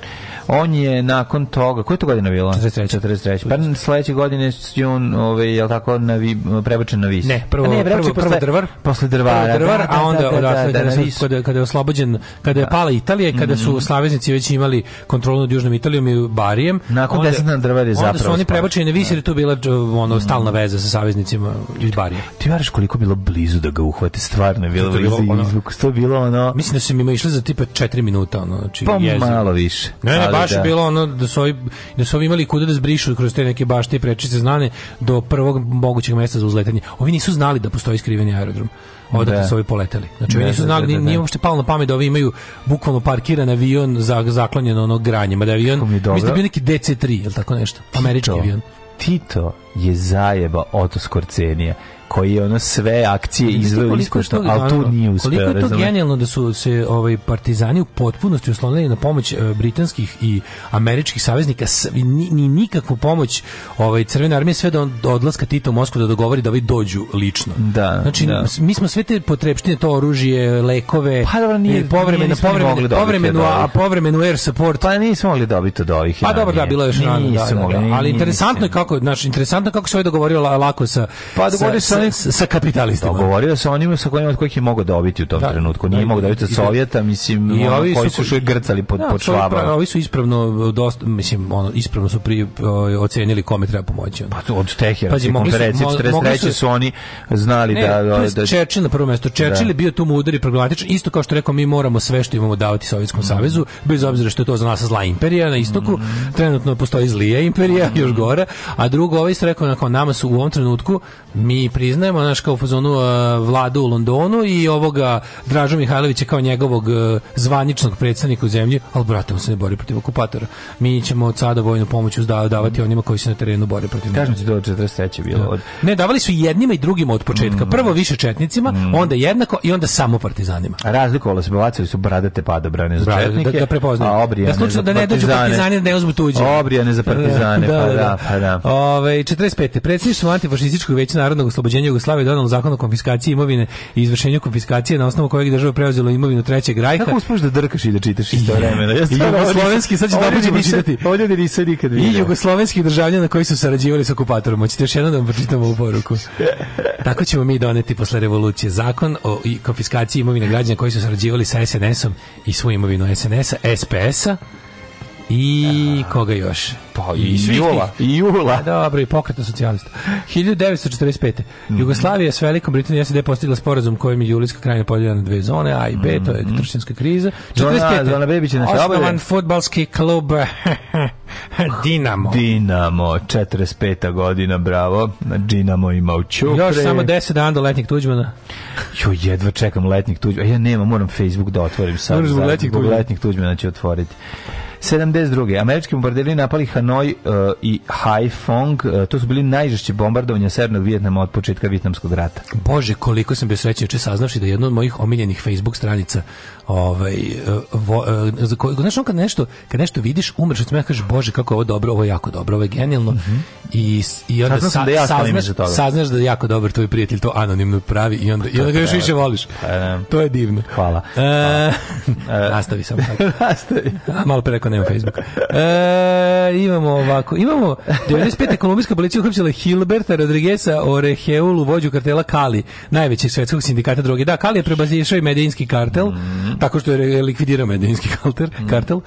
On je nakon toga, koja je to godina bila? 43. 43. Pa sledeće godine je on, ovaj, je tako, na vi, prebačen na vis? Ne, prvo, ne, prvo, prvo, prvo drvar. Posle drvara. Prvo drvar, da, a da, onda da, da, odatle, da, da, da, kada, kada je oslobođen, kada je da. pala Italija, kada su mhm. saveznici već imali kontrolu nad Južnom Italijom i Barijem. Nakon onda, desna drvar je zapravo. Onda su oni prebačeni na vis, jer je tu bila ono, mhm. stalna veza sa saveznicima iz Barije. Ti varaš koliko bilo blizu da ga uhvate, stvarno je bilo blizu izvuku. To bilo ono... Mislim da su im išli za tipa 4 minuta, ono, znači, pa malo više. Ne, ne, baš da. bilo ono da su, ovi, da su ovi imali kuda da zbrišu kroz te neke bašte i prečice znane do prvog mogućeg mesta za uzletanje. Ovi nisu znali da postoji skriveni aerodrom odakle da. su ovi poleteli. Znači, da, ovi nisu da, znali, da, da, da, nije uopšte palo na pamet da ovi imaju bukvalno parkiran avion za, zaklonjen ono granjem, da avion, mi mislim da je neki DC-3, ili tako nešto, američki Tito, avion. Tito je zajeba Oto Skorcenija koji je ono sve akcije izveo iskošto, ali tu nije uspeo. Koliko je to genijalno da su se ovaj partizani u potpunosti oslonili na pomoć e, britanskih i američkih saveznika, ni, ni nikakvu pomoć ovaj crvene armije sve do odlaska Tita u Moskvu da dogovori da ovi dođu lično. Da, znači da. mi smo sve te potrepštine to oružje, lekove, pa dobro, nije, e, povremeno povremeno povremeno a povremeno air support. Pa nismo mogli dobiti od ovih. Pa dobro da bilo je još rano, da, da, da, ali interesantno je kako, znači interesantno kako se ovo ovaj dogovorilo lako sa pa dogovorilo sa sa kapitalistima. Da, govorio sa onima sa kojima od kojih je mogao dobiti u tom da, trenutku. Nije da, mogao dobiti od da. Sovjeta, mislim, i ovi koji su koji... grcali pod, da, pod švaba. Ovi su ispravno, dosta, mislim, ono, ispravno su pri, ovaj, ocenili kome treba pomoći. Ono. Pa to od Tehera, Pazi, konferencije 43. su oni znali ne, da... Pa da, da Čerčil na prvo mesto. Čerčil da. je bio tu mudar i pragmatičan, isto kao što rekao, mi moramo sve što imamo davati Sovjetskom mm. savezu, bez obzira što je to za nas zla imperija na istoku, mm. trenutno postoji zlija imperija, mm. još mhm. gore, a drugo, ovaj isto rekao, nakon nama su u ovom trenutku, mi pri priznajemo, znaš, kao u fazonu uh, vladu u Londonu i ovoga Dražu Mihajlovića kao njegovog uh, zvaničnog predstavnika u zemlji, ali brate, on se ne bori protiv okupatora. Mi ćemo od sada da vojnu pomoć da, davati onima koji se na terenu bore protiv Kažem ti to od 43. bilo. Da. Od... Ne, davali su jednima i drugima od početka. Mm. Prvo više četnicima, mm. onda jednako i onda samo partizanima. A razlikovalo se, bacili su bradate padobrane za Brad, četnike, da, da prepoznaju. A obrijane da slučajno da ne dođu partizani, da ne uzmu tuđe. Obrijane za partizane, da, pa da, pa da. Ove, 45. Predsjedništvo antifašističkog veća narodnog oslobođenja uređenja Jugoslavije donalo zakon o konfiskaciji imovine i izvršenju konfiskacije na osnovu kojeg država preuzela imovinu Trećeg rajha. Kako uspeš da drkaš i da čitaš isto vremena? Ja jugoslovenski, sad ću da ćemo čitati. Ovdje nisam nikad vidio. I jugoslovenski državljana koji su sarađivali sa okupatorom. Hoćete još jednom da vam pročitamo ovu poruku. Tako ćemo mi doneti posle revolucije zakon o konfiskaciji imovine građana koji su sarađivali sa SNS-om i svu imovinu SNS-a, SPS-a, I Aha. Da. koga još? Pa i, I Jula. I Jula. Pa dobro, i pokretna socijalista. 1945. Mm. Jugoslavija s Velikom Britanijom SED postigla sporazum kojim je Julijska krajina podijeljena na dve zone, A i B, to je mhm. trštinska kriza. 45. Osnovan futbalski klub Dinamo. Dinamo, 45. godina, bravo. Dinamo ima u Čupre. Još samo 10 dana do letnjeg tuđmana. Jo, jedva čekam letnjeg tuđmana. Ja nema, moram Facebook da otvorim sad. Moram zbog letnjeg tuđmana. Zbog letnjeg tuđmana ću otvoriti. 72. Američki bombarderi napali Hanoj uh, e, i Haiphong. Uh, e, to su bili najžešće bombardovanja Severnog Vijetnama od početka Vijetnamskog rata. Bože, koliko sam bio srećan juče saznavši da jedna od mojih omiljenih Facebook stranica ovaj e, vo, za koji znači kad nešto kad nešto vidiš umreš od smeha kažeš bože kako je ovo dobro ovo je jako dobro ovo je genijalno mm -hmm. i i onda sa, da ja saznaš, saznaš da je jako dobro tvoj prijatelj to anonimno pravi i onda i onda ga još više voliš pa, da. to je divno hvala, hvala. E, nastavi samo nastavi malo preko Facebooka, nema Facebooka. E, imamo ovako, imamo 95. kolumbijska policija uhapsila Hilberta Rodriguesa Oreheulu, vođu kartela Kali, najvećeg svetskog sindikata droge. Da, Kali je prebazišao i medijinski kartel, mm. tako što je likvidirao medijinski kartel, mm. kartel.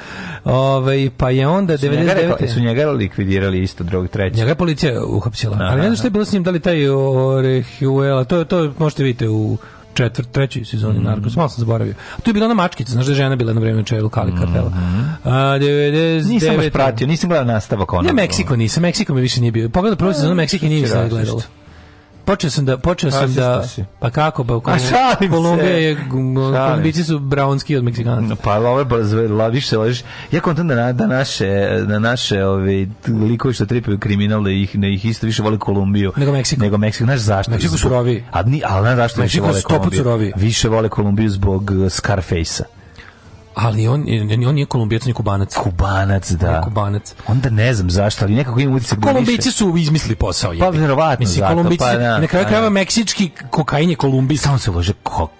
Ove, ovaj, pa je onda su 99. Njega, su njega likvidirali isto drug treći. Njega je policija uhapsila. Aha. Da, Ali ne da, znam što je da. bilo s njim, da li taj Orehuela, to, to možete vidjeti u četvrt, trećoj sezoni mm -hmm. Narcos, malo sam zaboravio. A tu je bila ona mačkica, znaš da je žena bila na vreme na čelu Kali mhm. kartela. Mm A, 99... Nisam baš pratio, nisam gledao nastavak ono. Ne, Meksiko nisam, Meksiko mi više nije bio. Pogledao prvo sezonu Meksike nije više gledalo počeo sam da počeo sam da pa kako pa Kolum, Kolumbija je Kolumbici su brownski od Meksikanaca. Pa love brzo la više laviš. Ja kontam da na, da naše na da naše ove likovi što tripaju kriminale da ih ne da ih isto više vole Kolumbiju nego Meksiko. Nego Meksiko, znaš zašto? Meksiko surovi. A ni al ne zašto Meksiko više vole Kolumbiju. Više vole Kolumbiju zbog Scarface-a. Ali on, on je kolumbijac, on je kubanac. Kubanac, da. On kubanac. Onda ne znam zašto, ali nekako ima utisak da su izmislili posao. Pa verovatno zato. Pa, da, na kraju pa krajeva da. meksički kokain je kolumbijski. Samo se lože kok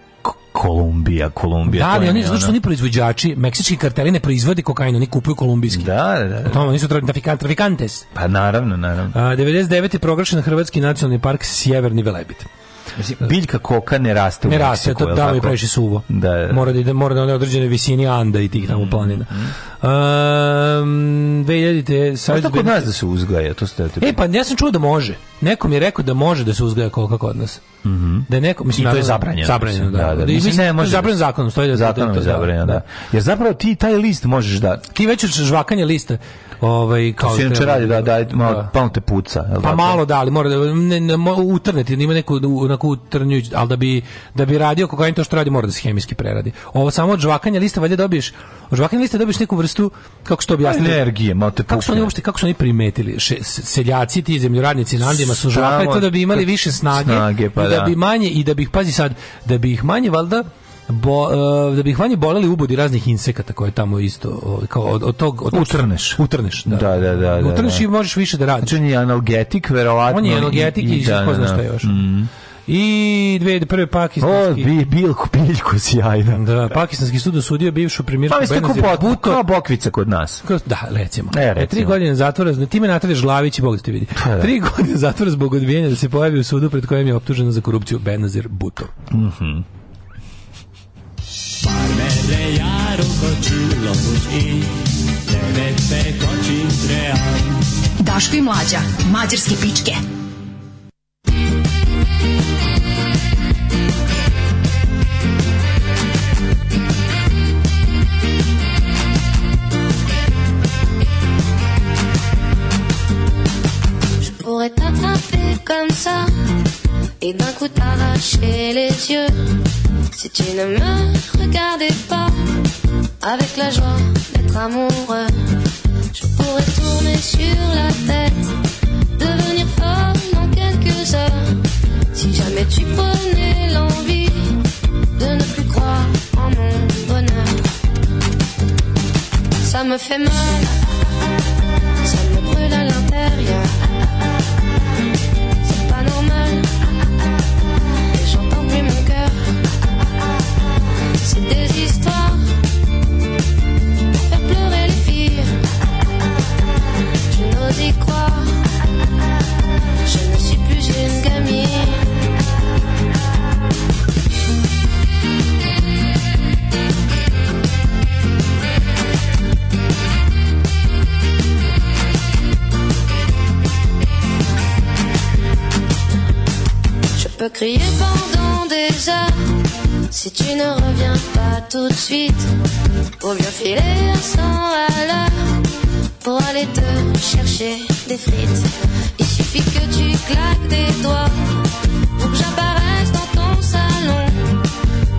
Kolumbija, Kolumbija. Da, ali oni što oni proizvođači, meksički karteli ne proizvode kokain, oni kupuju kolumbijski. Da, da, da. Tamo nisu trafikan, trafikantes. Pa naravno, naravno. A, 99. je proglašen Hrvatski nacionalni park Sjeverni Velebit biljka koka ne raste ne u Ne raste, to da je previše suvo. Da, da. Mora da ide, mora da na određene visini Anda i tih tamo mm-hmm. planina. Mm -hmm. um, 2000 savjet kod nas da se uzgaja, to ste. E pa ja sam čuo da može. Neko mi je rekao da može da se uzgaja koka kod nas. Mhm. Mm da je neko mislim I to je zabranjeno. Zabranjeno, da. da, da. da mislim, ne, može. Da zabranjeno zakonom, stoji da, da zakonom je zabranjeno, da. da. Jer zapravo ti taj list možeš da ti već žvakanje lista Ovaj kao se radi da da malo pa te puca, Pa tako? malo da, ali mora da ne, ne utrneti, da ima neku na ku utrnju, al da bi da bi radio kokain to što radi mora da se hemijski preradi. Ovo samo od lista valjda dobiješ. Od lista dobiješ neku vrstu kako što objasniti pa energije, malo te puca Kako su oni uopšte kako su oni primetili? Še, seljaci ti zemljoradnici na Andima su žvakali to da bi imali više snage, snage pa da. da bi manje i da bih pazi sad, da bi ih manje valjda bo, uh, da bih manje boleli ubodi raznih insekata koje tamo isto kao od, od tog od utrneš utrneš da da da, da, da utrneš da, da. i možeš više da radiš znači analgetik verovatno on je analgetik i, i, i da, ko zna da, šta da. još mm. I dve prve pakistanski. O, bi, bilku, biljku sjajna. Da, pakistanski sud osudio bivšu premijerku pa, Benazir Buto. Bok, kao bokvica kod nas. Kao, da, recimo. E, recimo. E, tri godine zatvora, na time natradaš Glavić i Bog da te vidi. Pa, da. Tri godine zatvora zbog odbijenja da se pojavi u sudu pred kojim je optužena za korupciju Benazir Buto. Mhm. Mm Farmele iarul cocilor pușii, Tebe pe coci între ani. Dașcu i mlađa, mađarske pičke. Je pourrais t'attraper comme ça et d'un coup t'arracher les yeux. Si tu ne me regardais pas avec la joie d'être amoureux, je pourrais tourner sur la tête, devenir femme en quelques heures. Si jamais tu prenais l'envie de ne plus croire en mon bonheur, ça me fait mal, ça me brûle à l'intérieur. C'est des histoires pour faire pleurer les filles. Je n'ose y croire. Je ne suis plus une gamine. Je peux crier pendant déjà. Si tu ne reviens pas tout de suite, Pour bien filer sans à l'heure pour aller te chercher des frites. Il suffit que tu claques des doigts pour que j'apparaisse dans ton salon.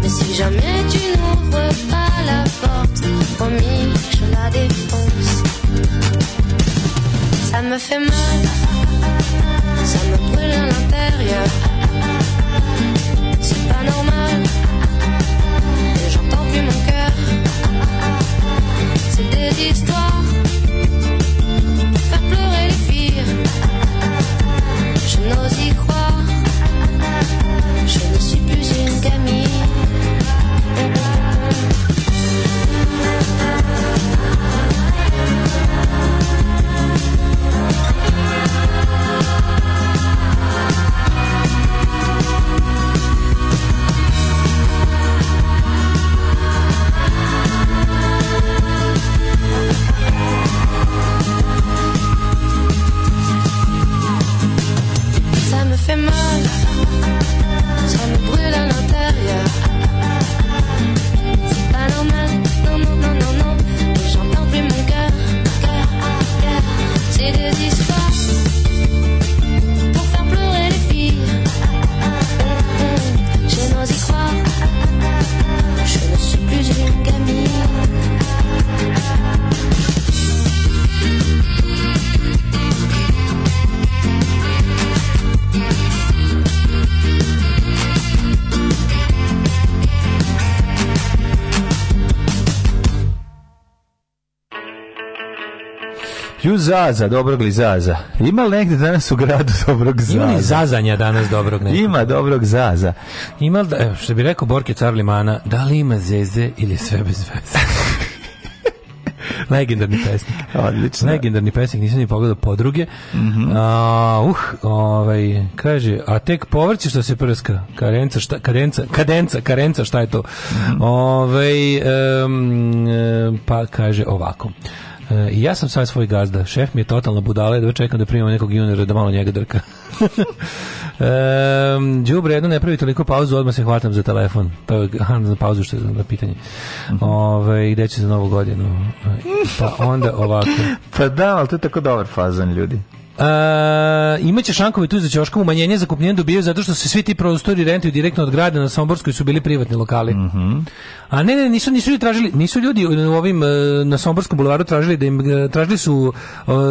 Mais si jamais tu n'ouvres pas la porte, promis, je la défonce. Ça me fait mal, ça me brûle à l'intérieur. Zaza, dobrog li Zaza? Ima li negde danas u gradu dobrog Zaza? Ima li Zazanja danas dobrog nekog? Ima dobrog Zaza. Ima da, što bi rekao Borke Carlimana, da li ima Zeze ili sve bez veze? legendarni pesnik. Odlično. Legendarni pesnik, nisam ni pogledao podruge. Mm -hmm. a, uh, uh, ovaj, kaže, a tek povrće što se prska. Karenca, šta, kadenca, kadenca, karenca, šta je to? Mm -hmm. Ove, ovaj, um, pa kaže ovako. E, I ja sam sad svoj gazda. Šef mi je totalna budala, da čekam da primam nekog juniora da malo njega drka. Um, Đubre, jedno ne pravi toliko pauzu, odmah se hvatam za telefon. Pa je za pauzu što je na pitanje. Mhm. Ove, gde će za novu godinu? E, pa onda ovako. pa da, al to je tako dobar fazan, ljudi. Uh, imaće Šankovi tu za ćoškom umanjenje za kupnjenu dobijaju zato što se svi ti prostori rentuju direktno od grada na Somborskoj su bili privatni lokali. Mm -hmm. A ne, ne, nisu, nisu tražili, nisu ljudi u ovim, e, na Somborskom bulevaru tražili da im, e, tražili su uh,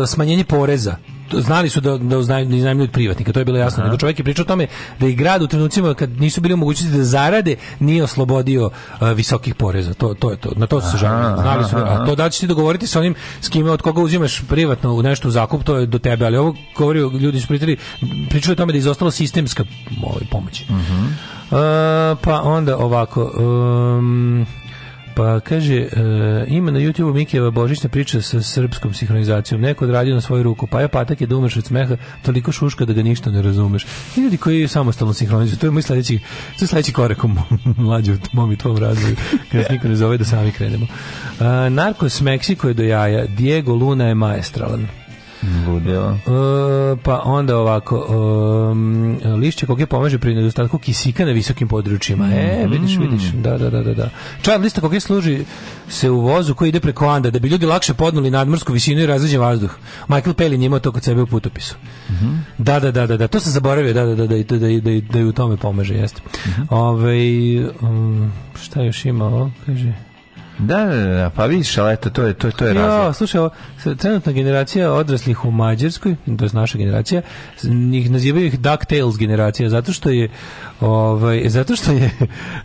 smanjenje poreza znali su da da, da iznajmljuju od privatnika, to je bilo jasno. Nego čovjek je pričao o tome da i grad u trenucima kad nisu bili u mogućnosti da zarade, nije oslobodio uh, visokih poreza. To to je to. Na to su se žalili. Znali su, da, a to da ćeš ti dogovoriti sa onim s kime od koga uzimaš privatno u nešto u zakup, to je do tebe, ali ovo govorio ljudi su pričali, pričaju o tome da je izostala sistemska ovaj, pomoć. Uh -huh. Uh, pa onda ovako um, Pa kaže, e, ima na YouTubeu Mikijeva božićna priča sa srpskom sinhronizacijom. Neko odradio na svoju ruku, pa je patak je da umreš od smeha, toliko šuška da ga ništa ne razumeš. I ljudi koji je samostalno sinhronizuju, to je moj sledeći, to je sledeći korak u mlađu mom i tvom razvoju, kada niko ne zove da sami krenemo. E, Narkos Meksiko je do jaja, Diego Luna je maestralan. Ludilo. E, pa onda ovako, um, lišće koke pomaže pri nedostatku kisika na visokim područjima. E, mhm. vidiš, vidiš, da, da, da, da. da. Čajan lista koke služi se u vozu koji ide preko Anda, da bi ljudi lakše podnuli nadmorsku visinu i razređen vazduh. Michael Palin imao to kod sebe u putopisu. Mm -hmm. Da, da, da, da, da, to sam zaboravio, da, da, da, da, da, da, da, da, da i u tome pomaže, jeste. Mm -hmm. Ove, ovaj, um, šta još ima ovo, kaže... Da, da, da, da, pa vidiš, ali eto, to je, to, to je razlog. Jo, slušaj, trenutna generacija odraslih u Mađarskoj, to je naša generacija, njih nazivaju ih DuckTales generacija, zato što je Ovaj, zato što je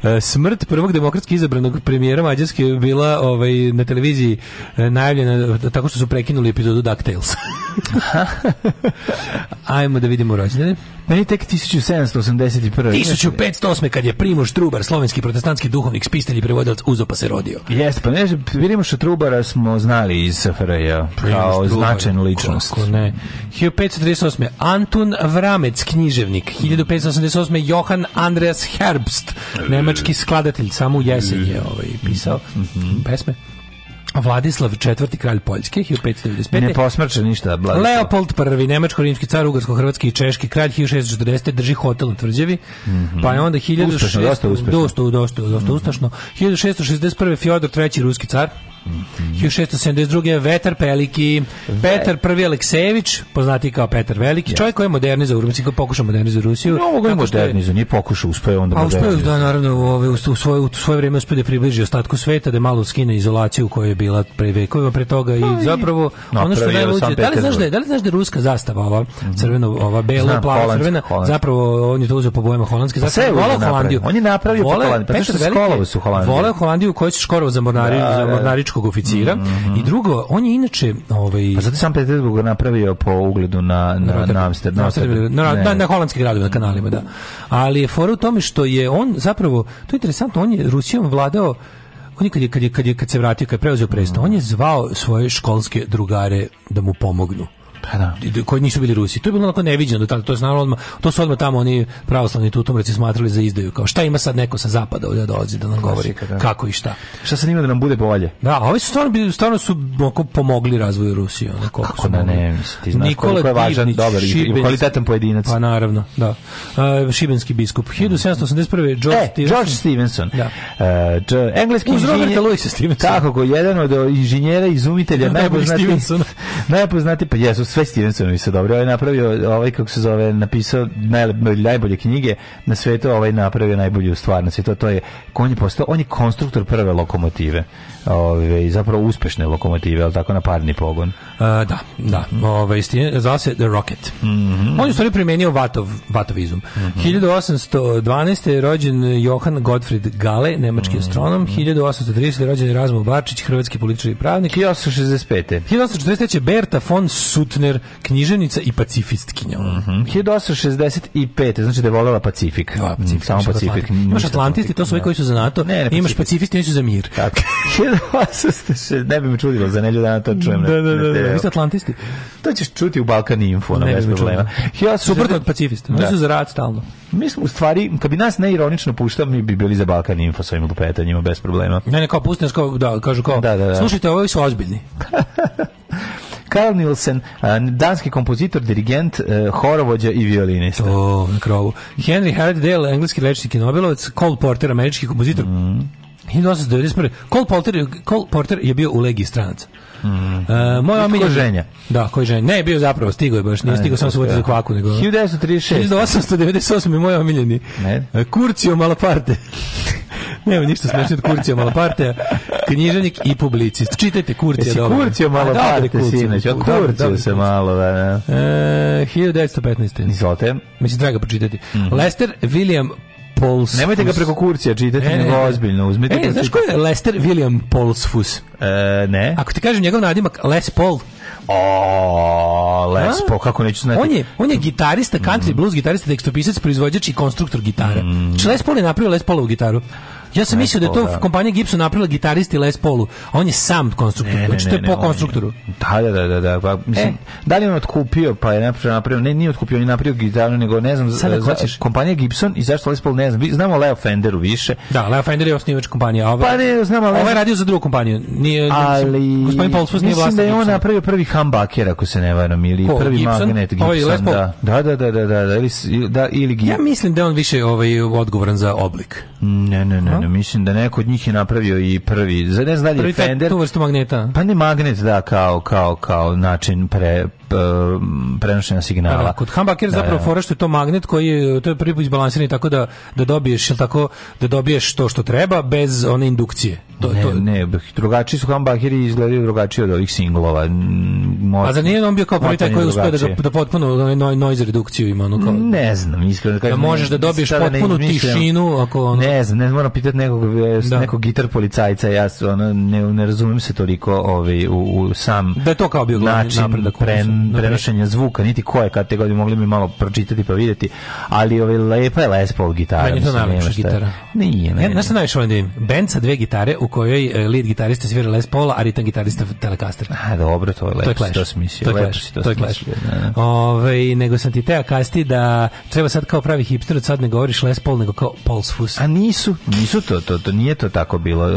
e, smrt prvog demokratski izabranog premijera Mađarske bila ovaj, na televiziji e, najavljena tako što su prekinuli epizodu DuckTales. Ajmo da vidimo rođene. Meni tek 1781. 1508. kad je Primoš Trubar, slovenski protestantski duhovnik, spistelj i prevodilac, Uzopa se rodio. Jeste, pa ne, Primoš Trubara smo znali iz SFRJ kao značajnu ličnost. Kako ne. 1538. Antun Vramec, književnik. 1588. Johan Andreas Herbst, nemački skladatelj, samo u jesen je ovaj, pisao mm pesme. Vladislav IV. kralj Poljske 1595. Ne posmrče ništa. Vladislav. Leopold I. nemačko-rimski car ugarsko-hrvatski i češki kralj 1640. drži hotel na tvrđavi. Mm -hmm. Pa je onda 1600 Ustašno, dosta uspešno. Dosta, dosta, dosta mm -hmm. ustašno. 1661. Fjodor III. ruski car. 1672. Mm-hmm. Vetar Peliki, Petar prvi Aleksejević, poznati kao Petar Veliki, yes. čovjek koji je modernizao Rusiju, koji pokušao modernizovati Rusiju. No, ga je modernizao, nije pokušao, uspeo onda pa, uspeo, da, naravno, u, ove, u, svoje, u svoje vrijeme uspeo da približi ostatku sveta, da malo skine izolaciju koja je bila pre vekovima pre toga i pa zapravo no, ono što najluđe, da li znaš da je, da li znaš da je ruska zastava ova, mhm. crvena, ova bela, plava, crvena, zapravo on je to uzeo po bojama holandske pa zastave, volao Holandiju. On je napravio po pa Holandiju, pa zašto se skolovao su Holandiju? Volao Holandiju koji se škorao za da, da, da. mornaričku sovjetskog oficira mm -hmm. i drugo on je inače ovaj pa zato sam Petersburg napravio po ugledu na na Rotter, na Amsterdam, na, Amsterdam, na, na, na holandski gradovi na kanalima da ali je fora u tome što je on zapravo to je interesantno on je Rusijom vladao on je kad je, kad je, kad je kad se vratio kad je preuzeo presto on je zvao svoje školske drugare da mu pomognu Pa da. Koji nisu bili Rusi. To je bilo onako neviđeno do tada, to je znalo odmah, to su odmah tamo oni pravoslavni tutomreci smatrali za izdaju. Kao šta ima sad neko sa zapada ovdje dolazi da, da nam govori Klasika, da. kako i šta. Šta se njima da nam bude bolje? Da, a ovi su stvarno, stvarno su pomogli razvoju Rusije. Ono, kako su da mogli. ne, ti znaš koliko je važan, dobar i kvalitetan pojedinac. Pa naravno, da. Uh, šibenski biskup. 1781. E, George, e, Stevenson. George Stevenson. Da. Uh, dž, engleski Uz inženjer... Roberta Louisa Stevenson. Tako, jedan od inženjera, izumitelja, najpoznati, najpoznati, pa Jesus, sve Stevensonovi su dobri. Ovaj napravio, ovaj kako se zove, napisao naj, najbolje knjige na svetu, ovaj napravio najbolju stvar na svetu. To je, on je postao, on je konstruktor prve lokomotive. Ove, zapravo uspešne lokomotive, al tako na parni pogon. Uh, da, da. Ovaj istine, zvao The Rocket. Mm -hmm. On je stvari primenio Vatov, Vatov Mm -hmm. 1812. je rođen Johan Gottfried Gale, nemački mhm. astronom. Mm -hmm. 1830. je rođen Razmo Barčić, hrvatski političar i pravnik. 1865. 1843. Berta von Sutner Kiršner, književnica i pacifistkinja. Mm -hmm. 1865, znači da je volela Pacifik. Da, mhm, Pacifik, samo da Pacifik. Imaš Atlantisti, to su ovi koji su za NATO, ne, ne, imaš pacifisti, oni su za mir. Tako. 1866, ne bi me čudilo, za neđu dana to čujem. Da, da, da, da, vi ste Atlantisti. To ćeš čuti u Balkan Info, na bez problema. Suprotno od pacifista, oni da. su za rad stalno. Mi smo u stvari, kad bi nas neironično puštao, mi bi bili za Balkan Info svojim lupetanjima, bez problema. Ne, ne, kao pusti nas, kao, da, kažu kao, da, da, da. slušajte, ovi su ozbiljni. Kyle Nielsen, danski kompozitor, dirigent, e, horovođa i violinista. O, na krovu. Henry Harrod engleski lečnik i Nobelovac, Cole Porter, američki kompozitor. Mm. 1891. Cole Porter, Cole Porter je bio u legiji stranaca. Mm. Uh, e, moj omiljen ženja. Da, koji ženja. Ne, bio zapravo stigao je baš, nije stigao samo svoj za kvaku nego. 1936. 1898 je moj omiljeni. Ne. E, kurcio Malaparte. Nema ništa smešno od Kurcija Malaparteja, književnik i publicist. Čitajte Kurcija Jesi dobro. Kurcio Malaparte, sinoć, znači, od Kurcio se malo, da, da. E, 1915. Izvolite. Mislim, treba ga pročitati. Mm -hmm. Lester William Polsfus. Nemojte ga preko kurcija čitati, e, nego ozbiljno. Uzmite e, znaš ko je Lester William Polsfus? E, ne. Ako ti kažem njegov nadimak, Les Paul. O, Les Paul, kako neću znati. On je, on je gitarista, country mm. blues gitarista, tekstopisac, proizvođač i konstruktor gitare. Mm. Les Paul je napravio Les Paulovu gitaru. Ja sam mislio da je to da. kompanija Gibson napravila gitaristi Les Paulu, on je sam konstruktor, ne, znači to je po konstruktoru. Da, da, da, da, da, pa, mislim, e. da li on otkupio, pa je napravio, ne, nije otkupio, on je napravio gitaru, nego ne znam, Sada za, kompanija Gibson i zašto Les Paul, ne znam, znamo Leo Fenderu više. Da, Leo Fender je osnivač kompanije, a pa ne, znamo, je radio za drugu kompaniju, nije, ali, gospodin Paul Paulsfus nije vlasnik. Mislim da je on napravio prvi humbucker, ako se ne varam, ili prvi magnet ovaj Gibson, da. da, da, da, da, da, da, ili, da, ili Ja mislim da on više ovaj, odgovoran za oblik. Ne, ne, ne, stanju. Mislim da neko od njih je napravio i prvi, za ne znam da je Fender. Tu vrstu magneta. Pa ne magnet, da, kao, kao, kao način pre, prenošenja signala. Pa da, kod humbucker da, zapravo da. fora što je to magnet koji to je prvi put izbalansiran tako da da dobiješ ili tako da dobiješ to što treba bez one indukcije. To, ne, to... ne, drugačiji su humbuckeri izgledaju drugačije od ovih singlova. Možda, A za nije on bio kao prvi taj koji uspio da, da potpuno noise redukciju ima ono kao. Ne znam, iskreno kažem. Da možeš da dobiješ potpunu tišinu ako ono... Ne znam, ne znam, moram pitati nekog, e, da. nekog gitar policajca, ja ono, ne, ne razumijem se toliko ovaj, u, u sam da je to kao bio način napredak, pren, prenošenja zvuka, niti ko je kad te godine mogli mi malo pročitati pa videti ali ovaj, lepa je Les Paul gitara. Meni je to najlepša gitara. Nije, ne. Znaš što najviše volim da im? sa dve gitare u kojoj e, lead gitarista svira Les Paula, a ritam gitarista Telecaster. A, dobro, to je lepo, to je clash. to misli To je da, to, to da. je Ove, ovaj, nego sam ti teo kasti da treba sad kao pravi hipster, sad ne govoriš Les Paul, nego kao Paul's Fus. A nisu, nisu nisu to, to, to nije to tako bilo. E,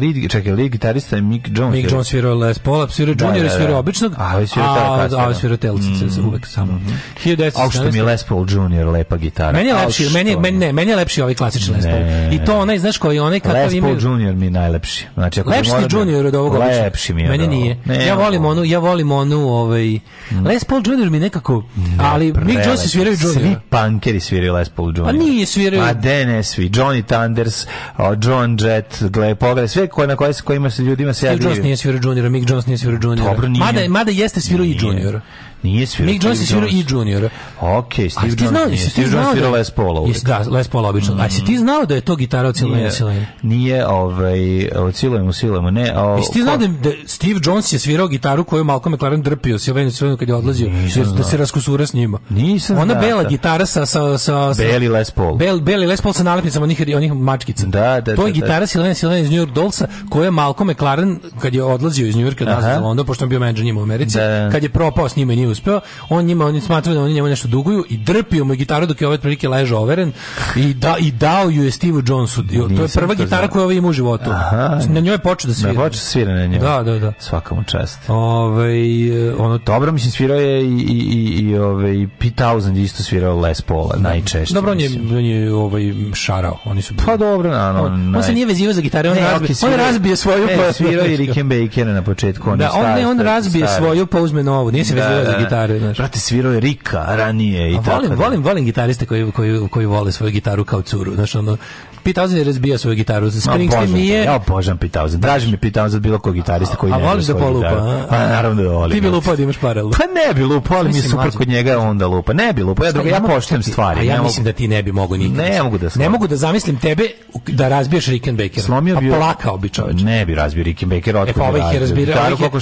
lead, čekaj, lead gitarista je Mick Jones. Mick Jones svirao Les Paul, svirao da, Junior, da, da. da. svirao običnog, a ovaj svirao taj A ovaj svirao telcice, mm uvek samo. Mm -hmm. što mi Les Paul Junior lepa gitara. Meni je lepši, meni, meni, ne, meni je lepši ovaj klasični Les Paul. I to onaj, znaš koji onaj kakav Les Paul Junior mi je najlepši. Znači, ako lepši moram, da- Junior od ovog običnog. Lepši mi je. Meni nije. ja volim onu, ja volim onu, ovaj... Mhm. Les Paul Junior mi nekako... Ali Mick Jones svirao Junior. Svi punkeri sviraju Les Paul Junior. A nije sviraju. A de ne svi. Johnny Thunders Jones, John Jett, gle, pogled, sve koje, na koje, kojima se ljudima se ja Steve Jones nije svirao juniora, Mick Jones nije svirao juniora. Dobro, nije. Mada, mada jeste svirao i juniora. Nije svirao. Mick Jones je svirao i junior. Okej, okay, Steve Jones. Znao, jesi ti znao da je Les Paul obično. Da, Les Paul obično. Mm. A si ti mhm. znao da je to gitara od Silvana Silvana? Nije, ovaj, od Silvana Silvana, ne. O, jesi ti znao da-, da, Steve Jones je svirao gitaru koju Malcolm McLaren drpio Silvana Silvana kad je odlazio, jer, da se raskusura s njima. Nisam Ona bela da. gitara sa, sa, sa, sa Beli Les Paul. Bel, beli Les Paul sa nalepnicama onih, onih mačkica. Da, da, to je da, da. gitara da. Silvana Silvana iz New York Dollsa koja je Malcolm McLaren kad je odlazio iz New Yorka nazad za London, pošto je bio menadžer njima u Americi, da. kad je propao s njima i nije uspeo, on njima, oni smatraju da oni njemu nešto duguju i drpio mu gitaru dok je ovaj prilike leže overen i, da, i dao ju je Steve Johnsu. To je prva gitara koju ovaj ima u životu. Aha, na njoj je počeo da svira. Da, počeo da svira na njoj. Da, da, da. Svaka mu čast. Ove, ovaj, eh, ono, Dobro, mislim, svirao je i, i, i, i ovaj P-1000 isto svirao Les Paul najčešće. Dobro, on je, on je ovaj, šarao. Oni su... Pa dobro, na, no, on, on se nije vezivao za gitaru, on, ne, razbije, okay, on razbije svoju... Ne, pa- svirao i Rickenbackera na početku. On da, on, ne, on razbije svoju, pa uzme novu. Nije se da, vezivao za da, gitare, da, da, da. znaš. Brate, svirao je Rika ranije i volim, tako. Volim, volim gitariste koji, koji, koji vole svoju gitaru kao curu, znaš, ono, Pitauzen razbija svoju gitaru. Springsteen nije... Ja obožavam Pitauzen. Draži mi Pitauzen od bilo kog gitarista koji a, ne da A voliš da polupa? Pa naravno da volim. Ti bi lupao da imaš paralel. Pa ne bi lupao, ali mi je super kod njega onda lupa. Ne bi lupao, ja, druga, ja poštujem stvari. A ja mislim da ti ne bi mogo nikad. Ne mogu da Ne mogu da zamislim tebe da razbiješ Rickenbacker. Slomio pa bi... Pa plakao bi čoveč. Ne bi razbio Rickenbacker, otkud e, pa je razbio.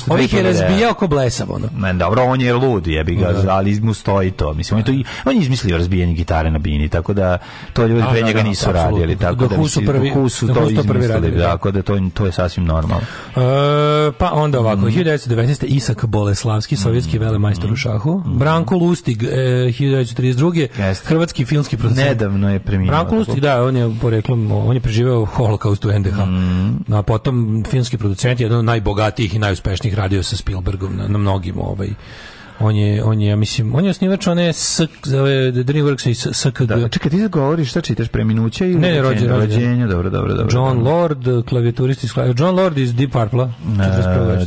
Ovih je razbijao ko blesav, ono. Ne, dobro, on je lud, jebi ga, da. ali mu stoji to. Mislim, on je izmislio razbijanje gitare na bini, tako da to ljudi da, pre njega nisu radili tako da Husu prvi, Husu to izmislili, da. tako da to, to je sasvim normalno. E, pa onda ovako, mm. 1919. Isak Boleslavski, mhm. sovjetski mm. velemajstor u šahu, mm. Branko Lustig, e, 1932. Yes. Hrvatski filmski producent. Nedavno je preminuo. Branko Lustig, da, on je poreklom, on je preživeo holokaust u NDH. Mm. A potom filmski producent, jedan od najbogatijih i najuspešnijih radio sa Spielbergom na, na mnogim ovaj On je, on je, ja mislim, on je osnivač one s, ove, Dreamworks i SKG. Da, čekaj, ti govoriš šta čitaš, preminuće i ne, ne, rođenje, rođenje, dobro, dobro, dobro. John Lord, klavijaturist iz John Lord iz Deep Purple, uh,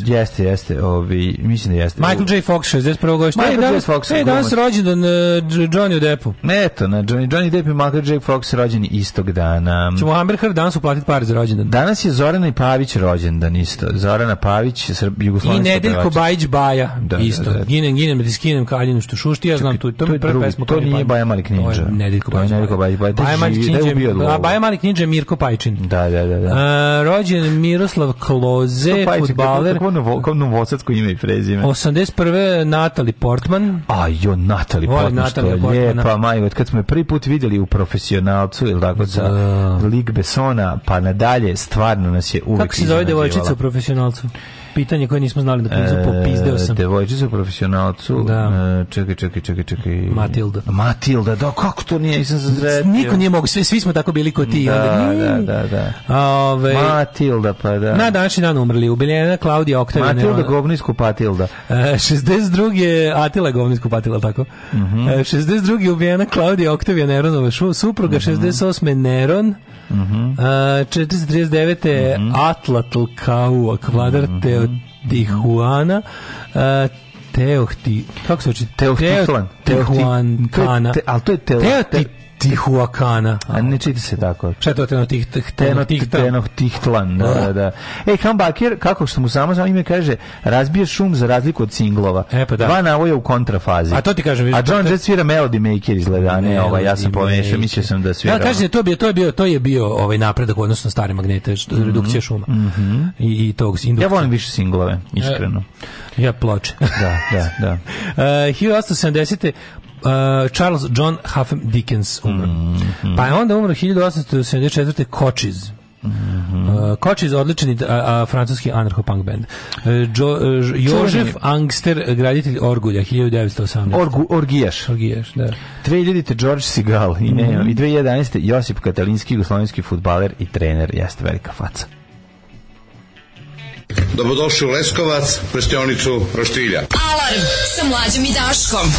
Jeste, jeste, ovi, mislim da jeste. Michael J. Fox, 61. godište. Michael J. Fox. E, danas rođendan Johnny Deppu. Eto, na Johnny, Johnny Depp i Michael J. Fox rođeni istog dana. Ćemo Amber Heard danas uplatiti pare za rođendan. Danas je Zorana i Pavić rođendan isto. Zorana Pavić, Jugoslavijska I Nedeljko Bajić Baja, da, da, isto. Da, da, da ginem, da skinem kaljinu što šušti, ja znam tu. To, to je prva pesma. To nije Baja Malik Ninja. To je Nedeljko Baja Malik Ninja. Baja Malik Ninja, je Mirko Pajčin. Da, da, da. da. E, rođen Miroslav Kloze, futbaler. Kao novosatsko ime i prezime. 81. Natali Portman. A jo, Natali Portman, Natali što je lijepa, majko. Kad smo je prvi put vidjeli u profesionalcu, ili tako, sa da. Lig Besona, pa nadalje, stvarno nas je uvek Kako se zove devojčica u profesionalcu? pitanje koje nismo znali da klizu, e, popizdeo sam. Devojčica profesionalcu, da. E, čekaj, čekaj, čekaj, čekaj. Matilda. Matilda, da, kako to nije, nisam zazretio. Niko nije mogu, svi, svi smo tako bili kod ti. Da, da, da, da, da. Ove, Matilda, pa da. Na današnji dan umrli, ubiljena Klaudija Oktavina. Matilda Govnisku Patilda. 62. E, Atila Govnisku Patila, tako? Mm -hmm. 62. ubijena Klaudija Oktavija Neronova supruga, mm -hmm. 68. Neron, Mm uh, 439. Mm -hmm. Atlatlkaua, kvadrat mm -hmm. Tihuana. Uh, Teohti, kako se oči? Teohtitlan. Teohtitlan. Te, ali to je Teohtitlan. Tihuakana. A ne čita se tako. Šta je to teno tih teno tih teno tih tlan, da, da, da. Ej, Humbucker, kako što mu samo ime kaže, razbije šum za razliku od singlova. E pa da. Dva navoja u kontrafazi. A to ti kažem, A John Jett svira Melody Maker izgleda, ne, ovaj, ja sam pomešao, mislio sam da svira. Ja kaže to bi to je bio to je bio ovaj napredak u odnosu na stare magnete, što mhm, redukcija šuma. Mhm. I i tog indukcija. Ja volim više singlove, iskreno. Ja ploče. da, da, da. Uh, eh, 1870. Uh, Charles John Huffam Dickens umro. Mm -hmm. Pa je onda umro 1874. Kočiz. Mm -hmm. uh, Kočiz odlični a, francuski anarcho-punk band. Uh, uh, Jožef Angster, graditelj Orgulja, 1918. Orgu, orgijaš. Orgijaš, da. 2000. George Sigal i, ne, mm -hmm. i 2011. Josip Katalinski, jugoslovenski futbaler i trener, jeste velika faca. Dobrodošli u Leskovac, prštionicu Roštilja. Alarm sa mlađom i Daškom.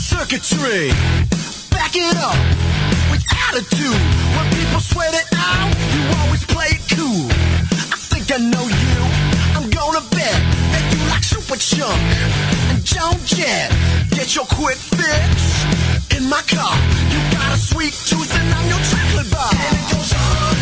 circuitry. Back it up with attitude. When people sweat it out, you always play it cool. I think I know you up chunk. And don't get, get your quick fix in my car. You got a sweet tooth and I'm your chocolate bar. And it goes on.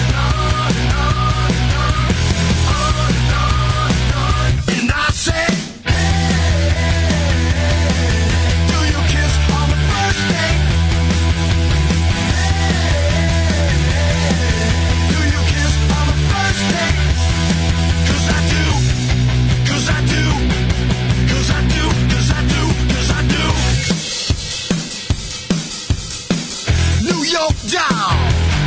yoke down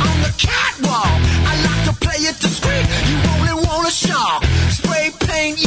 on the catwalk. I like to play it discreet. You only want a shock. Spray paint.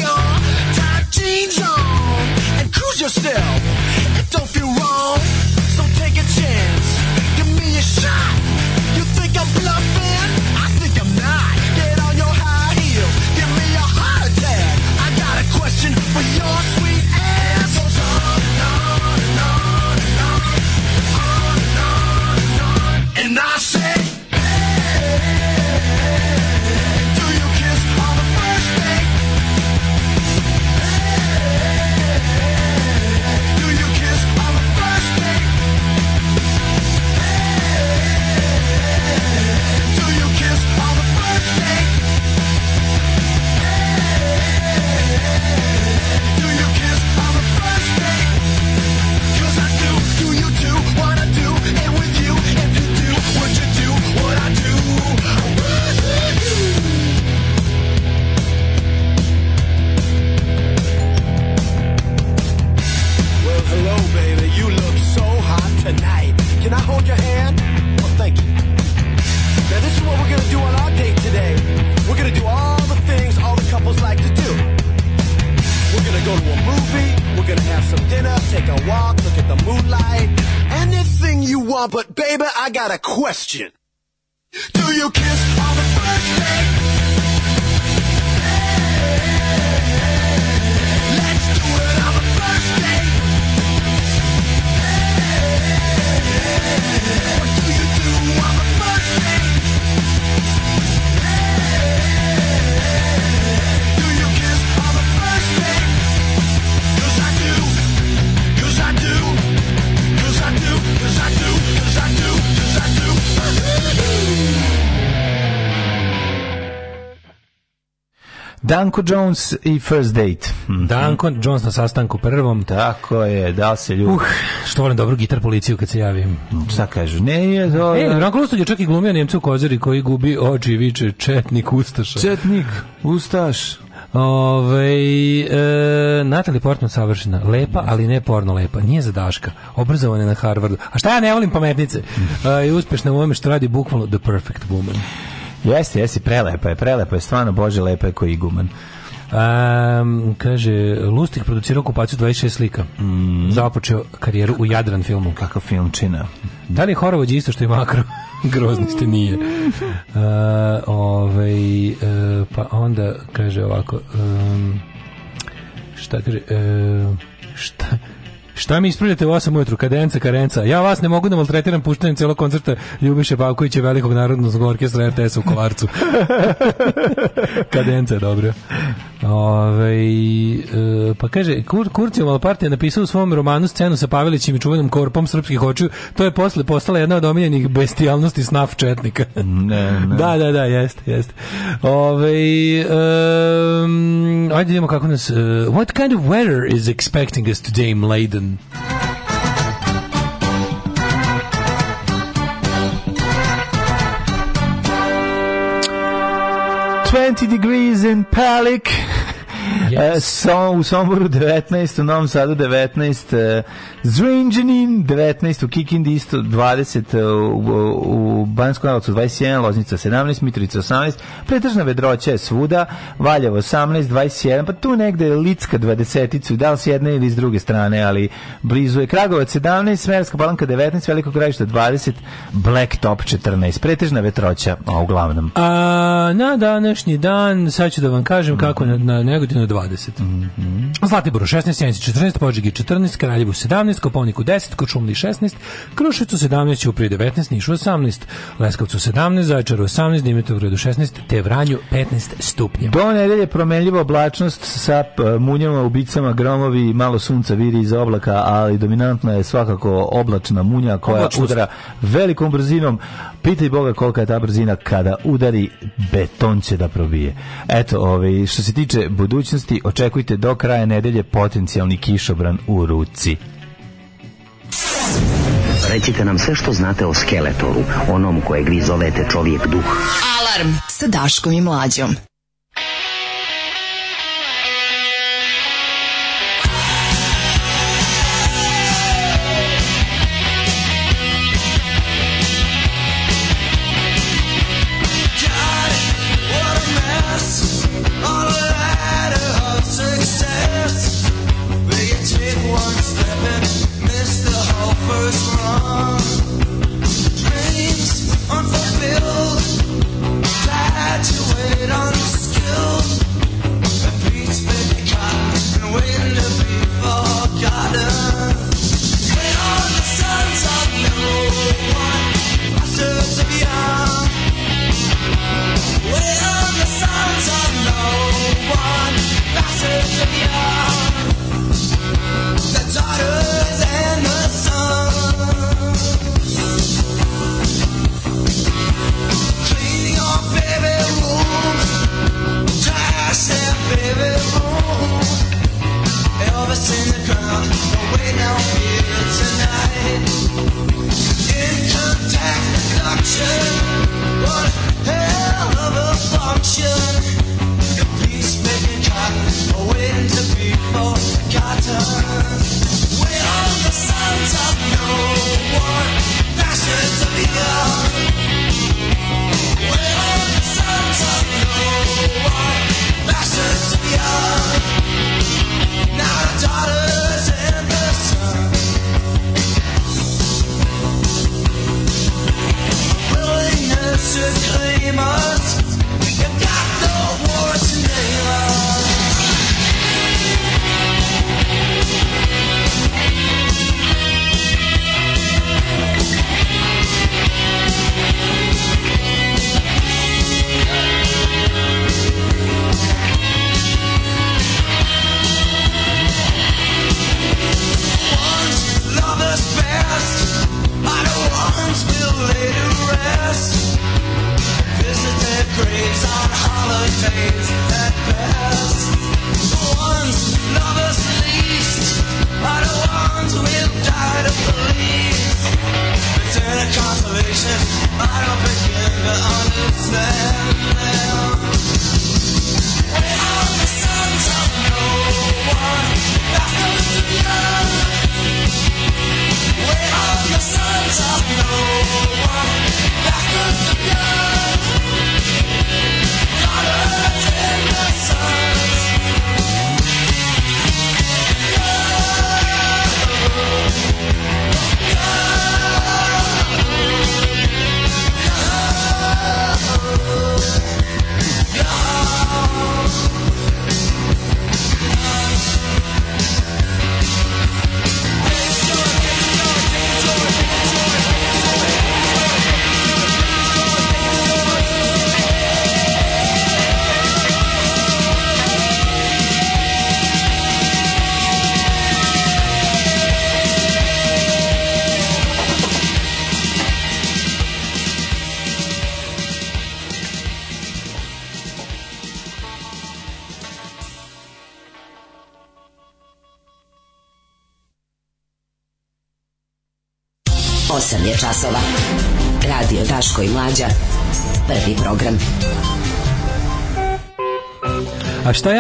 Danko Jones i First Date. Mm -hmm. Danko Jones na sastanku prvom. Tako je, da se ljubi. Uh, što volim dobru gitar policiju kad se javim. Šta kažu? Ne, je to... E, Ranko Lustović je čak i glumio Nemcu Kozari koji gubi oči i viče Četnik Ustaša. Četnik Ustaš. Ove, e, Natalie Portman savršena. Lepa, ali ne porno lepa. Nije za Daška. Obrazovana na Harvardu. A šta ja ne volim pametnice? Mhm. E, uspešna u ovome što radi bukvalno The Perfect Woman. Jeste, jeste, prelepa je, prelepa je, stvarno, Bože, lepa je koji guman. Um, kaže, Lustig producirao okupaciju 26 slika. Mm. Započeo karijeru u Jadran filmu. Kakav filmčina. Da li je Horovođ isto što je makro? Grozni ste nije. Uh, ovaj, uh, pa onda kaže ovako... Um, šta kaže... Uh, šta... Šta mi ispravljate u 8 ujutru? Kadenca, karenca. Ja vas ne mogu da maltretiram puštanjem celog koncerta Ljubiše Pavkovića velikog narodnog orkestra RTS u Kovarcu. kadenca, dobro. Ove, ovaj, e, pa kaže, Kur, Kurcio Malaparte je napisao u svom romanu scenu sa Pavelićim i čuvenom korpom srpskih očiju. To je posle postala jedna od omiljenih bestijalnosti snaf četnika. Ne, ne. Da, da, da, jeste, jeste. Ove, ovaj, um, ajde idemo kako nas... Uh, what kind of weather is expecting us today, Mladen? Twenty degrees in Palik. Yes. E, so, u Somboru 19, u Novom Sadu 19, uh, Zrenjanin 19, u Kikindi isto 20, e, u, u, u Banskom Nalovcu 21, Loznica 17, Mitrovica 18, Pretržna Vedroća je svuda, Valjevo 18, 21, pa tu negde je Licka 20, da li s jedne ili s druge strane, ali blizu je Kragovac 17, Smerska Balanka 19, Veliko Krajište 20, Black Top 14, Pretežna Vetroća, a uglavnom. A, na današnji dan, sad ću da vam kažem mm. kako na, na Negodinu Vojvodinu 20. Mm -hmm. Zlatiboru 16, Sjenici 14, Požegi 14, Kraljevu 17, Koponiku 10, Kočumli 16, Krušicu 17, Uprije 19, Nišu 18, Leskovcu 17, Zajčaru 18, Dimitrovgradu 16, te Vranju 15 stupnja. Do nedelje promenljiva oblačnost sa munjama, ubicama, gromovi, malo sunca viri iz oblaka, ali dominantna je svakako oblačna munja koja Oblačnost. udara velikom brzinom. Pitaj Boga kolika je ta brzina kada udari, beton će da probije. Eto, ovaj, što se tiče budućnosti, mogućnosti, očekujte do kraja nedelje potencijalni kišobran u ruci. Recite nam sve što znate o Skeletoru, onom kojeg vi zovete čovjek duh. Alarm sa Daškom i Mlađom.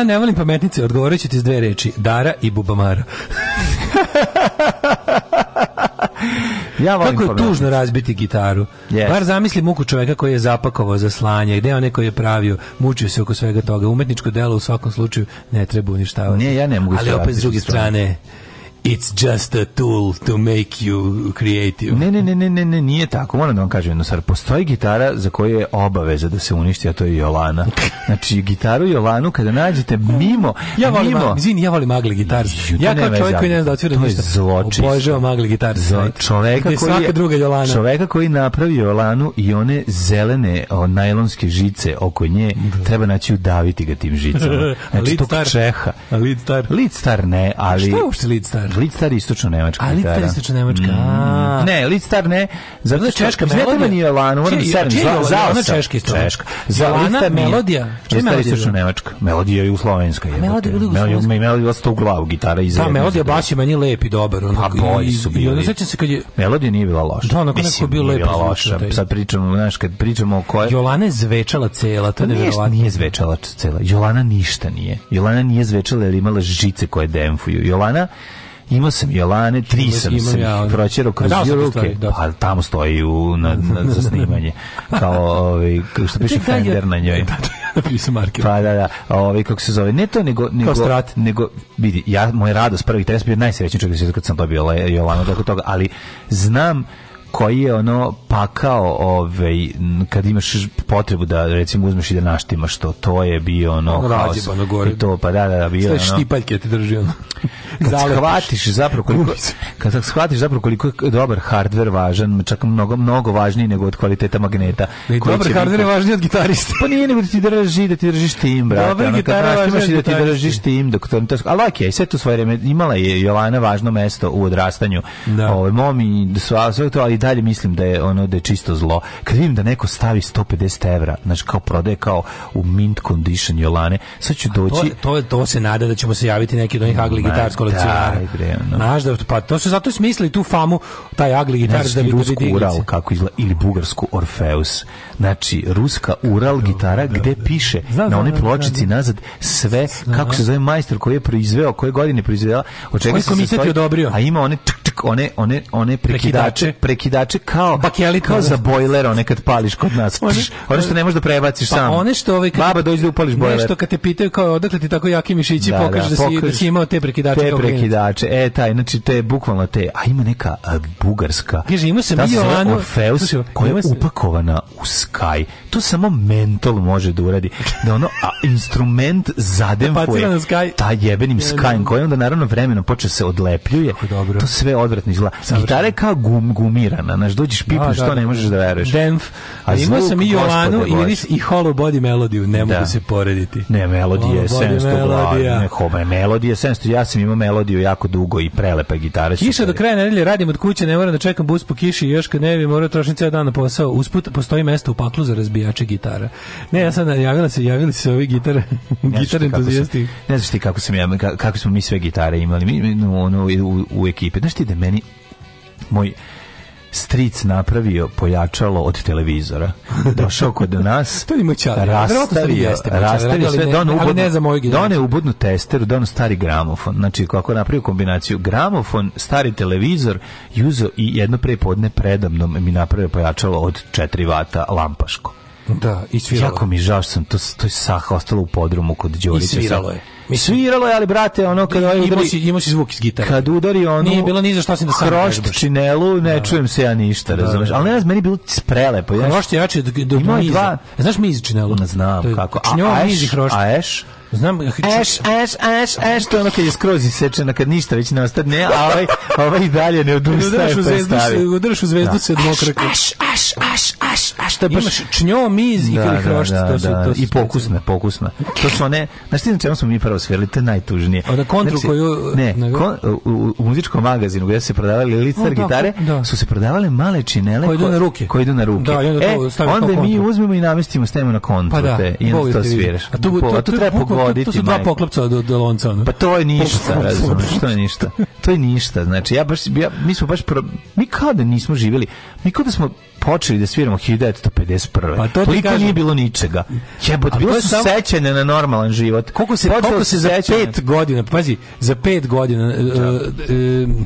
ja ne volim pametnice, odgovorit ću ti s dve reči, Dara i Bubamara. ja volim Kako je pametnice. tužno razbiti gitaru. Yes. Bar zamisli muku čoveka koji je zapakovao za slanje, gde onaj koji je pravio, mučio se oko svega toga. Umetničko delo u svakom slučaju ne treba uništavati. Nije, ja ne mogu Ali opet s druge strane, strane It's just a tool to make you creative. Ne, ne, ne, ne, ne, nije tako. Moram da vam kažem jedno, sar, postoji gitara za koju je obaveza da se uništi, a to je Jolana. Znači, gitaru Jolanu kada nađete mimo, ja volim, mimo. Zini, ja volim magli gitar. Ja kao čovjek koji ne zna da otvira ništa. Zločin. Obožavam magli gitar. Zlo, čoveka koji svaka je, druga Jolana. Čoveka koji napravi Jolanu i one zelene o, najlonske žice oko nje, da. treba naći udaviti ga tim žicama. Znači, tog Čeha. Lead star. Lead star ne, ali... Šta je uopšte lead star? Lidstar istočno nemačka. A Lidstar istočno nemačka. Mm. Ne, Lidstar ne. Zato što češka melodija nije Lana, moram da sedem. Za ona češki isto. Češka. Za Lidstar melodija. Lidstar istočno nemačka. Melodija je u jugoslovenska je. Melodija je jugoslovenska. Melodija osta u glavu gitara iz. Ta melodija baš je meni lep i dobar. Pa boji su bili. I onda sećam se kad je melodija nije bila loša. Da, onako neko bio lep. Loša. Sad pričamo, znaš, kad pričamo o kojoj Jolana je zvečala cela, to je pa neverovatno. Nije zvečala cela. Jolana ništa nije. Jolana nije zvečala jer imala žice koje demfuju. Jolana Imao sam Jolane, tri sam se ja, proćero kroz dvije da, ruke, da. Pa, tamo stoji u, na, na, za snimanje. Kao, ovaj, što piše Fender na njoj. E, pa, napisao marker. Pa da, da. Ovi, ovaj, kako se zove, ne to nego nego strat. nego vidi, ja moj radost prvi test bio najsrećniji čovjek kad sam dobio Jolanu tako toga, ali znam koji je ono pakao ovaj kad imaš potrebu da recimo uzmeš i da naštimaš to to je bio ono Rađe, gore. to pa da da, da bio Sve ono štipaljke ti drži ono kad shvatiš zapravo koliko kad shvatiš zapravo koliko je dobar hardver važan čak mnogo mnogo važniji nego od kvaliteta magneta I dobar hardver je važniji od gitariste pa nije nego da ti drži da ti držiš tim brate dobar gitara važnija da ti držiš tim dok to ali okej okay, sve to svoje vreme imala je Jovana važno mesto u odrastanju da. ovaj mom i sva sve to ali dalje mislim da je ono da je čisto zlo. Kad vidim da neko stavi 150 € znači kao prodaje kao u mint condition Jolane, sad ću doći... To, to, to se nada da ćemo se javiti neki od onih agli gitarsko kolekcionara. Znaš da, pa to su zato smislili tu famu, taj agli gitar znači, da bi da rusku Ural, kako izgleda, ili bugarsku Orfeus. Znači, ruska Ural gitara gde piše na onoj pločici nazad sve, kako se zove majstor koji je proizveo, koje godine proizveo, od čega se sastoji, a ima one tk, one one one prekidače, prekidače kao Bakjeli kao za bojler, one kad pališ kod nas. One, one što ne možeš da prebaciš pa sam. one što ovaj kad baba dođe da upališ bojler. Nešto kad te pitaju kao odakle ti tako jaki mišići, da, pokaže da, da, si, da si imao te prekidače te prekidače. E taj, znači te bukvalno te, a ima neka a, bugarska. Kaže ima se Milano Orfeus koja je upakovana u Sky. To samo mental može da uradi. Da ono a, instrument zademfuje. Pa taj jebenim Skyem koji onda naravno vremenom počne se odlepljuje. To sve od odvratno izgleda. Gitara je kao gum, gumirana, znaš, dođeš da, pipiš, da, to da. ne možeš da veruješ. Denf. A imao sam i Joanu i, vidiš, i Hollow Body Melodiju, ne mogu da. se porediti. Ne, melodije je 700 melodija. Ne, home, melodije 700, ja sam imao melodiju jako dugo i prelepa gitara. Kiša do kraja nedelje, radim od kuće, ne moram da čekam bus po kiši, još kad ne bi morao trošiti ceo dan na posao. Usput postoji mesto u paklu za razbijače gitara. Ne, ja sam javila se, javili se ovi gitare, gitare entuzijasti. Ne znaš ti kako sam ja, kako smo mi sve gitare imali, mi, ono, u, u ekipi. Znaš ti da meni moj stric napravio pojačalo od televizora. Došao kod nas. to je moj čar. Rastavio, jeste, rastavio sve don ubodnu, ne za moju Done ubodnu testeru, don stari gramofon. Znači kako napravio kombinaciju gramofon, stari televizor, juzo i jedno prepodne predamnom mi napravio pojačalo od 4 vata lampaško. Da, i sviralo. Jako mi žao sam, to, to je saha ostalo u podrumu kod Đorića. I sviralo je. Mi sviralo je, ali brate, ono kad ovaj udari... Si, imao si zvuk iz gitare. Kad udari ono... Nije bilo ni za šta si da sam Krošt činelu, ne da. čujem se ja ništa, da, razumeš? Da. Ali ne znam, meni je bilo prelepo. Krošt je jače do, do Imao je dva... Znaš mi iz činelu? Ne znam kako. Znači, a, Eš, a Eš? Znam, eš, eš, eš, eš, to je ono kad je skroz isečena, kad ništa već ne ostane, a ovaj, ovaj dalje ne odustaje pa je stavi. Udrš u zvezdu da. se od mokraka. Eš, eš, eš, eš, eš, to je baš... Imaš čnjo, miz i da, hrošt, da, da, to su, to su I pokusne, pokusne. To su one, znaš ti na čemu smo mi prvo osvirali, to je najtužnije. A na kontru znači, koju... Ne, kon, u, u, muzičkom magazinu gdje su se prodavali licar no, gitare, da. su se prodavale male činele koje idu na ruke. Koje idu na ruke. Da, onda, e, onda mi uzmemo i namestimo, stavimo na kontru. Pa da, te, I onda to sviraš. A tu, to, to, treba pogoditi. To su dva poklopca do, do lonca. Pa to je ništa, razumiješ, to je ništa. To je ništa, znači, ja baš, ja, mi smo baš, pro, mi kao da nismo živjeli, mi kao da smo počeli da sviramo 1951. Pa to Toliko nije bilo ničega. Jebote, bilo su sam... sećene na normalan život. Koliko se, koliko se za pet godina, pazi, za pet godina... Uh, uh,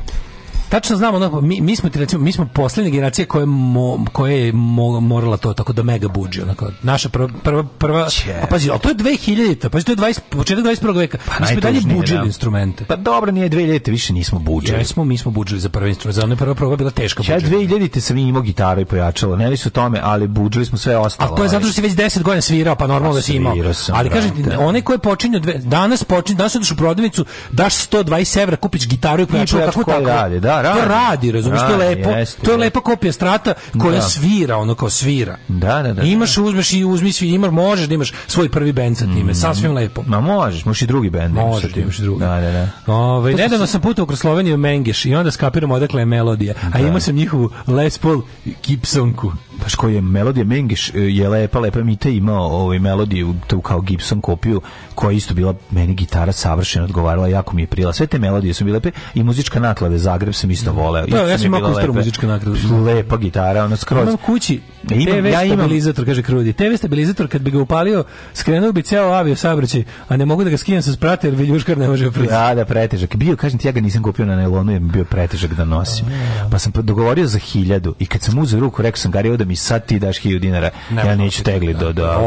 tačno znamo, ono, mi, mi smo ti recimo, mi smo poslednja generacija koja je, mo, koja je mo, morala to tako da mega buđi, onako. Naša prva prva prva, a pazi, al to je 2000-ta, pazi to je 20 početak 21. veka. Pa mi smo dalje budžili da. instrumente. Pa dobro, nije 2000 više nismo budžili. Jesmo, mi smo budžili za prvi instrument, za ona prva proba bila teška budžila. Ja 2000-te sam imao gitaru i pojačalo, ne li su tome, ali budžili smo sve ostalo. A to je zato što si već 10 godina svirao, pa normalno da si pa imao. Sam, ali kažem one koje počinju dve, danas počinju danas odeš u prodavnicu, daš 120 evra, kupiš gitaru i pojačalo, kako tako. Radi, da, radi. To radi, razumiješ, to je lepo. Jeste, to je lepa kopija strata koja da. svira, ono kao svira. Da, da, da. Imaš, da. uzmeš i uzmi svi, imaš, možeš da imaš svoj prvi bend sa time, mm. sasvim lepo. Ma možeš, možeš i drugi bend. Možeš, da imaš drugi. Da, da, da. Ove, ovaj, nedavno sam putao kroz Sloveniju Mengeš i onda skapiram odakle je melodija. A da. imao sam njihovu Les Paul Gibsonku. Baš koji je melodija Mengeš e, je lepa, lepa mi te imao ovaj melodiju tu kao Gibson kopiju koja isto bila meni gitara savršeno odgovarala, jako mi je prila. Sve te melodije su bile lepe i muzička naklada Zagreb se sam isto voleo. Da, ja sam imao kostor muzička nagrada. Lepa gitara, ona skroz. Imam kući ja imam, TV ja imam... stabilizator, kaže Krudi. TV stabilizator, kad bi ga upalio, skrenuo bi ceo avio sabrći, a ne mogu da ga skinem sa sprata jer viljuškar ne može priti. Da, da, pretežak. Bio, kažem ti, ja ga nisam kupio na nelonu jer mi bio pretežak da nosim. Pa sam dogovorio za hiljadu i kad sam uzeo ruku, rekao sam, Gari, da mi sad ti daš hiljadu dinara, ne, ja neću da tegli da, do... do. Da,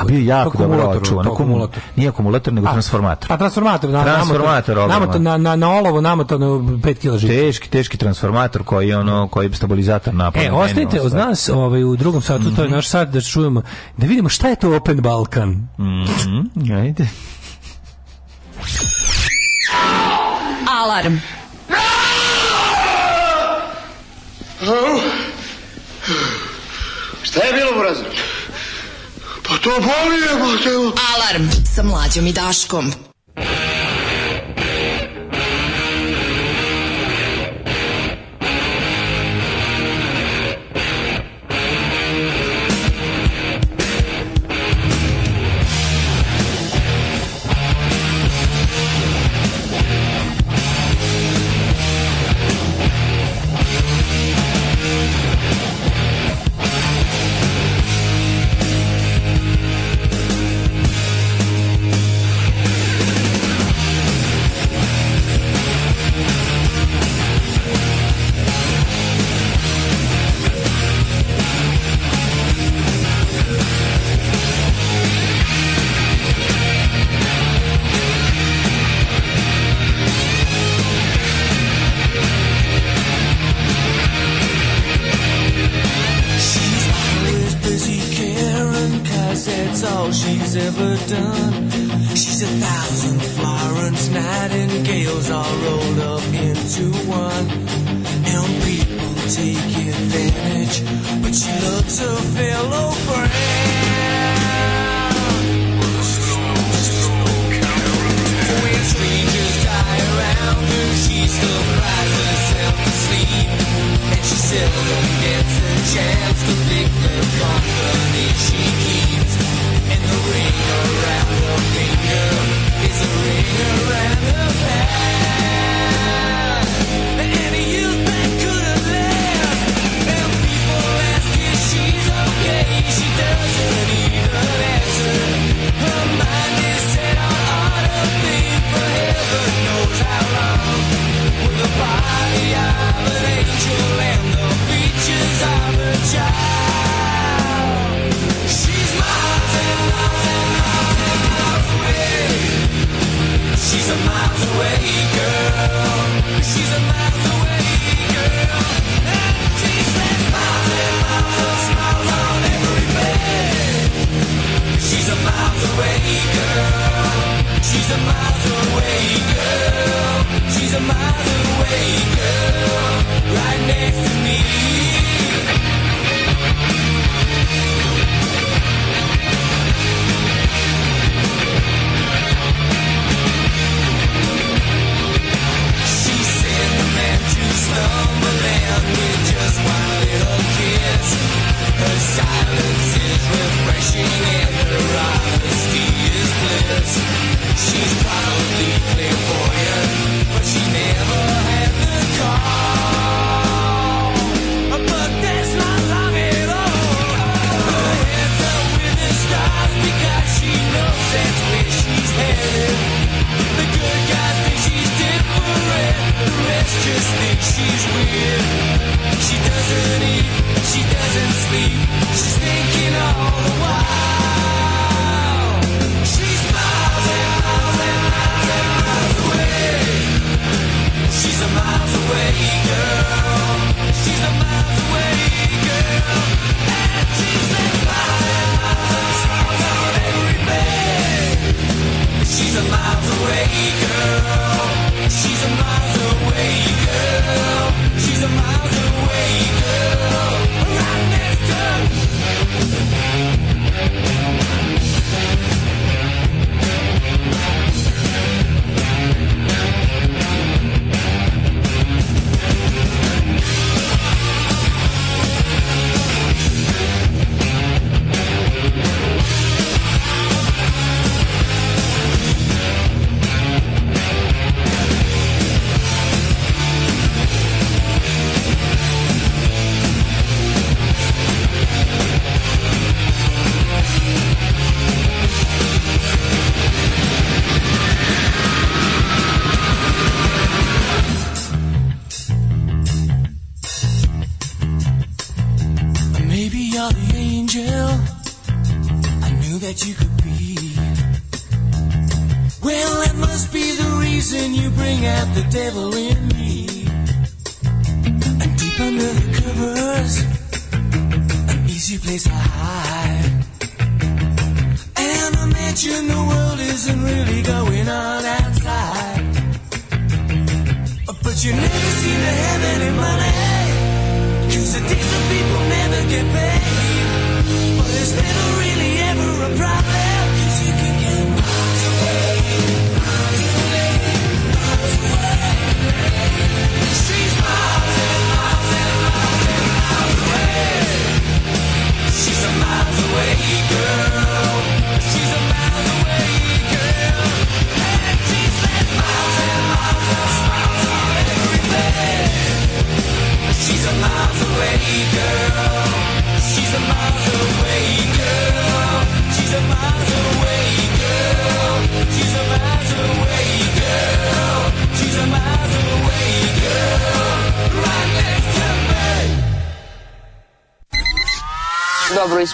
a bio jako dobro očuvan. Akumulator. Nije akumulator, nego transformator. A pa, transformator, da. Transformator, na, na, na, na olovo, nama na, 5 kila žice. Teški, teški transformator koji je ono koji je stabilizator napada. E, ostanite uz nas ovaj, u drugom satu, mm -hmm. to je mhm. naš sat da čujemo, da vidimo šta je to Open Balkan. Mhm. -hmm. Ajde. Alarm. Šta je bilo, Brazo? Pa to bolje, pa Alarm sa mlađom i Daškom.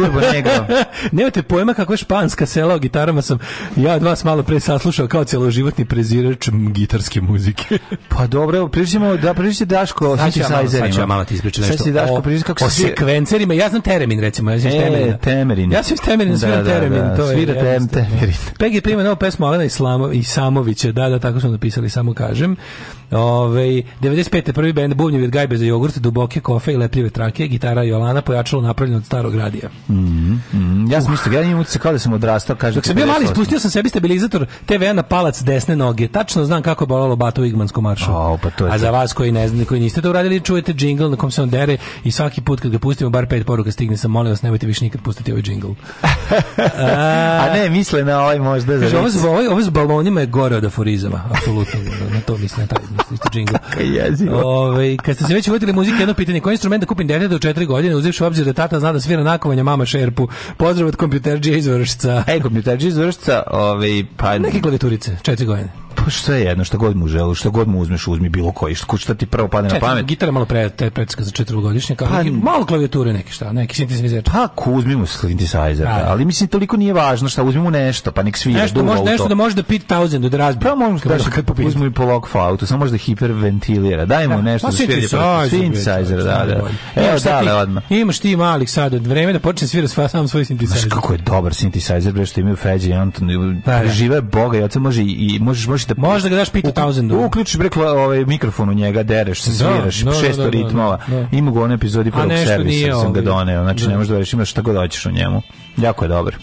turbo negro. Nemate pojma kako je španska sela o gitarama sam ja od vas malo pre saslušao kao celoživotni prezirač gitarske muzike. pa dobro, evo, pričamo da pričate Daško o synthesizerima. Sad mama ti ispriča nešto. Sad Daško priča kako o sekvencerima. Ja znam teremin, recimo. Ja znam e, temerin. Ja sam da, da, temerin, da, svira teremin. To svira tem, temerin. Pegi prima novu pesmu Alena i Samovića, Da, da, tako smo napisali, samo kažem. Ove, 95. prvi bend bubnjevi od gajbe za jogurt, duboke kofe i lepljive trake, gitara Jolana, pojačalo napravljeno od starog radija. Mm -hmm ja sam isto, ja imam utisak kao da sam odrastao, kaže. Dok sam bio mali, spustio sam sebi stabilizator TV na palac desne noge. Tačno znam kako je bolalo bato u maršu. A, pa to je A za vas koji ne znate, koji niste to uradili, čujete džingl na kom se on dere i svaki put kad ga pustimo bar pet poruka stigne sam, molim vas, nemojte više nikad pustiti ovaj džingl. A, A, ne, misle na ovaj možda za. Ovo, ovo, ovo s balonima je gore od aforizama, apsolutno. Na to mislim, taj isto džingl. Ove, ovaj, kad ste se već uvodili muzike, jedno pitanje, koji instrument da kupim dete do 4 godine, uzivši u obzir da tata zna da svira nakovanja mama šerpu. Pozdrav Pozdrav od kompjuterđe iz E, Ej, kompjuterđe iz ovaj, pa... Neke klaviturice, četiri godine. Pa što je jedno, što god mu želiš, što god mu uzmeš, uzmi bilo koji, što šta ti prvo padne na pamet. Gitara malo pre te predska za četvrogodišnje, kao pa, neki, malo klavijature neki šta, neki sintetizer. Pa ako uzmimo sintetizer, da, da, ali mislim toliko nije važno šta uzmimo nešto, pa nek svi nešto može nešto da može da pit thousand da razbije. Pa može da kad popizmu i polog log flautu, samo može da hiperventilira. Dajmo da, nešto pa, za sintetizer, da, da. Evo dale odma. Imaš ti mali sad od vremena da počne svira sva sam svoj sintetizer. Kako je dobar sintetizer bre što imaju Feđi i Anton, da, da. žive boga, ja može i možeš moraš da možda ga daš Peter Townsend. Uključiš bre ovaj mikrofon u njega, dereš se, da, sviraš da, da, šesto da, da ritmova. Da, da. Ima ga u onom epizodi prvog servisa, sam ga ovaj, doneo. Znači ne možeš da radiš, imaš šta god hoćeš u njemu. Jako je dobro.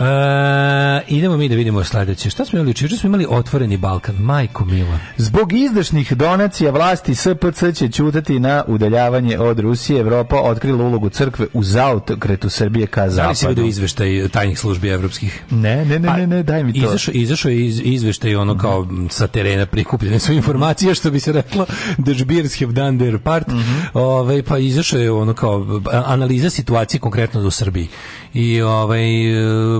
E, idemo mi da vidimo sledeće. Šta smo imali učer? smo imali otvoreni Balkan. Majko mila. Zbog izdašnih donacija vlasti SPC će ćutati na udaljavanje od Rusije. Evropa otkrila ulogu crkve u zaokretu Srbije ka zapadu. Da li si vidio izveštaj tajnih službi evropskih? Ne, ne, ne, pa, ne, ne daj mi to. Izašao, izašao je iz, izveštaj ono kao sa terena prikupljene su informacije, što bi se reklo, der have done their part. Mm -hmm. Ove, ovaj, pa izašao je ono kao analiza situacije konkretno u Srbiji i ovaj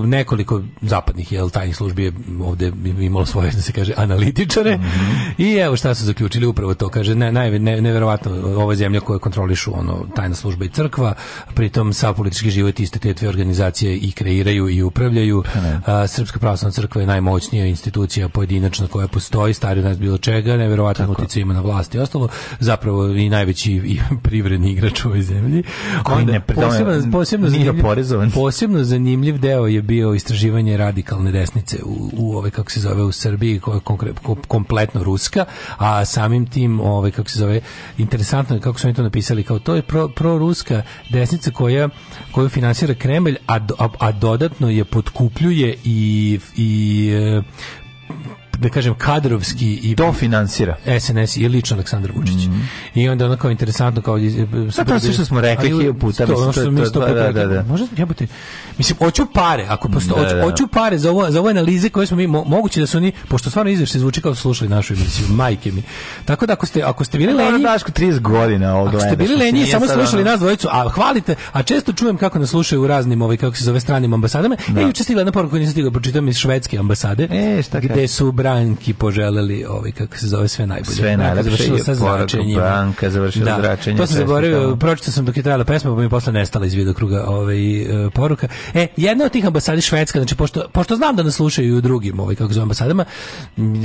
nekoliko zapadnih jel tajnih službi je ovde imalo svoje da se kaže analitičare mm -hmm. i evo šta su zaključili upravo to kaže ne, naj, ne, neverovatno ova zemlja koju kontrolišu ono tajna služba i crkva pritom sa politički život iste te dve organizacije i kreiraju i upravljaju pa a, Srpska pravoslavna crkva je najmoćnija institucija pojedinačna koja postoji stari od nas bilo čega neverovatno uticaj ima na vlasti i ostalo zapravo i najveći i privredni igrač u ovoj zemlji koji ne posebno, posebno nije oporezovan posebno zanimljiv deo je bio istraživanje radikalne desnice u, u ove, kako se zove, u Srbiji, koja je kompletno ruska, a samim tim, ove, kako se zove, interesantno je kako su oni to napisali, kao to je pro, pro ruska desnica koja, koju finansira Kremlj, a, a, a dodatno je potkupljuje i, i e, da kažem kadrovski i to finansira SNS i lično Aleksandar Vučić. Mm -hmm. I onda onako interesantno kao pa sve to što smo rekli hiljadu puta, to, ono što mi sto puta da, da, da, da. Može jebote. Mislim hoću pare, ako posto da, da. hoću pare za ovo za ove analize koje smo mi mo, moguće da su oni pošto stvarno izveštaj zvuči kao da slušali našu emisiju, majke mi. Tako da ako ste ako ste bili lenji, Daško 30 godina ovde. Ako ste bili lenji, samo slušali nas dvojicu, a hvalite, a često čujem kako nas slušaju u raznim ovaj kako se zove stranim ambasadama. E, da. E juče stigla jedna poruka koju nisam stigla da pročitam iz švedske ambasade. E, šta gde su bra Branki poželeli ovaj kako se zove sve najbolje. Sve najlepše. Završila sa zračenjem. Branka završila da, zračenje. To sam zaboravio, pročitao sam dok je trajala pesma, pa mi posle nestala iz vidokruga ovaj e, poruka. E, jedna od tih ambasadi Švedska, znači pošto pošto znam da nas slušaju i drugim, ovaj kako zovem ambasadama,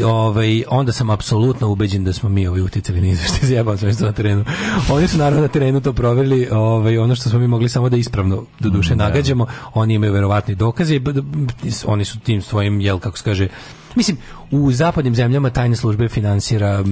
ovaj onda sam apsolutno ubeđen da smo mi ovaj uticali na izveštaj zjebao sve što na terenu. Oni su naravno na terenu to proverili, ovaj ono što smo mi mogli samo da ispravno do duše mm, da. nagađamo, oni imaju verovatni dokaze, oni su tim svojim jel kako se kaže Mislim, u zapadnim zemljama tajne službe finansira,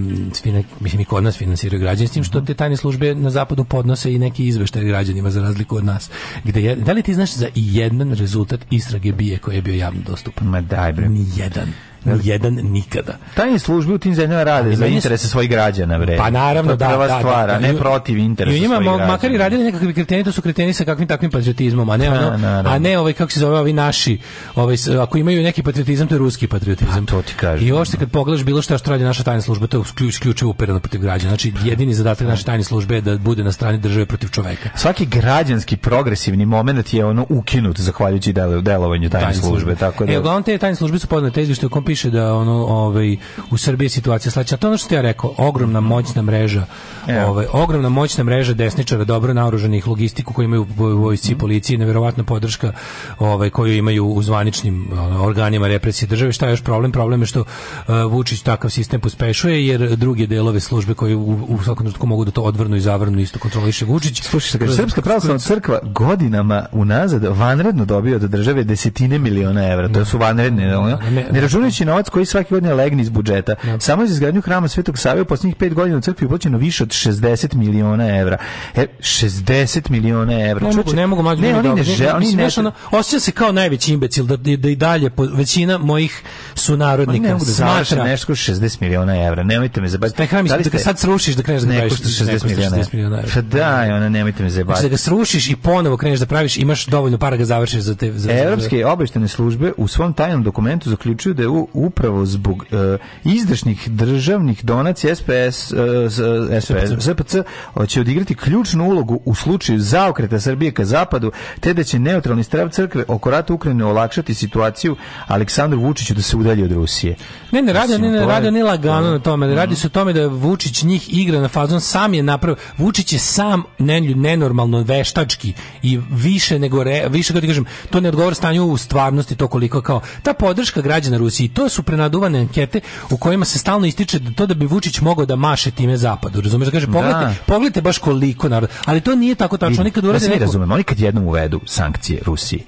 mislim i kod nas finansiraju građani, s tim što mhm. te tajne službe na zapadu podnose i neki izveštaje građanima za razliku od nas. Gde je, da li ti znaš za jedan rezultat istrage bije koji je bio javno dostupan? Ma daj bre. ni jedan Nijedan nikada. Tajne službe u tim zemljama rade za interese svojih građana, bre. Pa naravno, da, da, stvar, da, da, ne protiv interesa svojih građana. makar i radili nekakvi kreteni, to su kreteni sa kakvim takvim patriotizmom, a ne, a, pa, ono, a ne ovaj, kako se zove, ovi naši, ovaj, ako imaju neki patriotizam, to je ruski patriotizam. Pa, to ti kažem. I još se da. kad pogledaš bilo šta što radi naša tajna služba, to je ključ, ključe upereno protiv građana. Znači, jedini zadatak naše tajne službe je da bude na strani države protiv čoveka. Svaki građanski progresivni moment je ono ukinut zahvaljujući delovanju tajne, tajne službe. Tako e, da... E, uglavnom te tajne službe su podnete izvješte u kompi piše da ono ovaj u Srbiji situacija slaća. To je ono što ja rekao, ogromna moćna mreža. Evo. Ovaj ogromna moćna mreža desničara dobro naoružanih logistiku koju imaju vojsci i policiji, neverovatna podrška ovaj koju imaju u zvaničnim organima represije države. Šta je još problem? Problem je što uh, Vučić takav sistem pospešuje jer druge delove službe koje u, u svakom trenutku mogu da to odvrnu i zavrnu isto kontroliše Vučić. Slušaj, Srpska pravoslavna crkva godinama unazad vanredno dobija od države desetine miliona evra. To su vanredne, ne, ne računajući će novac koji svake godine legne iz budžeta. No. Da. Samo za izgradnju hrama Svetog Save u posljednjih 5 godina u crkvi uplaćeno više od 60 miliona evra. E, 60 miliona evra. Ne, mogu, ne mogu mađu. Ne, oni da ne žele. Oni ne, se kao najveći imbecil da, da, i dalje po, većina mojih sunarodnika ne da smatra. nešto 60 miliona evra. Nemojte me zabaviti. Taj hram da, da ga sad srušiš da kreneš da praviš. 60 miliona evra. Pa da, ona nemojte me zabaviti. Da ga srušiš i ponovo kreneš da praviš, imaš dovoljno para ga završiš za te... Za, Evropske obeštene službe u svom tajnom dokumentu zaključuju da je u upravo zbog e, izdašnih državnih donacija SPS, e, e SPS ZPC će odigrati ključnu ulogu u slučaju zaokreta Srbije ka zapadu, te da će neutralni strav crkve oko rata Ukrajine olakšati situaciju Aleksandru Vučiću da se udalji od Rusije. Ne, ne radi, ne, ne radi, ne lagano da. na tome, ne radi se o tome da Vučić njih igra na fazon, sam je napravo, Vučić je sam nenormalno veštački i više nego, re, više kako ti kažem, to ne odgovor stanju u stvarnosti to koliko kao, ta podrška građana Rusiji to su prenaduvane ankete u kojima se stalno ističe da to da bi Vučić mogao da maše time zapadu. Razumeš, kaže pogledajte, da. pogledajte baš koliko narod. Ali to nije tako tačno, nikad urade. Ja se ne razumem, oni kad jednom uvedu sankcije Rusiji,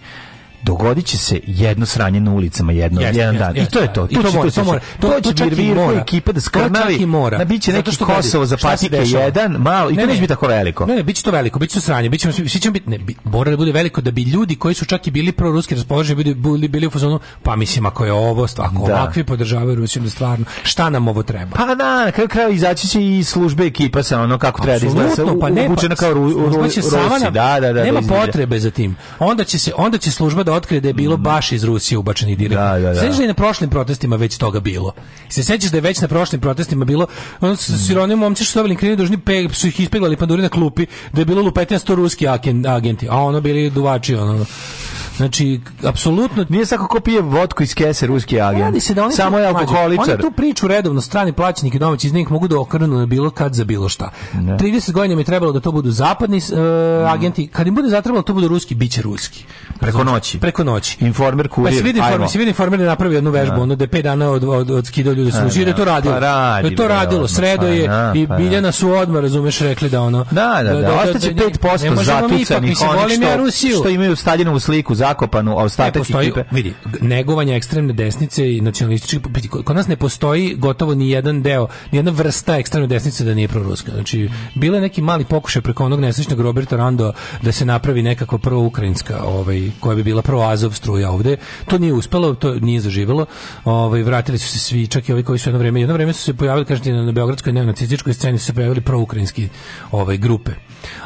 dogodit će se jedno sranje na ulicama jedno yes, jedan yes, dan. Yes, I to je to. I to, to, mora, to, mora, to, to, to će Mirvirko ekipa da skrnavi. Na da biće neki Kosovo za patike jedan, malo i ne, to neće biti tako veliko. Ne, ne, biće to veliko, biće to sranje, biće svi će biti ne, mora da bude veliko da bi ljudi koji su čak i bili proruski raspoloženi bili bili, bili u fazonu, pa mislim ako je ovo, ako da. ovakvi podržavaju Rusiju da stvarno, šta nam ovo treba? Pa da, na kraju kraju izaći će i službe ekipa sa ono kako treba da izgleda, pa ne, pa kao Rusi, da, da, da, da. Nema potrebe za tim. Onda će se onda će služba da otkrio da je bilo mm. baš iz Rusije ubačeni direktno. Da, da, da. Sećaš da na prošlim protestima već toga bilo? Se sećaš da je već na prošlim protestima bilo, on sa mm. sironim momci što su dobili krivnju dužni pe, su ih ispeglali panduri klupi, da je bilo lupetina sto ruski agenti, a ono bili duvači, ono Znači, apsolutno... Nije svako ko pije vodku iz kese ruski agent. se da oni Samo je alkoholičar. Oni tu priču redovno strani plaćenik i domaći iz njih mogu da okrnu na bilo kad za bilo šta. Ne. 30 godina mi je trebalo da to budu zapadni uh, mm. agenti. Kad im bude zatrebalo da to budu ruski, bit će ruski. Preko noći. Preko noći. Informer pa kurir. Pa se vidi informer, se vidi informer da napravi jednu vežbu, da. ono da je 5 dana od od, od skidao ljudi su da to pa radilo. Da pa radi, da to radilo, sredo je i pa Biljana su odmah, razumeš, rekli da ono. Da, da, da, ostaće 5% zatucanih onih što imaju Staljinovu sliku zakopanu, a ostatak postoji, ekipe... Vidi, negovanje ekstremne desnice i nacionalističke... Kod nas ne postoji gotovo ni jedan deo, ni jedna vrsta ekstremne desnice da nije proruska. Znači, bile neki mali pokušaj preko onog nesrećnog Roberta Rando da se napravi nekako nekakva ukrajinska, ovaj, koja bi bila Azov struja ovde. To nije uspelo, to nije zaživelo. Ovaj, vratili su se svi, čak i ovi koji su jedno vreme, jedno vreme su se pojavili, kažete, na, na beogradskoj neonacističkoj sceni su se pojavili proukrajinski ovaj, grupe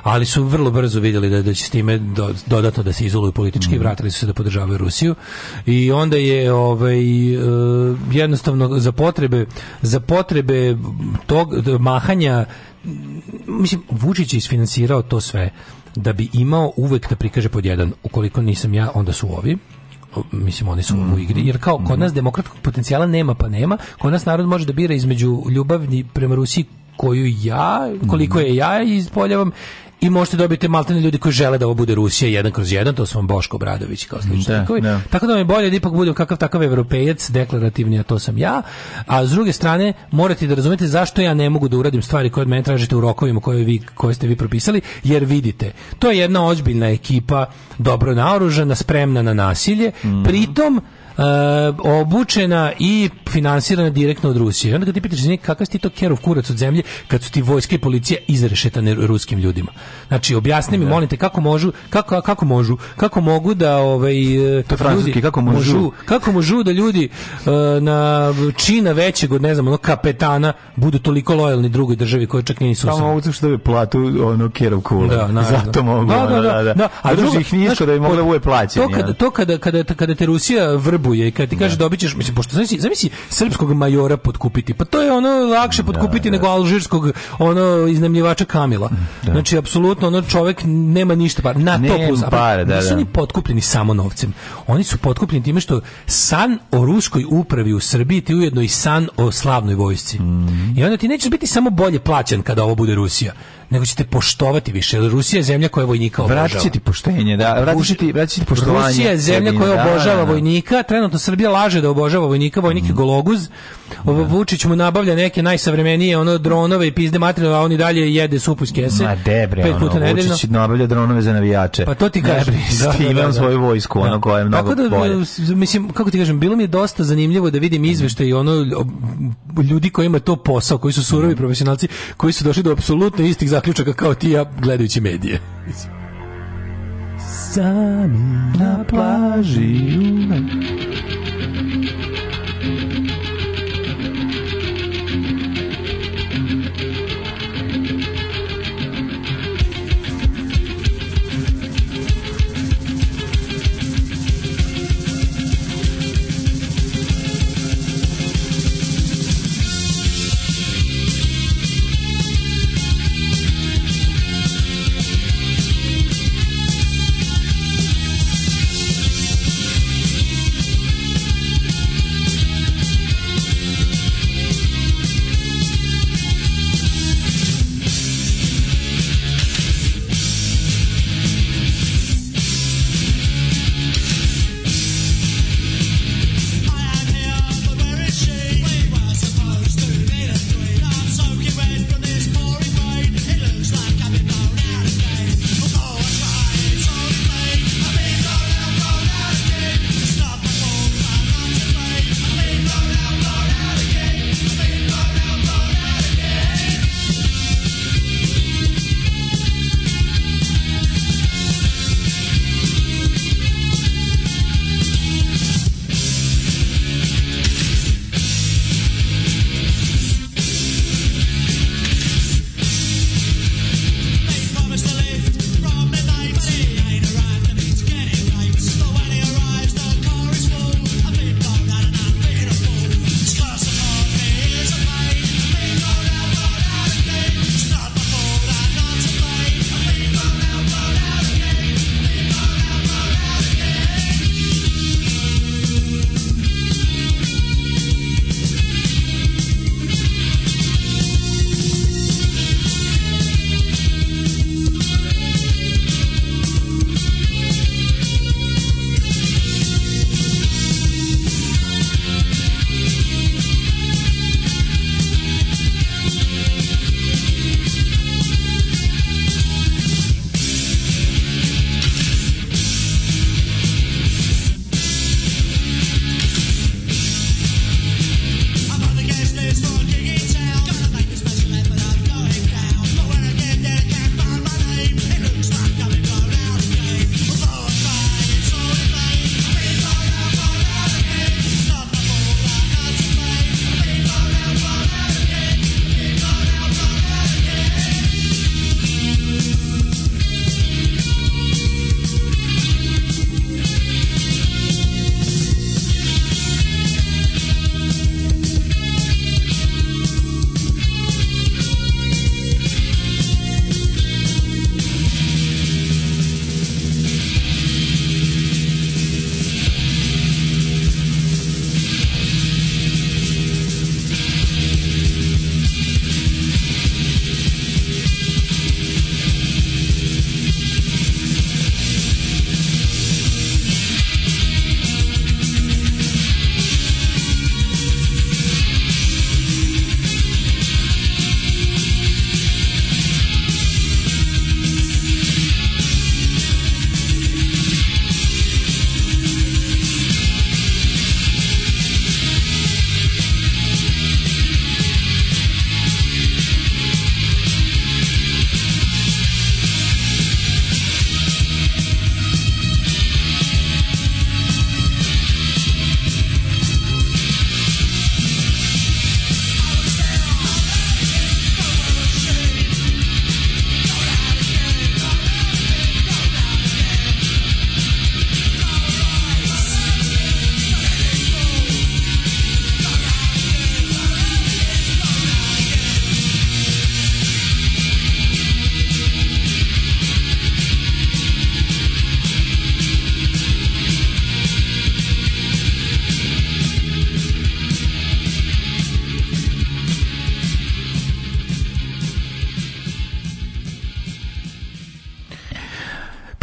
ali su vrlo brzo vidjeli da, da će s time do, dodatno da se izoluju politički, mm. vratili su se da podržavaju Rusiju i onda je ovaj, eh, jednostavno za potrebe, za potrebe tog mahanja mislim, Vučić je isfinansirao to sve da bi imao uvek da prikaže pod jedan, ukoliko nisam ja, onda su ovi, mislim oni su u igri jer kao kod mhm. nas demokratskog potencijala nema pa nema kod nas narod može da bira između ljubavni prema Rusiji koju ja, koliko je ja ispoljavam i možete dobiti maltene ljudi koji žele da ovo bude Rusija jedan kroz jedan, to su vam Boško Bradović kao slično. Da, da. Tako da mi je bolje da ipak budem kakav takav evropejac, deklarativni, a to sam ja. A s druge strane, morate da razumete zašto ja ne mogu da uradim stvari koje od mene tražite u rokovima koje, vi, koje ste vi propisali, jer vidite, to je jedna ozbiljna ekipa, dobro naoružana, spremna na nasilje, mm -hmm. pritom uh, obučena i finansirana direktno od Rusije. I onda kad ti pitaš, kakav si ti to kerov kurac od zemlje kad su ti vojske i policija izrešetane ruskim ljudima? Znači, objasni mi, da. molim te, kako možu, kako, kako možu, kako mogu da ovaj, e, to francuski, ljudi, kako možu? možu? Kako možu da ljudi e, na čina većeg od, ne znam, ono, kapetana budu toliko lojalni drugoj državi koja čak nije susana. Samo mogu da bi platu ono kerov kule. Da, Zato da, mogu. Da, da, da. da. da. A drugo, ih nisko da bi mogla uve plaćanje. To, kada, to kada, kada, kada te Rusija vrbu buje i kad ti kaže da. dobićeš mislim, pošto zamisli, zamisli srpskog majora podkupiti, pa to je ono lakše da, podkupiti da. nego alžirskog ono iznemljivača Kamila. Znači, apsolutno, ono čovjek nema ništa par. Na to plus. Pa pare, da, nisu oni potkupljeni samo novcem. Oni su potkupljeni time što san o ruskoj upravi u Srbiji ti ujedno i san o slavnoj vojsci. Mm -hmm. I onda ti nećeš biti samo bolje plaćen kada ovo bude Rusija, nego ćete poštovati više. Rusija je zemlja koja vojnika obožava. Vratit poštenje, da. Vraćati vraćati poštovanje. Rusija je zemlja koja da, da obožava da. vojnika. Trenutno Srbija laže da obožava vojnika. Vojnik je mm. gologuz. Ovo, da. Vučić mu nabavlja neke najsavremenije ono dronove i pizde materije, a oni dalje jede supu iz kese. Ma debre, pet puta nedeljno. nabavlja dronove za navijače. Pa to ti kažem. Debre, imam svoju vojsku, ono koja je mnogo Tako da, bolje. Mislim, kako ti kažem, bilo mi je dosta zanimljivo da vidim mhm. izveštaj i ono ljudi koji ima to posao, koji su surovi mhm. profesionalci, koji su došli do apsolutno istih zaključaka kao ti ja gledajući medije. Sami na plaži uvek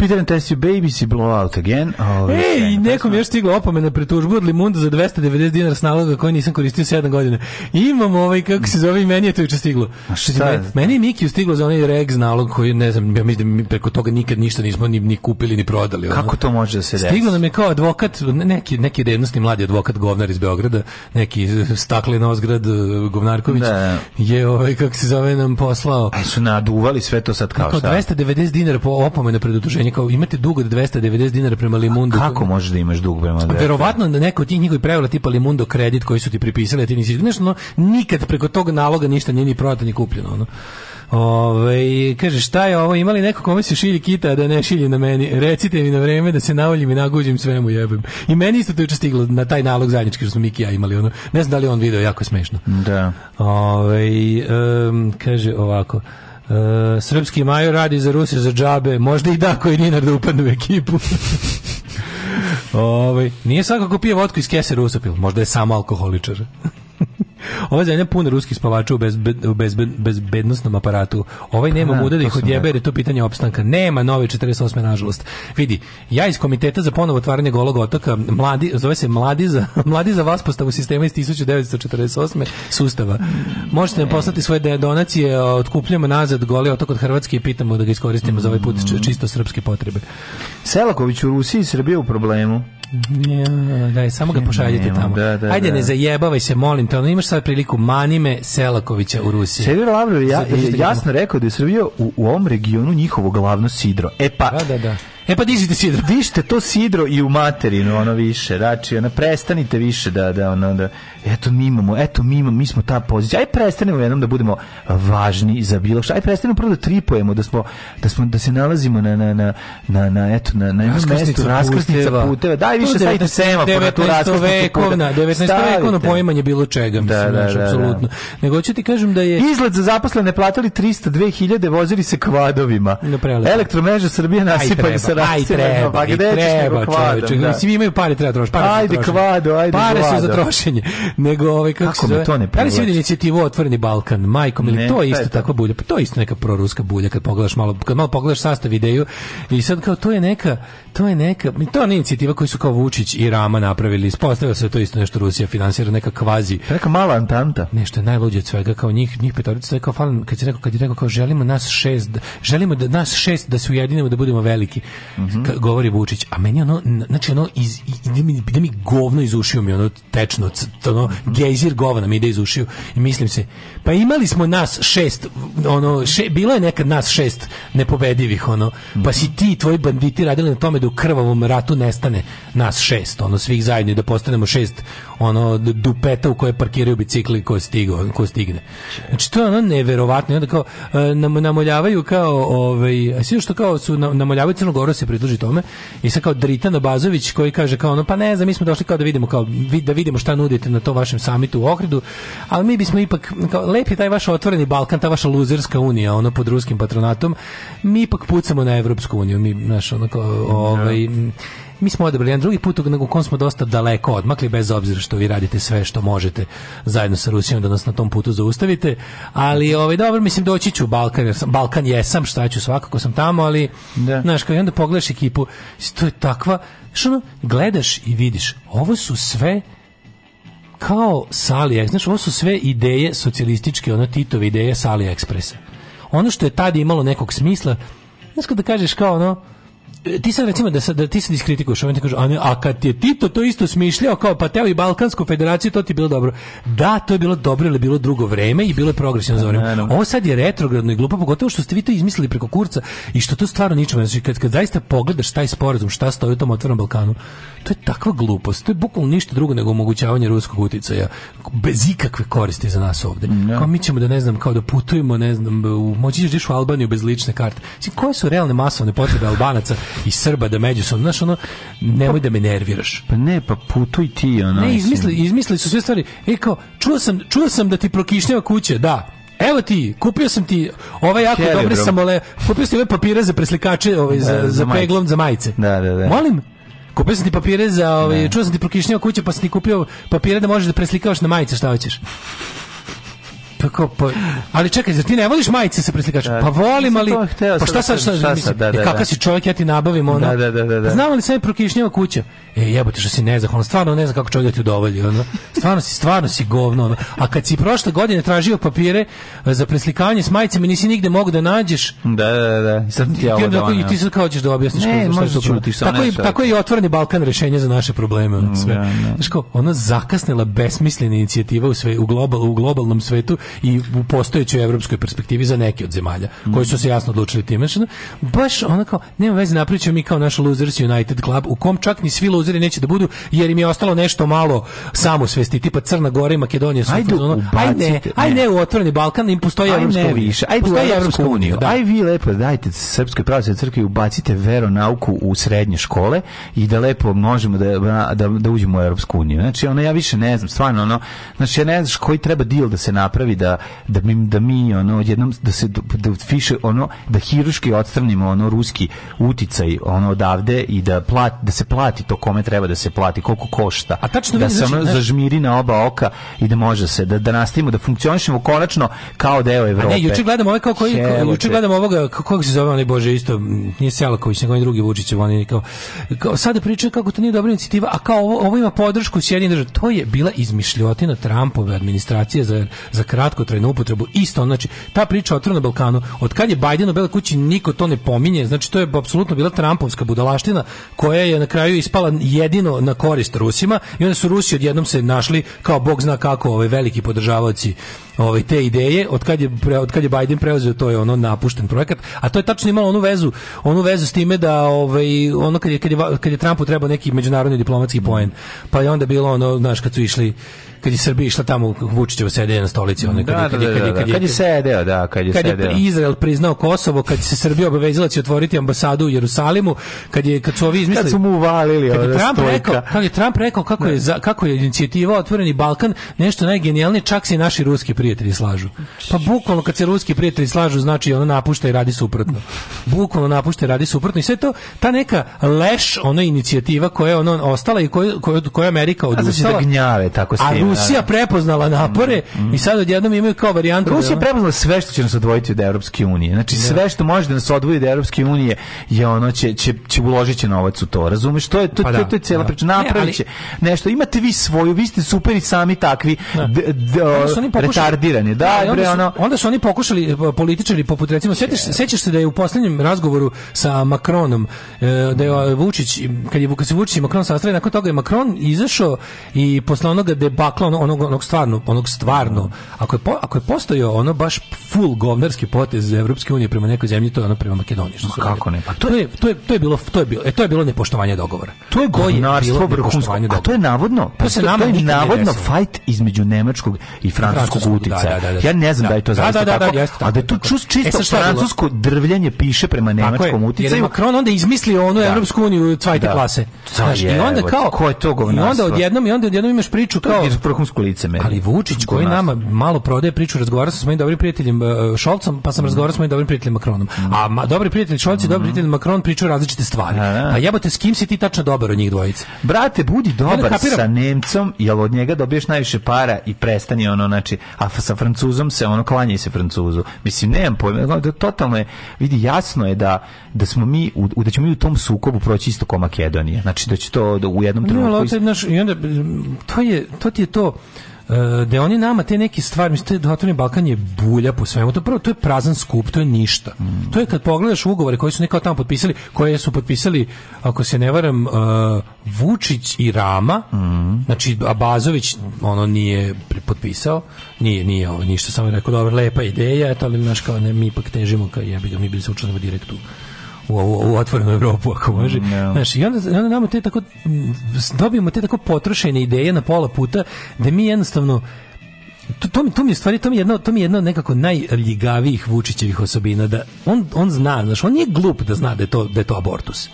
didn't test you baby, si blow out again. Ove, ovaj, Ej, i nekom još stigla opomena pre pretužbu od Limunda za 290 dinara s naloga koji nisam koristio 7 godina. Imam ovaj, kako se zove, i meni je to juče stiglo. A šta? Meni je Mikiju stiglo za onaj Rex nalog koji, ne znam, ja mislim da mi preko toga nikad ništa nismo ni, ni kupili, ni prodali. Ono. Kako to može da se desi? Stiglo nam je kao advokat, neki, neki revnostni mladi advokat, govnar iz Beograda, neki stakli Ozgrad, Govnarković, da. je ovaj, kako se zove, nam poslao. A e, su naduvali sve to sad kao, kao 290 dinara po opomena pred utuženje kao imate dug od 290 dinara prema Limundu. kako možeš da imaš dug prema Limundu? Verovatno da neko od tih njihovih pravila tipa Limundo kredit koji su ti pripisali, a ti nisi nešto, no, nikad preko tog naloga ništa nije ni prodato ni kupljeno. Ono. Ove, kaže, šta je ovo, imali neko kome se šilji kita, da ne šilji na meni? Recite mi na vreme da se navoljim i naguđim svemu, jebem. I meni isto to je stiglo na taj nalog zajednički što smo Miki ja imali. Ono. Ne znam da li on video, jako smešno. Da. Ove, um, kaže ovako, Uh, srpski major radi za Rusiju za džabe, možda i da koji dinar da upadne u ekipu. Ovaj, nije svakako pije votku iz kese rusopil, možda je samo alkoholičar. Ova zemlja puna ruskih spavača u bez, bezbednostnom aparatu. Ovaj nema muda da ih odjebe to pitanje opstanka. Nema nove 48. nažalost. Vidi, ja iz komiteta za ponovo otvaranje Golog otoka, mladi, zove se Mladi za, mladi za vas postavu sistema iz 1948. sustava. Možete nam poslati svoje donacije, otkupljamo nazad Goli otok od Hrvatske i pitamo da ga iskoristimo za ovaj put čisto srpske potrebe. Selaković u Rusiji i Srbije u problemu. Ja, daj, samo ga pošaljite Nemo, tamo. Da, da, Ajde, da. ne zajebavaj se, molim te. Ono, imaš sad priliku, manime Selakovića u Rusiji. Sever Lavrov ja, jasno rekao da je Srbija u, u ovom regionu njihovo glavno sidro. E pa, da, da, da. E pa dižite sidro. Dižite to sidro i u materinu, ono više, rači, ono, prestanite više da, da, ono, da, eto mi imamo, eto mi imamo, mi smo ta pozicija. Aj prestanemo jednom da budemo važni za bilo šta. Aj prestanemo prvo da tripujemo, da smo, da smo, da se nalazimo na, na, na, na, na eto, na, na mestu. raskrsnica puteva. Daj više stavite semafor na tu raskrsnica 19. vekovno poimanje bilo čega, da, mislim, da, da, da, apsolutno. Nego hoću ti kažem da je... Izgled za zaposlene platili 302.000, vozili se kvadovima. Da, Elektromeža Srbije nasipanje Aj, treba, pa gde treba, čoveče. Da. Svi imaju pare, treba trošiti. Pare ajde, kvado, ajde, Pare kvado. su za trošenje. Nego, ovaj, kako, kako se zove? to ne privlači? Da li si vidio inicijativu Otvoreni Balkan? majkom, ili to je isto takva bulja. Pa to je isto neka proruska bulja, kad pogledaš malo, kad malo pogledaš sastav ideju. I sad kao, to je neka, to je neka, to je inicijativa koju su kao Vučić i Rama napravili. Ispostavilo se da to isto nešto Rusija finansira neka kvazi. Neka mala antanta. Nešto je najluđe od svega kao njih, njih petorica je kao falen, kad je rekao kad je rekao kao želimo nas šest, želimo da nas šest da se ujedinimo da budemo veliki. Mm -hmm. govori Vučić, a meni ono znači ono iz ide da mi, ide da mi govno iz ušiju mi ono tečno, ono mhm. gejzir govna mi ide iz ušiju i mislim se pa imali smo nas šest, ono, še, bilo je nekad nas šest nepobedivih, ono, pa si ti i tvoji banditi radili na tome da u krvavom ratu nestane nas šest, ono, svih zajedno i da postanemo šest ono dupeta u koje parkiraju bicikli ko stigo, ko stigne. Znači to je ono neverovatno, I onda kao e, nam, namoljavaju kao ovaj, sve što kao su namoljavaju Crnogora da se pridruži tome i sa kao Dritan Bazović koji kaže kao ono pa ne znam, mi smo došli kao da vidimo kao da vidimo šta nudite na to vašem samitu u Ohridu, ali mi bismo ipak kao lepi taj vaš otvoreni Balkan, ta vaša luzerska unija, ono pod ruskim patronatom. Mi ipak pucamo na Evropsku uniju, mi naš ono kao da. ovaj mi smo odabrali jedan drugi put u kom smo dosta daleko odmakli, bez obzira što vi radite sve što možete zajedno sa Rusijom da nas na tom putu zaustavite, ali ovaj, dobro, mislim, doći ću u Balkan, jer sam, Balkan jesam, šta ću svakako sam tamo, ali, da. znaš, kao i onda pogledaš ekipu, to je takva, što ono, gledaš i vidiš, ovo su sve kao Sali, znaš, ovo su sve ideje socijalističke, ono Titove ideje Sali Ekspresa. Ono što je tada imalo nekog smisla, znaš kada da kažeš kao ono, ti sad recimo da, da ti se diskritikuješ, on ti kaže, a, ne, a kad je Tito to isto smišljao kao pa teo i Balkansku federaciju, to ti bilo dobro. Da, to je bilo dobro ili bilo drugo vreme i bilo je progresivno za vreme. Ovo sad je retrogradno i glupo, pogotovo što ste vi to izmislili preko kurca i što to stvarno ničemu. Znači, kad, kad zaista pogledaš taj sporazum, šta stoji u tom otvorenom Balkanu, to je takva glupost. To je bukvalno ništa drugo nego omogućavanje ruskog uticaja. Bez ikakve koristi za nas ovde. Da. Kao mi ćemo da ne znam, kao da putujemo, ne znam, u, moći ćeš da u Albaniju bez lične karte. Znači, koje su realne masovne potrebe Albanaca i Srba da međusobno, znaš, ono, nemoj pa, da me nerviraš. Pa ne, pa putuj ti, ono. Ne, izmisli, izmislili su sve stvari. E, kao, čuo sam, čuo sam da ti prokišnjava kuće, da, Evo ti, kupio sam ti ove ovaj jako Kjeri, dobre bro. samole, kupio sam ti ove papire za preslikače, ove, ovaj, za, da, za, peglom, za majice. Da, da, da. Molim? Kupio sam ti papire za, ove, ovaj, da. čuo sam ti prokišnjava kuće, pa sam ti kupio papire da možeš da preslikavaš na majice šta hoćeš pa Tako, pa, ali čekaj, zar ti ne voliš majice sa preslikačem? Da, pa volim, ali... pa šta sad, šta, da šta, šta da, da, e, da, kakav da. si čovjek, ja ti nabavim ono. Da, da, da, da, da. Znamo li sve prokišnjava kuća? E, jebote, što si nezahvalan, stvarno ne znam kako čovjek da ti udovolji, ono. Stvarno si, stvarno si govno, ono. A kad si prošle godine tražio papire e, za preslikanje s majicama, nisi nigde mogu da nađeš. Da, da, da. I sad ti, onda, tako, i ti sad kao hoćeš da objasniš ne, možeš to... tako, i, tako je i otvoreni Balkan rešenje za naše probleme. Ono, sve. Da, da. Znaš kao, ono zakasnila besmislena inicijativa u, sve, u, global, u globalnom svetu i u postojećoj evropskoj perspektivi za neke od zemalja mm. koji su se jasno odlučili time. Znači, baš ona kao nema veze, napričamo mi kao naš Losers United Club u kom čak ni svi loseri neće da budu jer im je ostalo nešto malo samo svesti tipa Crna Gora i Makedonija su ajde, ono, ajde, ajde ne u otvoreni Balkan, im postoji Evropska unija. više, ajde postoji u Evropsku Da. Aj vi lepo dajte Srpskoj pravoslavnoj crkvi ubacite vero nauku u srednje škole i da lepo možemo da, da, da uđemo u Evropsku uniju. Znači, ona ja više ne znam, stvarno, ono, znači, ja ne znam koji treba deal da se napravi da da mi da mi ono jednom da se da, da fiše ono da hiruški odstranimo ono ruski uticaj ono odavde i da plat da se plati to kome treba da se plati koliko košta a tačno da se znači, ono zažmiri na oba oka i da može se da da nastavimo da funkcionišemo konačno kao deo Evrope a ne juče gledamo ovaj kao koji juče gledamo ovoga kako se zove onaj bože isto nije Selaković nego drugi Vučićev oni kao, kao sada pričaju kako to nije dobra inicijativa a kao ovo, ovo ima podršku Sjedinjenih država to je bila izmišljotina Trumpove administracije za za kraj kratkotrajnu upotrebu isto znači ta priča o na Balkanu od kad je Biden u Beloj kući niko to ne pominje znači to je apsolutno bila Trampovska budalaština koja je na kraju ispala jedino na korist Rusima i onda su Rusi odjednom se našli kao bog zna kako ovaj veliki podržavaoci ove te ideje od kad je od kad je Biden preuzeo to je ono napušten projekat a to je tačno imalo onu vezu onu vezu s time da ovaj ono kad je kad je, kad je Trumpu trebao neki međunarodni diplomatski poen pa je onda bilo ono znaš kad su išli kad je Srbija išla tamo Vučićeva sede na stolici onaj kad da, je da, kad je da, kad je kad je sedeo, da, kad je sedeo. Kad je Izrael priznao Kosovo, kad se Srbija obavezala će otvoriti ambasadu u Jerusalimu, kad je kad su ovi izmislili kad su mu valili kad je Trump rekao, kad je Trump rekao kako je za, kako je inicijativa Otvoreni Balkan nešto najgenijalnije, čak se i naši ruski prijatelji slažu. Pa bukvalno kad se ruski prijatelji slažu, znači ona napušta i radi suprotno. Bukvalno napušta i radi suprotno i sve to ta neka leš ona inicijativa koja je ono ostala i koju, koju, koju Amerika odustala. da gnjave tako se Rusija da, da. prepoznala napore mm, mm, i sad odjednom imaju kao varijantu. Da, Rusija da... prepoznala sve što će nas odvojiti od Europske unije. Znači sve što može da nas odvoji od Europske unije je ono će će će uložiti novac u to. Razumeš? To je to, pa to, to je cela priča. Napraviće ne, nešto. Imate vi svoju, vi ste super i sami takvi retardirani. Da, onda su, ono... onda su oni pokušali e, političari poput recimo sećaš sjećaš se da je u poslednjem razgovoru sa Makronom e, da je e, Vučić kad je Vučić i Makron sastavili nakon toga je Makron izašao i posle onoga debakla pakla onog, onog, onog stvarno, onog stvarno, ako je, po, ako je postojao ono baš full govnarski potez za Evropske unije prema nekoj zemlji, to je ono prema Makedoniji. Što kako ne? Pa to, to, je, to, je, to je bilo, to je bilo, e, to je bilo nepoštovanje dogovora. To je govnarstvo vrhunsko, a to je navodno, pa to, se to, nama to je navodno fight između nemačkog i francuskog, francuskog da, uticaja. Da, da, da, ja ne znam da, je to da, zaista da, da, da, tako, jeste, a da je to e, čisto e, francusko drvljenje piše prema nemačkom uticaju. Jer Macron onda izmislio ono Evropsku uniju cvajte klase. I onda kao, ko je to govnarstvo? I onda odjednom, i onda odjednom imaš priču kao vrhunsko meni. Ali Vučić koji nama malo prodaje priču, e, pa razgovarao sam s mojim dobrim prijateljem Šolcom, pa sam mm. razgovarao s mojim dobrim prijateljem Makronom. Mm. A ma, dobri prijatelj Šolc i mm. dobri prijatelj Makron pričaju različite stvari. A, pa jebote, s kim si ti tačno dobar od njih dvojice? Brate, budi dobar ja sa Nemcom, jel od njega dobiješ najviše para i prestani ono, znači, a sa Francuzom se ono klanja se Francuzu. Mislim, nemam pojma, totalno je, vidi, jasno je da, da smo mi, u, da ćemo mi u tom sukobu proći isto ko Makedonija. Znači, da će to da u jednom pa trenutku... I onda, to je, to ti je to to e, da oni nama te neke stvari, mislim, da Otvorni Balkan je bulja po svemu, to prvo, to je prazan skup, to je ništa. Mm. To je kad pogledaš ugovore koji su nekao tamo potpisali, koje su potpisali, ako se ne varam, uh, Vučić i Rama, mm. znači Abazović, ono nije potpisao, nije, nije ovo, ništa, samo je rekao, dobro, lepa ideja, eto, ali, znaš, kao, ne, mi ipak težimo, kao jebi ga, mi bili se učlanimo direktu u, u, u otvorenu Evropu ako može. No. Znaš, i onda, onda nama te tako mm, dobijemo te tako potrošene ideje na pola puta da mi jednostavno to, to, mi, to mi je stvari, to mi je jedno, to mi je jedno nekako najljigavijih Vučićevih osobina, da on, on zna, znaš, on nije glup da zna da je to, da je to abortus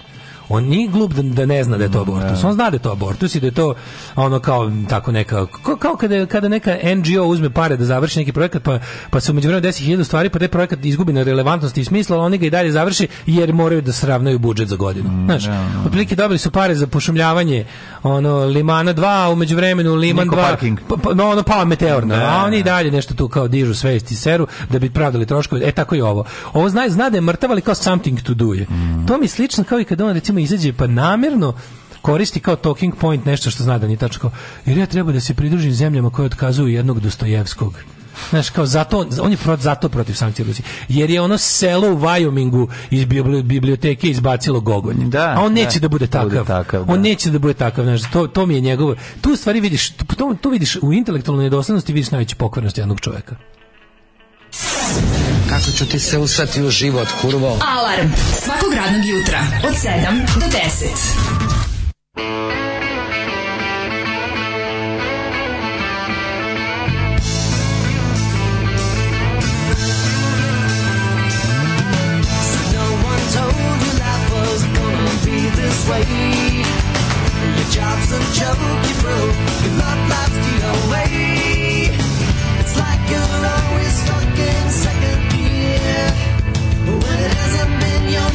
on nije glup da, da ne zna da je to da. abortus. On zna da je to abortus i da je to ono kao tako neka kao kada kada neka NGO uzme pare da završi neki projekat pa pa se umeđu vremenu desi hiljadu stvari pa taj projekat izgubi na relevantnosti i smislu, oni ga i dalje završi jer moraju da sravnaju budžet za godinu. Mm, Znaš, da, da. otprilike dobili su pare za pošumljavanje ono Limana 2, a u međuvremenu Liman 2 pa, pa, no, ono pala meteor, ne, a oni i dalje nešto tu kao dižu sve i seru da bi pravdali troškove. E tako i ovo. Ovo zna, zna da je mrtav, ali kao something to do je. Mm. To mi slično kao i kad on recimo pesama izađe pa namerno koristi kao talking point nešto što zna da nije tačko. Jer ja treba da se pridružim zemljama koje otkazuju jednog Dostojevskog. Znaš, kao zato, on je prot, zato protiv sankcija Rusije. Jer je ono selo u Vajomingu iz biblioteke izbacilo Gogolj. Da, A on da, neće da, da bude takav. Bude takav da. on neće da bude takav. Znaš, to, to mi je njegovo... Tu stvari vidiš, tu, tu vidiš u intelektualnoj nedosadnosti vidiš najveću pokvarnosti jednog čoveka. Kako ću ti se usrati u život, kurvo? Alarm svakog radnog jutra od 7 do 10. way. Your job's a joke, you broke. Your love life's the only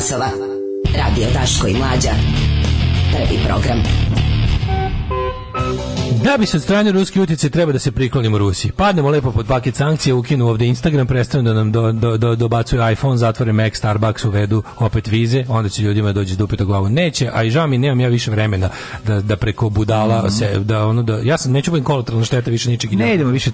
Se va. bi se od strane ruske utjece treba da se priklonimo Rusiji. Padnemo lepo pod paket sankcije, ukinu ovde Instagram, prestanu da nam do, do, do, dobacuju iPhone, zatvore Mac, Starbucks, uvedu opet vize, onda će ljudima doći dupita glavu. Neće, a i žao mi, nemam ja više vremena da, da preko budala mm -hmm. se, da ono da, ja sam, neću budem kolateralna šteta više ničeg. Ne idemo više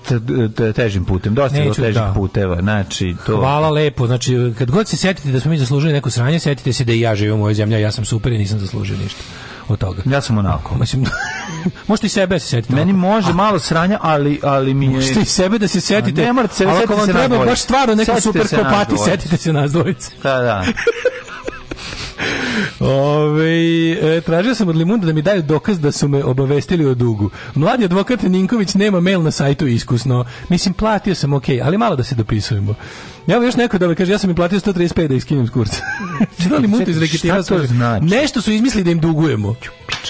težim putem, dosta neću, težih da. puteva, znači to... Hvala lepo, znači kad god se setite da smo mi zaslužili neko sranje, setite se da i ja živim u ovoj zemlji, ja sam super i nisam zaslužio ništa od toga. Ja sam onako. Mislim, možete i sebe da se setiti. Meni onako. može malo sranja, ali, ali mi je... Možete i sebe da se setite. Ne morate se, ali ako vam treba baš stvarno neko super kopati, setite se nas dvojice. Da, da. Ove, e, tražio sam od Limunda da mi daju dokaz da su me obavestili o dugu. Mladi advokat Ninković nema mail na sajtu iskusno. Mislim, platio sam, ok, ali malo da se dopisujemo. Ja još neko da mi kaže, ja sam im platio 135 da iskinem s kurca. Znali mutu iz reketira svoje. Znači? Nešto su izmislili da im dugujemo.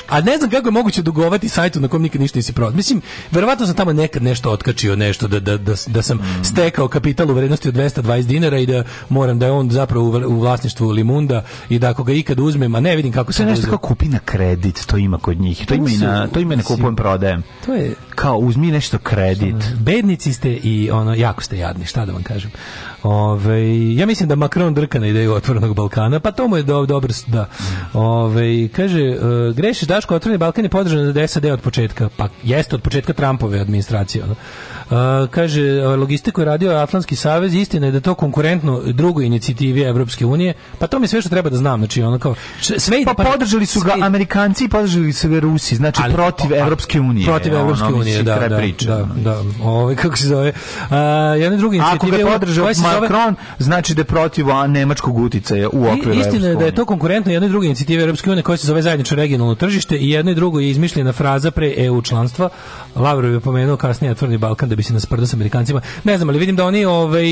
A ne znam kako je moguće dugovati sajtu na kom nikad ništa nisi prodao. Mislim, verovatno sam tamo nekad nešto otkačio, nešto da, da, da, da sam mm. stekao kapital u vrednosti od 220 dinara i da moram da je on zapravo u vlasništvu Limunda i da ako ga ikad uzmem, a ne vidim kako se... To je nešto kao kupi na kredit, to ima kod njih. To, to ima, i na, to ima na kupujem, prodajem. To je, kao uzmi nešto kredit. Bednici ste i ono jako ste jadni, šta da vam kažem. Ove, ja mislim da Macron drka na ideju otvorenog Balkana, pa to mu je do, dobro da. Ove, kaže, uh, e, grešiš Daško, otvoreni Balkan je podržan da SAD od početka, pa jeste od početka Trumpove administracije. Ono. Uh, kaže, logistiku je radio Atlantski savez, istina je da to konkurentno drugoj inicijativi Evropske unije, pa to mi sve što treba da znam, znači ono kao, sve pa, pa da- podržali su ga sve... Amerikanci i podržali su ga Rusi, znači ali, protiv pa, Evropske unije. Protiv Evropske ono, unije, da, da, priča, da, da, Ove, ovaj, kako se zove, uh, jedne druge inicijative. Ako ga podržao Macron, znači da je protiv nemačkog uticaja u okviru Istina je da je to konkurentno jednoj drugoj inicijativi Evropske unije koja se zove zajedničko regionalno tržište i jedno i drugo je izmišljena fraza pre EU članstva. Lavrov je pomenuo kasnije tvrdi Balkan da da bi se nasprdao sa Amerikancima. Ne znam, ali vidim da oni ovaj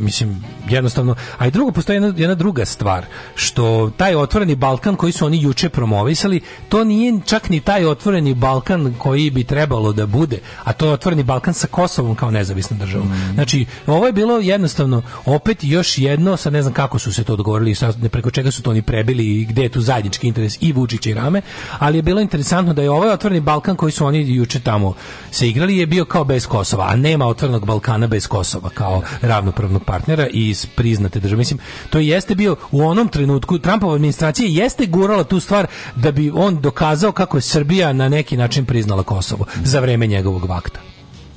mislim jednostavno, a i drugo postoji jedna, jedna druga stvar što taj otvoreni Balkan koji su oni juče promovisali, to nije čak ni taj otvoreni Balkan koji bi trebalo da bude, a to je otvoreni Balkan sa Kosovom kao nezavisnom državom. Mm. Znači, ovo je bilo jednostavno opet još jedno, sa ne znam kako su se to dogovorili, sa preko čega su to oni prebili i gde je tu zajednički interes i Vučića i Rame, ali je bilo interesantno da je ovaj otvoreni Balkan koji su oni juče tamo se igrali je bio kao bez Kosova, a nema otvornog Balkana bez Kosova kao ravnopravnog partnera i priznate države. Mislim, to jeste bio u onom trenutku, Trumpova administracija jeste gurala tu stvar da bi on dokazao kako je Srbija na neki način priznala Kosovo za vreme njegovog vakta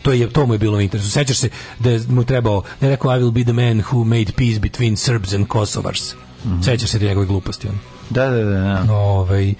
to je to mu je bilo u interesu. Sećaš se da je mu trebao ne da rekao I will be the man who made peace between Serbs and Kosovars. Mm -hmm. Sećaš se te njegove gluposti on. Da, da, da. da. Ove, ovaj,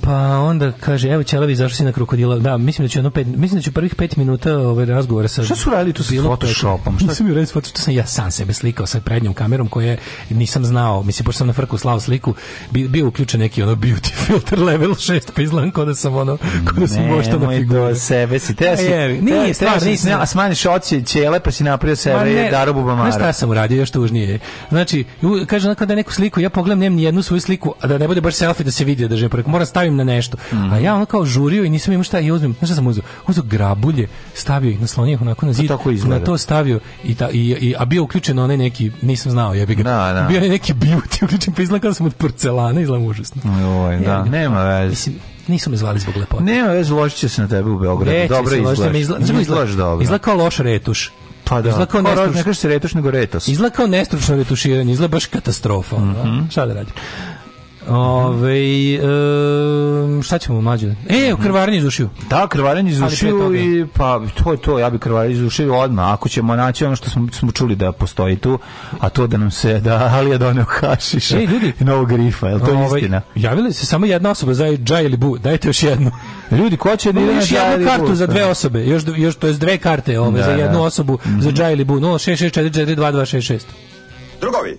pa onda kaže, evo Ćelavi zašto si na krokodila. Da, mislim da će, jedno pet, mislim da će prvih 5 minuta ovaj razgovora sa Šta su radili tu sa Photoshopom? Šta sam joj što sam ja sam sebe slikao sa prednjom kamerom koje nisam znao. Mislim pošto sam na frku slao sliku, bio, bio uključen neki ono beauty filter level 6, pa izgledam kao da sam ono, kao da sam možda na figuru. sebe si, te si, nije, stvar, nisi, a smanjiš oči ćele pa si napravio sebe darobu bamara. Znaš šta sam uradio, još tužnije. Znači, kaže, nakon da neku sliku, ja pogledam, nemam ni jednu svoju sliku, a da ne bude baš selfie da se vidi držim preko, mora da stavim na nešto. Mm. A ja on kao žurio i nisam imao šta i uzmem, znaš šta sam uzeo? Uzeo grabulje, stavio ih, naslonio ih onako na pa zid, to na to stavio, i, ta, i, i, a bio uključen onaj neki, nisam znao, jebi ga, da, da. bio je neki beauty uključen, pa izlako da sam od porcelana, izlako užasno. Joj, da, ja, nema veze. Mislim, nisu me zvali zbog lepote. Nema veze, ložit će se na tebe u Beogradu. Reći dobro izgledaš. Izgledaš izla, dobro. Izgleda kao loš retuš. Pa da. Izgleda kao nestručno. Ne kaže se retuš, nego retos. Izgleda kao nestručno retuširanje, izgleda baš katastrofa. Mm -hmm. Šta da radim? Ove, e, šta ćemo mlađe? E, krvarenje izušio. Da, krvarenje izušio ušiju i pa to je to, ja bi krvarenje izušio odmah. Ako ćemo naći ono što smo, smo čuli da postoji tu, a to da nam se da Alija je doneo hašiša Ej, ljudi, i novog grifa, je li to ove, ovaj, istina? Javila se samo jedna osoba za Džaj ili Bu, dajte još jednu. Ljudi, ko će pa da još jednu kartu za dve osobe, još, još to je dve karte ove, da, za jednu da. osobu mm -hmm. za Džaj mhm. ili Bu, 0664422266. Drugovi,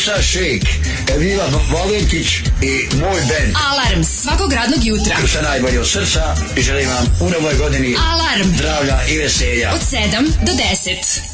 Alisa Šejk, Evila Valentić i moj band. Alarm svakog radnog jutra. Sa najbolje od srca i želim vam u novoj godini Alarm. zdravlja i veselja. Od 7 do 10.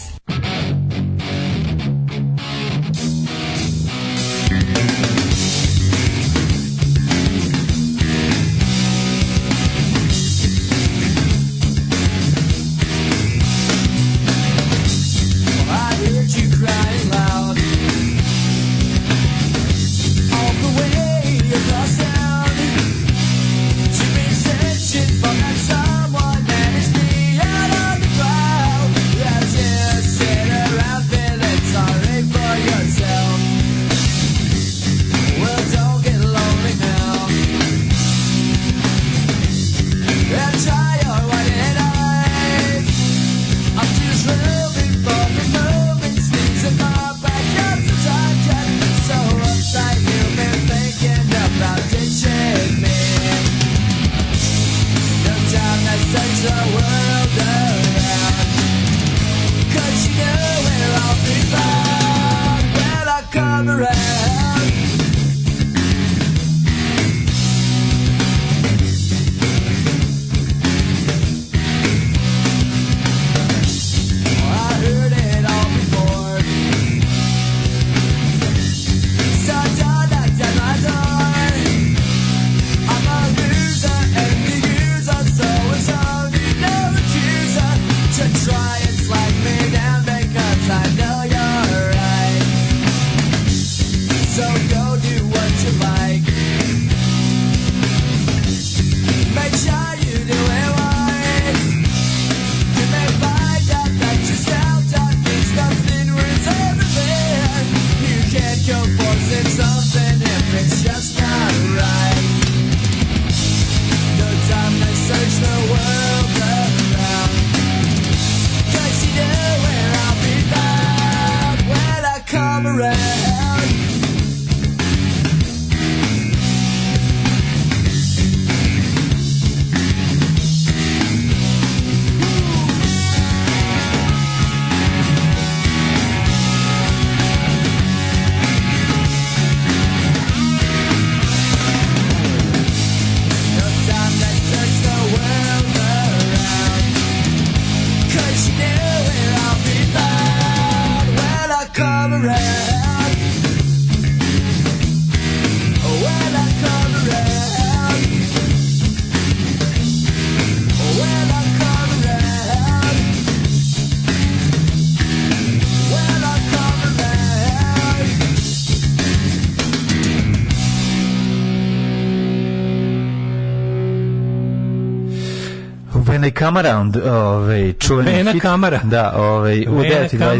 Kamaround, ovaj, čuveni Vena hit. Kamara. Da, ovaj, u 9.30.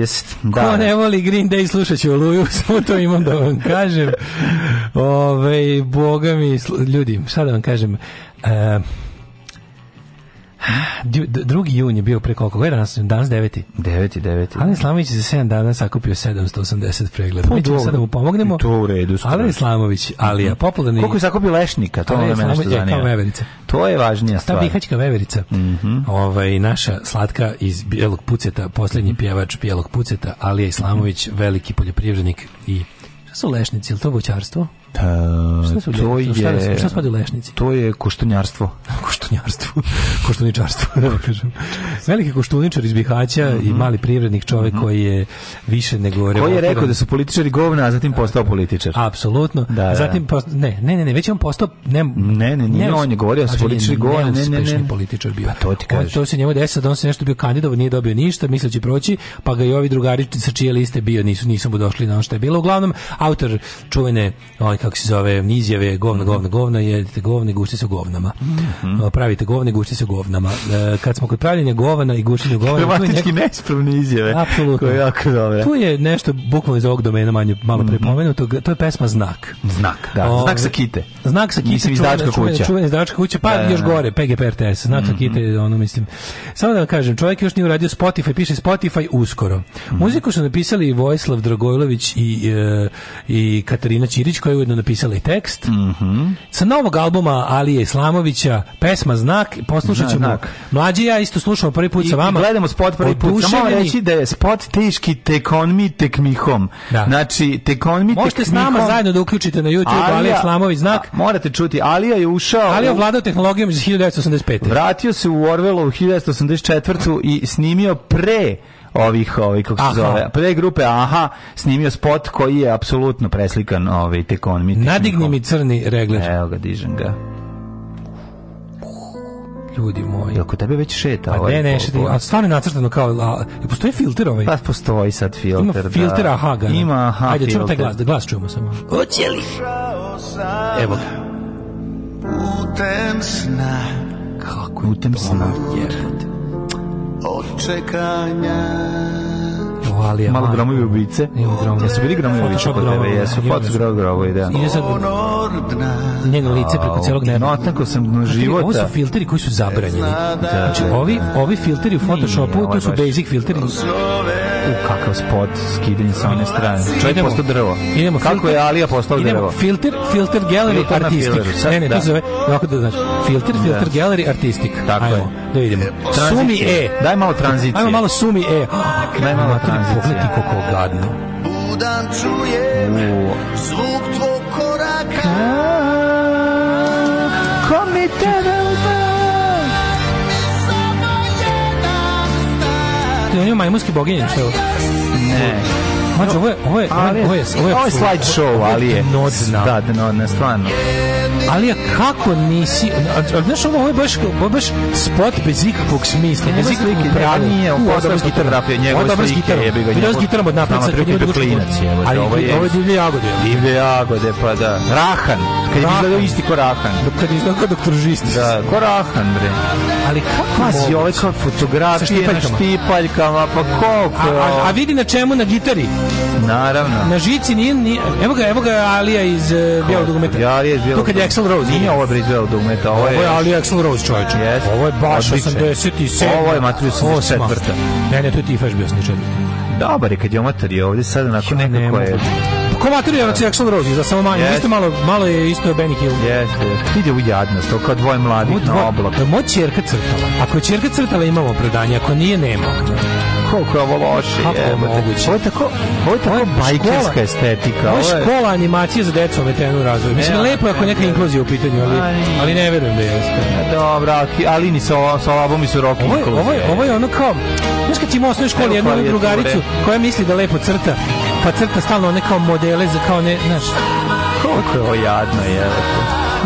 E. Da, ko da. ne voli Green Day, slušat će Oluju, samo to imam da vam kažem. Ovaj boga mi, ljudi, sad da vam kažem, 2. jun je bio pre koliko? Koji danas? Danas 9. 9. deveti. Alen Slamović je za 7 dana sakupio 780 pregleda. Pa, Mi ćemo sad da mu pomognemo. To u redu. Alen Slamović, ali je mhm. popularni... Koliko je sakupio lešnika? To je nešto e, zanima. veverica. To je važnija stvar. Ta bihaćka veverica. Mm -hmm. ovaj, naša slatka iz Bijelog puceta, posljednji pjevač Bijelog puceta, Alija Islamović, veliki poljoprivrednik i... Šta su lešnici? Je li to voćarstvo? Ta, pa, šta to je, šta, spada u lešnici? To je koštunjarstvo. koštunjarstvo. Koštuničarstvo, da kažem. Veliki koštuničar iz Bihaća mm -hmm. i mhm. mali privrednik čovjek mm -hmm. koji je više nego... Koji je rekao da su političari govna, a zatim postao političar. Apsolutno. Da, da. da. Zatim, posta, ne, ne, ne, ne, već je on postao... Ne, ne, ne, nije on je govorio da su znači, političari govna, ne, ne, ne. političar bio. Pa to ti kažeš. To se njemu desilo da on se nešto bio kandidovan, nije dobio ništa, misleći da proći, pa ga i ovi drugari sa čije liste bio, nisu, nisu mu došli na ono što je bilo. Uglavnom, autor čuvene, ovaj, kako se zove, nizjave, govna, govna, mhm. govna, jedite govne, gušti se govnama. Mhm. Pravite govne, gušti se govnama. E, kad smo kod pravljenja govana i gušenja govana... Gramatički nek... neispravne izjave. Apsolutno. Koje jako dobro. Tu je nešto, bukvalno iz ovog domena manje, malo mhm. prepomenuto, to je pesma Znak. Znak, da. Ove, znak sa kite. Znak sa kite. Mislim, izdačka kuća. Čuvena izdavačka kuća, pa da, da još da. gore, PGP RTS, Znak sa kite, ono mislim. Samo da vam kažem, čovjek još nije uradio Spotify, piše Spotify uskoro. Muziku su napisali Vojislav Dragojlović i, e, i Katarina Ćirić, koja je zajedno napisali tekst. Mm -hmm. Sa novog albuma Alije Islamovića, pesma Znak, poslušat ćemo. Znak. Mlađi ja isto slušamo prvi put I, sa vama. I gledamo spot prvi put. Samo reći da je spot teški tekonmi tekmihom. Da. Znači, tekonmi Možete tekmihom. Možete s nama zajedno da uključite na YouTube Alija, Alija Islamović Znak. A, morate čuti, Alija je ušao... Alija vladao tehnologijom iz 1985. Vratio se u Orwellu u 1984. i snimio pre ovih, ovih kako se zove, pre grupe Aha, snimio spot koji je apsolutno preslikan ovaj, tekon on. Mi, Nadigni mi crni regler. Evo ga, dižem ga ljudi moji. Ako tebe već šeta. Pa ne, ne, šeta, a stvarno je nacrtano kao, a, postoji filter ovaj? Pa postoji sad filter, Ima da. filter, da. aha, ga. Ima, aha, Ajde, čujemo taj glas, da glas čujemo samo. Hoće li? Evo ga. Putem sna. Kako je putem sna? Jebote. odczekania. Alija. Malo gromovi ubice. Jesu bili gromovi ubice kod tebe? Jesu, fotograv gromovi, da. Ide sad njeno lice preko celog neba. Notako sam na znači, života. Ovo su filteri koji su zabranjeni. Da znači, ovi, ovi filteri u Photoshopu, to su basic filteri. U kakav spot skidin sa one strane. Čovjek postao drvo. Idemo Kako je Alija postao drvo? Idemo filter, filter gallery, artistik. Ne, ne, to da. zove, ovako da znači. Filter, da. filter gallery, artistik. Tako je. Da vidimo. Sumi E. Daj malo tranzicije. Ajmo malo Sumi E. Daj malo tranzicije pogledaj kako gadno. Budan čujem zvuk tvog koraka. Ko mi tebe Ti on je majmunski boginje, što Ne. Znači, ovo je, ovo je, ovo je, ovo je, ovo je slideshow, ali je, da, dno, ne, stvarno. Ali kako nisi... Znaš, ovo je baš, baš spot bez ikakvog smisla, bez ikakvog pravila. Nije, ovo je fotografija njegove slike. Bilo je s gitarom od je Ali ovo je divlje jagode. Divlje jagode, pa da. Rahan. Kad je izgledao isti korahan Rahan. Kad je izgledao kao doktor Žisti. Da, korahan bre. Ali kako moguće? Pazi, ovo je kao fotografije na štipaljkama, pa koliko? A vidi na čemu na gitari. Naravno. Na žici nije, nije evo ga, evo ga Alija iz uh, Bijelog dugmeta. Alija iz Bijelog. To kad je Axel Rose. Nije ovo iz Bijelog dugmeta, ovo je. Ovo je Alija Axel Rose čovječe. Yes. Ovo je baš 87. Ovo je Matrius 84. Ne, ne, to je Tifaš bio 84. Dobar je kad je omatar je ovdje sad onako znači, nekako je... Ko mater je Jackson znači, Rose, za samo manje. Yes. Isto malo, malo je isto je Benny Hill. Jeste, jeste. Ide u jadnost, to kao dvoje mladih dvo, na oblak. Moć čerka crtala. Ako je čerka crtala imamo predanje, ako nije nema koliko je ovo loše. Kako Ovo je tako, ovo je tako ovo bajkerska škola, estetika. Ovo je škola animacije za decu ometenu u razvoju. Mislim, ne, lepo je ako neka inkluzija u pitanju, ali, ali, ne verujem da jeste. E, dobro, ali ni sa, sa albumi su rock ovo, inkluzije. Ovo je, ovo je ono kao, znaš kad ti ima u osnovnoj školi jednu drugaricu koja misli da lepo crta, pa crta stalno one kao modele za kao ne, znaš, koliko je ovo jadno, je.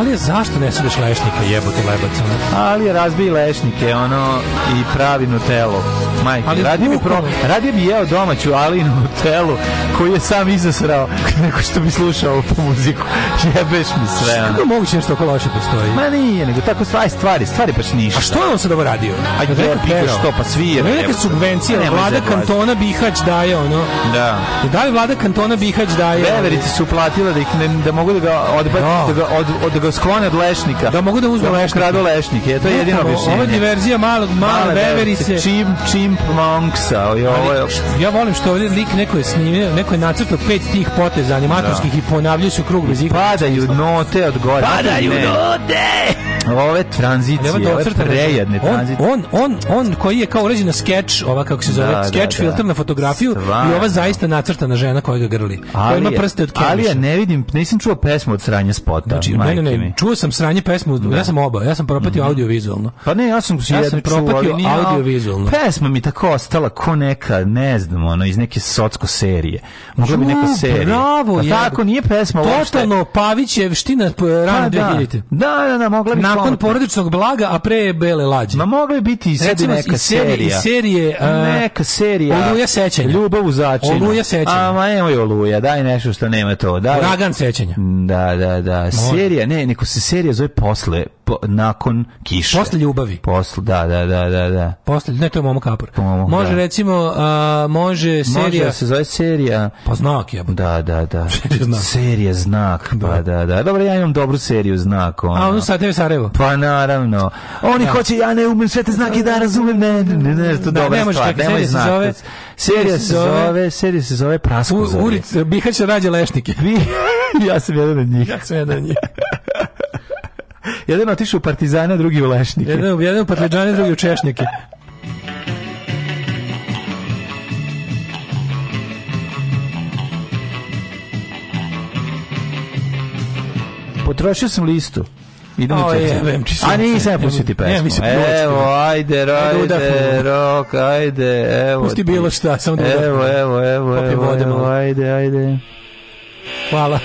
Ali zašto ne sudeš lešnika jebote lebac? Ono? Ali razbij lešnike, ono, i pravi Nutellu. Majke, ali radije bi, pro, radije bi jeo domaću Alinu Nutellu, koju je sam izasrao, neko što bi slušao po muziku. Jebeš mi sve, ono. Kako je moguće nešto oko loše postoji? Ma nije, nego tako stvari, stvari, stvari baš ništa. A što je on sad ovo radio? Ajde, da je što, pa svira. Neka subvencija, vlada kantona Bihać daje, ono. Da. E, da li vlada kantona Bihać daje? Beverice su uplatila da, ih ne, da mogu da ga odbaciti, no. Da. da ga od, od, nego sklon od lešnika. Da mogu da uzmu da lešnik. je to je jedino objašnjenje. Ovo je diverzija malog, male beverice. Čim, čimp monksa. Ovo je... Ja volim što ovdje lik neko je snimio, neko je nacrtao pet tih poteza animatorskih da. i ponavljaju se u krug bez ikakve. Padaju note od gore. Padaju ne. note! Ove tranzicije, da ove, ove prejedne tranzicije. On, on, on, on koji je kao uređen na skeč, ova kako se zove, da, da skeč da, filter na fotografiju Sva. i ova zaista nacrtana žena koja ga grli. Ali, koja ima prste od kemiša. Ali ja ne vidim, nisam čuo pesmu od sranja spota. Znači, ne, ne, ne, mi. Čuo sam sranje pesmu, da. ja sam oba, ja sam propatio mm -hmm. audiovizualno. Pa ne, ja sam ja sam propatio audiovizualno. Pesma mi tako ostala ko neka, ne znam, ono iz neke socsko serije. Možda bi neka serija. Bravo, pa tako nije pesma Totalno Pavićevština eh, rano 2000. Pa da. da, da, da, mogla bi nakon porodičnog blaga, a pre bele lađe. Ma mogla bi biti i sebi neka serija. serije, eh, neka serija. Oluja sećanja. Ljubav u začinu. Oluja sećanja. A ma nemoj oluja, daj nešto što nema to. Daj. Uragan sećanja. Da, da, da. Serija, ne, E, neko se serija zove posle po, nakon kiše. Posle ljubavi. Posle, da, da, da, da, da. Posle, ne, to je Momo Kapor. Momo, može, da. recimo, a, može serija... Može da se zove serija... Pa znak je. Da, da, da. Serija znak. Serija znak, pa da. da, da. Dobro, ja imam dobru seriju znak. Ono. A ono sad tebe Sarajevo. Pa naravno. Oni da. hoće, ja ne umem sve te znake da razumem, ne, ne, ne, ne, to da, dobra ne stvar. Nemoj znak. Se zove, serija se zove, serija se zove Prasko zove. Uric, Bihać rađe da lešnike. ja sam jedan od njih. Ja sam jedan od njih. Jedan otišao u Partizane, drugi u Lešnike. Jedan, jedan u Partizane, drugi u Češnike. Potrošio sam listu. Idemo oh, je, A nisam ja pustiti pesmu. evo, ajde, ajde, rok, ajde, evo. Pusti bilo šta, samo da Evo, evo, evo, evo, evo, ajde, ajde. Hvala.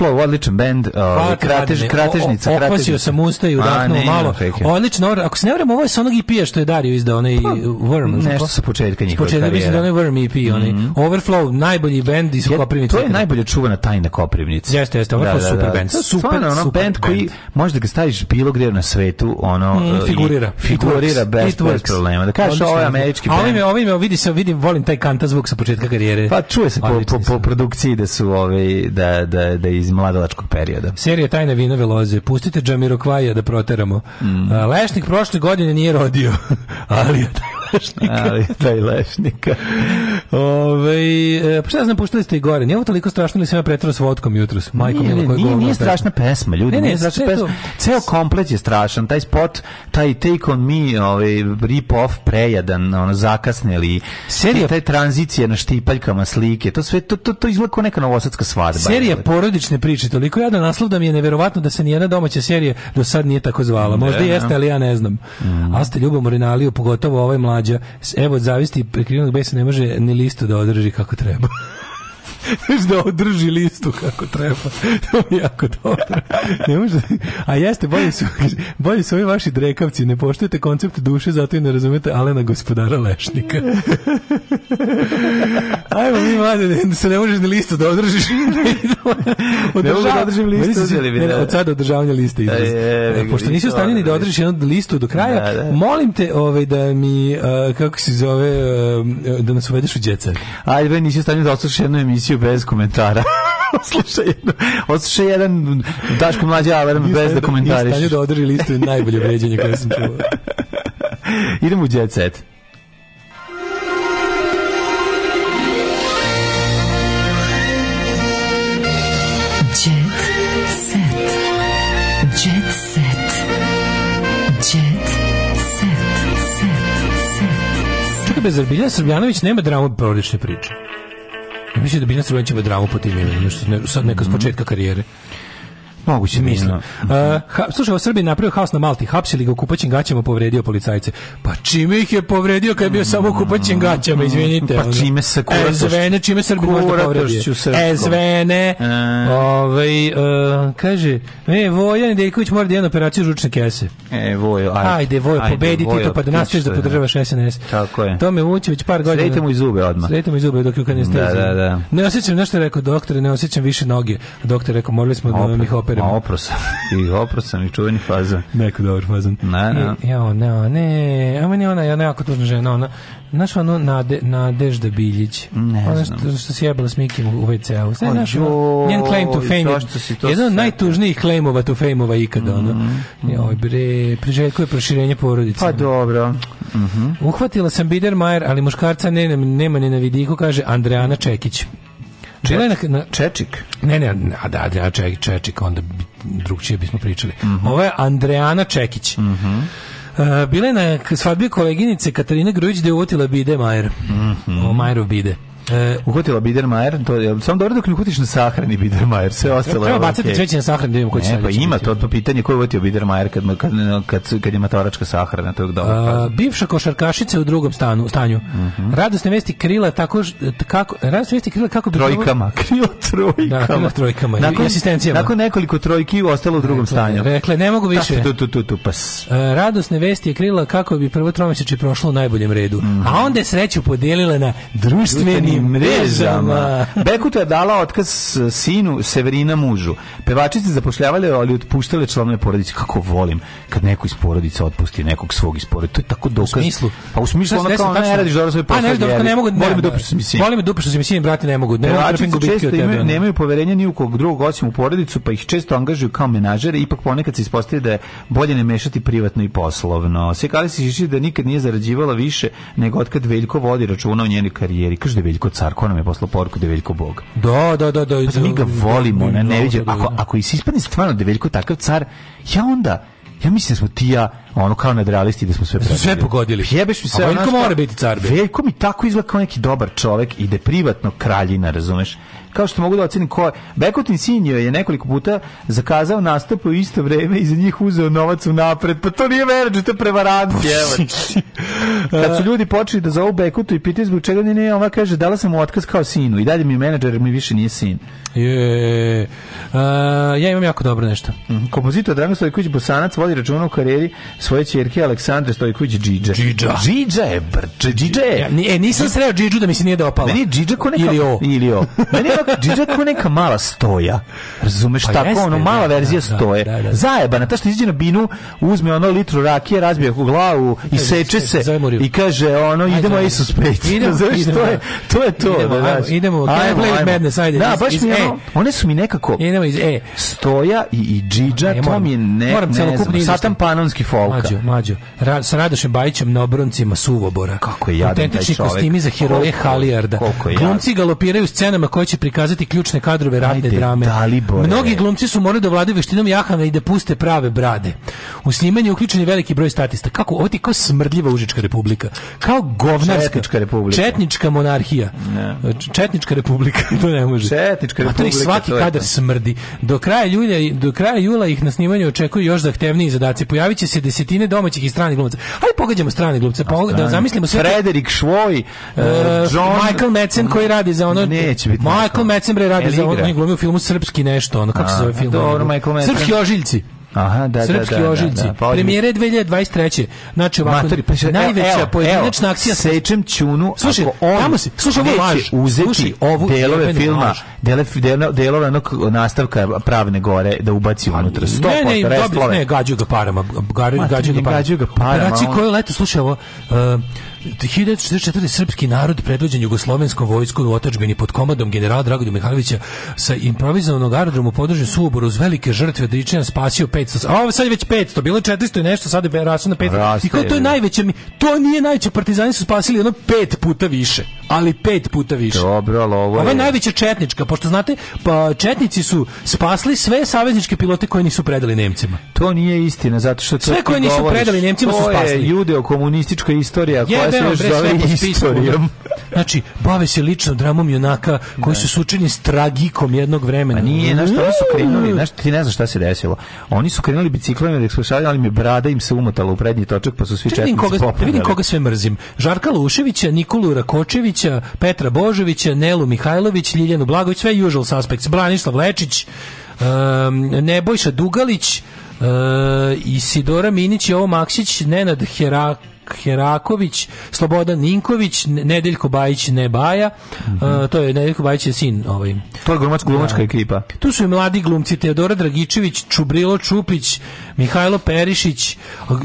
Flow, odličan bend, ovaj kratež kratežnica, kratežnica. sam usta i udahnuo malo. Odlično, ako se ne varam, ovo je sa onog EP-a što je Dario izdao, onaj pa, Worm, nešto sa početka njihove karijere. Početka mislim da onaj Worm EP, onaj mhm. Overflow, najbolji bend iz Koprivnice. To je najbolje čuvana tajna Koprivnice. Jeste, jeste, Overflow da, da, da. super bend. Super, ono bend koji možeš da ga staviš bilo gde na svetu, ono mhm, figurira. Figurira best problema. Da kažeš ovo je američki bend. Ovim, ovim, vidi se, vidim, volim taj kanta zvuk sa početka karijere. Pa čuje se po, po, po produkciji da su ove, da, da, da iz iz mladalačkog perioda. Serija Tajne vinove loze. Pustite Džamiroquaja da proteramo. Mm. Lešnik prošle godine nije rodio, ali je taj lešnika. Ali taj lešnika. Ove, e, pa šta ja znam, puštali ste i gore. Nije ovo toliko strašno ili sam ja pretro s vodkom jutros? Majko nije, nije, nije, nije strašna pesma, ljudi. Ne, ne, strašna pesma. To... Ceo komplet je strašan. Taj spot, taj Take on Me, ovaj, rip off, prejadan, ono, zakasneli. Serija... Taj tranzicije na štipaljkama slike. To sve, to, to, to izgleda kao neka novosadska svadba. Serija je, porodične priče, toliko jadan naslov da mi je neverovatno da se nijedna domaća serija do sad nije tako zvala. Možda ne, jeste, ali ja ne znam. Mm. A ste ljubomorni pogotovo ovaj mladi mlađa. Evo, zavisti, krivenog besa ne može ni listu da održi kako treba. Znaš da održi listu kako treba. To je jako dobro. Ne može, a jeste, bolje su, bolje su ovi vaši drekavci. Ne poštujete koncept duše, zato i ne razumete Alena gospodara Lešnika. Ajmo mi, mlade, se ne možeš ni listu da održiš. Održa, ne mogu da održim listu. Ne, da- od sada održavanja liste. Da, je, e, Pošto nisi u stanju ni da održiš jednu listu do kraja, da, da. molim te ovaj, da mi, e, kako se zove, e, da nas uvedeš u djeca. Ajde, nisi u da odslušaš jednu emisiju emisiju bez komentara. Slušaj, oslušaj jedan Daško Mlađe Alarm bez stanju, da komentariš. I da održi listu najbolje vređenje koje sam čuo. Idemo u Jet Set. Čekaj, bez Srbljanović nema dramu porodične priče. Ja mislim da Biljana Srbanić ima dramu po tim imenima, što ne, sad neka s mhm. početka karijere. Moguće da mislim. Uh, ha, slušaj, Srbiji napravio haos na Malti, hapsili ga u kupaćim gaćama, povredio policajce. Pa čime ih je povredio kad je bio samo u kupaćim gaćama, izvinite. Pa čime se kuratoš? Ezvene, čime Srbi možda povredio? Ezvene, e. ovaj, uh, kaže, e, Voja Nedeljković mora da jedan operaciju žučne kese. E, Vojo, ajde. Ajde, Vojo, pobedi ti to, pa da nastaviš da, da. podržavaš SNS. Tako je. Tome Vučević par godina. Sredite mu iz zube odmah. Sredite mu iz zube dok je u kanestezi. Da, da, da. Ne osjećam, nešto je rekao doktor, ne osjećam više noge. Doktor rekao, morali smo da mi operem. A opro sam. I opro sam i čuveni faza. Neko dobar fazan. Na, na. Ja, ne, ne, a e, meni ona, ja jako tužna žena, ona, Znaš ono Nade, Nadežda Biljić? Ne ona znam. Ono što, što se jebala s Mikim u WC-u. Znaš, znaš njen claim to fame je jedan od najtužnijih claimova to fame-ova ikada. Mm, ono. Mhm, mhm. Joj bre, priželjkuje proširenje porodice. Pa dobro. Mm -hmm. Uhvatila sam Bider Bidermajer, ali muškarca ne, nema ni na vidiku, kaže Andreana Čekić. Čile na, na Čečik. Ne, ne, a da, Adriana Čečik, Čečik, onda drugčije bismo pričali. Mm -hmm. Ovo je Andreana Čekić. Mm Uh, bila je na svadbi koleginice Katarine Grujić da je uvotila Bide Majer. Mm -hmm. O Majerov Bide. E, uhvatila Biedermajer, to je samo dobro dok ne uhvatiš na sahrani Biedermajer, sve ostalo. je. bacati okay. cveće na sahrani, da vidimo ko će. Ne, pa ima to, to pitanje ko je uhvatio Biedermajer kad, kad, kad, kad je matoračka sahrana, to je dobro. bivša košarkašica u drugom stanu, stanju. Mm -hmm. Radosne vesti krila tako kako radosne vesti krila kako bi trojkama, krila trojkama. Da, krila trojkama nakon, i asistencijama. Nakon nekoliko trojki u ostalo u drugom stanju. Rekle ne mogu više. Tu, tu, tu, tu, pas. E, radosne vesti krila kako bi prvo tromesečje prošlo u najboljem redu. Mm -hmm. A onda sreću podijelila na društveni društvenim mrežama. Bekuta je dala otkaz sinu Severina mužu. Pevačice zapošljavale, ali otpuštale članove porodice. Kako volim kad neko iz porodice otpusti nekog svog iz porodice. To je tako dokaz. U smislu? Pa u smislu ona kao ne radiš dobro svoj posao. A ne, dobro, ne mogu. Volim da upišem sin. Volim da upišem sin, brate, ne mogu. Ne mogu često imaju, nemaju poverenja ni u kog drugog osim u porodicu, pa ih često angažuju kao menažere, ipak ponekad se ispostavi da je bolje ne mešati privatno i poslovno. Sekali se žiči da nikad nije zarađivala više nego otkad Veljko vodi računa o njenoj karijeri. Kaže da je Veljko car, ko nam je poslao poruku da je Veljko bog. Da, da, da, da. Pa da, mi ga da, volimo, da, ne, ne da, da, da, Ako, ako ispadne stvarno da je Veljko takav car, ja onda, ja mislim da smo ti ja ono kao nadrealisti da smo sve prebili. Sve pogodili. Jebeš mi se. Veljko ono mora biti car. Veljko mi tako izgleda kao neki dobar čovek, ide privatno kraljina, razumeš? Kao što mogu da ocenim ko Bekotin Sinjo je nekoliko puta zakazao nastup u isto vreme i za njih uzeo novac u napred. Pa to nije menadžer, to je prevarant. Kad su ljudi počeli da zovu Bekutu i pitaju zbog čega nije, ne, ona kaže dala sam mu otkaz kao sinu i dalje mi je menadžer, mi više nije sin. Je, uh, ja imam jako dobro nešto. Kompozitor Dragan Stojković Bosanac vodi računa u karijeri svoje ćerke Aleksandre Stojković Džidža. Džidža. Džidža je brče. Džidža je. E, nisam sreo Džidžu da mi se nije dopala. Meni je Džidža ko neka... Ili o. Ili o. Meni je Džidža ko neka mala stoja. Razumeš pa tako? Jeste, ono, da, mala da, verzija da, stoje. Da, da, Zajebana. Ta što izađe na binu, uzme ono litru rakije, razbije u glavu i seče se i kaže ono, idemo Isus peć. Idemo, idemo, to je da. to. Je to idemo, da, idemo, ajmo, ajmo. Da, baš mi e. ono, one su mi nekako idemo iz, e. stoja i, džidža, to mi je ne, znam, satan panonski fol nauka. Mađo, mađo. Ra, sa Radošem Bajićem na obroncima suvobora. Kako je jadan Autentični taj kostimi za heroje koliko, Halijarda. Koliko je glumci galopiraju scenama koje će prikazati ključne kadrove ratne Ajde, drame. Dalibore. Mnogi glumci su morali da vladaju veštinom jahana i da puste prave brade. U snimanju uključen je veliki broj statista. Kako ovo ti kao smrdljiva Užička republika. Kao govnarska. Četnička republika. Četnička monarhija. Ne. Četnička republika. to ne može. Četnička pa republika. A svaki kadar smrdi. Do kraja, julja, do kraja jula ih na snimanju očekuju još zahtevniji zadaci. Pojavit će se desetine domaćih i stranih glumaca. Hajde pogađamo strane glumce, da zamislimo sve. Frederik Švoj, uh, John... Michael Metzen koji radi za ono. Neće biti. Michael Metzen bre radi El za ono, on glumi u filmu srpski nešto, ono kako se zove film. Dobro, Michael Metzen. Srpski ožiljci. Aha, da, da, Srpski da, da, ožiljci. Da, da, pa Premijere 2023. Znači ovako, Matori, pa še, najveća e, e, evo, pojedinačna evo, akcija. Sečem čunu, slušaj, ako on tamo si, slušaj, ovo laž, uzeti slušaj, ovu delove filma, dele, delove, delove onog nastavka pravne gore da ubaci unutra. 100% ne, ne, ne, ne, gađaju ga parama. Gađaju ga parama. Gađaju ga parama. Operaciji koju leto, slušaj ovo, uh, 1944. srpski narod predvođen jugoslovenskom vojskom u otačbini pod komadom generala Dragoljub Mihajlovića sa improvizovanog aerodroma podržen suoboru uz velike žrtve Dričan da spasio 500. A ovo sad je već 500, bilo je 400 i nešto, sad je rasno na 500. Raste, I kao to je najveće, to nije najveće, partizani su spasili ono pet puta više. Ali pet puta više. Dobro, ali ovo je... Ovo je najveća četnička, pošto znate, pa četnici su spasli sve savezničke pilote koje nisu predali Nemcima. To nije istina, zato što Sve koje nisu govoriš, predali Nemcima su spasli. To je judeo-komunistička istorija koja Cameron bre sve po Znači, bave se ličnom dramom junaka koji da. su sučeni s tragikom jednog vremena. A nije, znaš, oni su krenuli, mm. znaš, ti ne znaš šta se desilo. Oni su krenuli biciklom da ekskušavali, ali mi brada im se umotala u prednji točak, pa su svi četnici popravili. Da vidim koga sve mrzim. Žarka Luševića, Nikolu Rakočevića, Petra Božovića, Nelu Mihajlović, Ljiljanu Blagović, sve usual suspects, Branislav Lečić, um, Nebojša Dugalić, Uh, Isidora Minić, i Jovo Maksić, Nenad Herak, Heraković, Slobodan Ninković, Nedeljko Bajić Nebaja, mm -hmm. E, uh, to je Nedeljko Bajić je sin ovaj. To je glumačka glumačka da. ekipa. Tu su i mladi glumci Teodora Dragičević, Čubrilo Čupić, Mihajlo Perišić,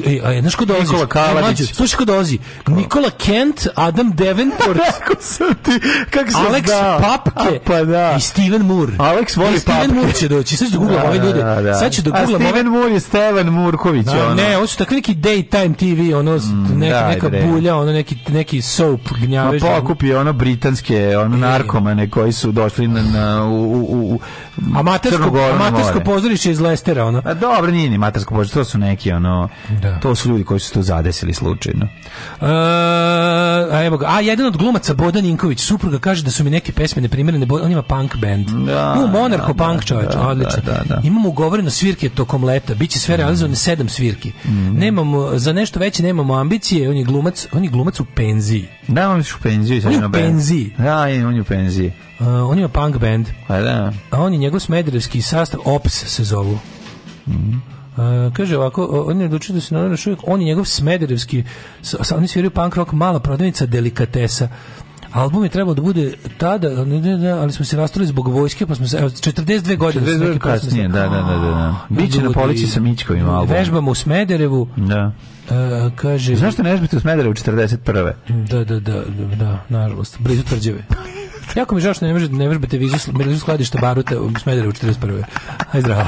e, e, znaš ko dolazi? Nikola e, Kalanić. Slušaj ko dolazi? Nikola Kent, Adam Davenport. kako sam ti, kako sam Alex znao. Papke A, pa da. i Steven Moore. Alex voli I e, Steven Papke. Moore će doći. Sad ću da googlam da, ove ljude. Da, da. Sad ću da googlam A Steven Moore je Steven Murković. Da, ono. Ne, ovo su takvi neki daytime TV, ono, mm, neka, da, neka da, bulja, ono, neki, neki soap gnjavež. Pa pokupi ono britanske, ono, narkomane koji su došli na, na u, u, u, u amatersko, amatersko pozorište iz Lestera, ono. A dobro, nije ni amatersko Bosansko Božić, to su neki ono, da. to su ljudi koji su to zadesili slučajno. E, a evo ga, a jedan od glumaca Bodan Inković, supruga kaže da su mi neke pesme neprimjerene, on ima punk band. Da, no, Monarko da, punk čovječ, da, da, odlično. Da, da, Imamo ugovoreno svirke tokom leta, bit će sve realizovane sedam svirki. Mm. Nemamo, za nešto veće nemamo ambicije, on je glumac, on je glumac u penziji. Da, on je u penziji. On je u penziji. Da, on je u penziji. Uh, on ima punk band. A pa da. A on je njegov smederevski sastav, Ops se zovu. Mm kaže ovako, on je odlučio da se naravno uvijek, on je njegov smederevski, sa, oni sviraju punk rock, mala prodavnica delikatesa. Album je trebao da bude tada, ali smo se rastorili zbog vojske, pa smo se, evo, 42 godine. 42 godine kasnije, da, da, da. da. da. Biće na polici sa Mićkovim albumom. Vežbamo u Smederevu. Da. Uh, kaže... Zašto ne vežbite u Smederevu 41. Da, da, da, da, nažalost. Blizu tvrđave. jako mi žao što ne, ne vežbate vizu, vizu skladišta Baruta u Smederevu 41. Aj zdravo.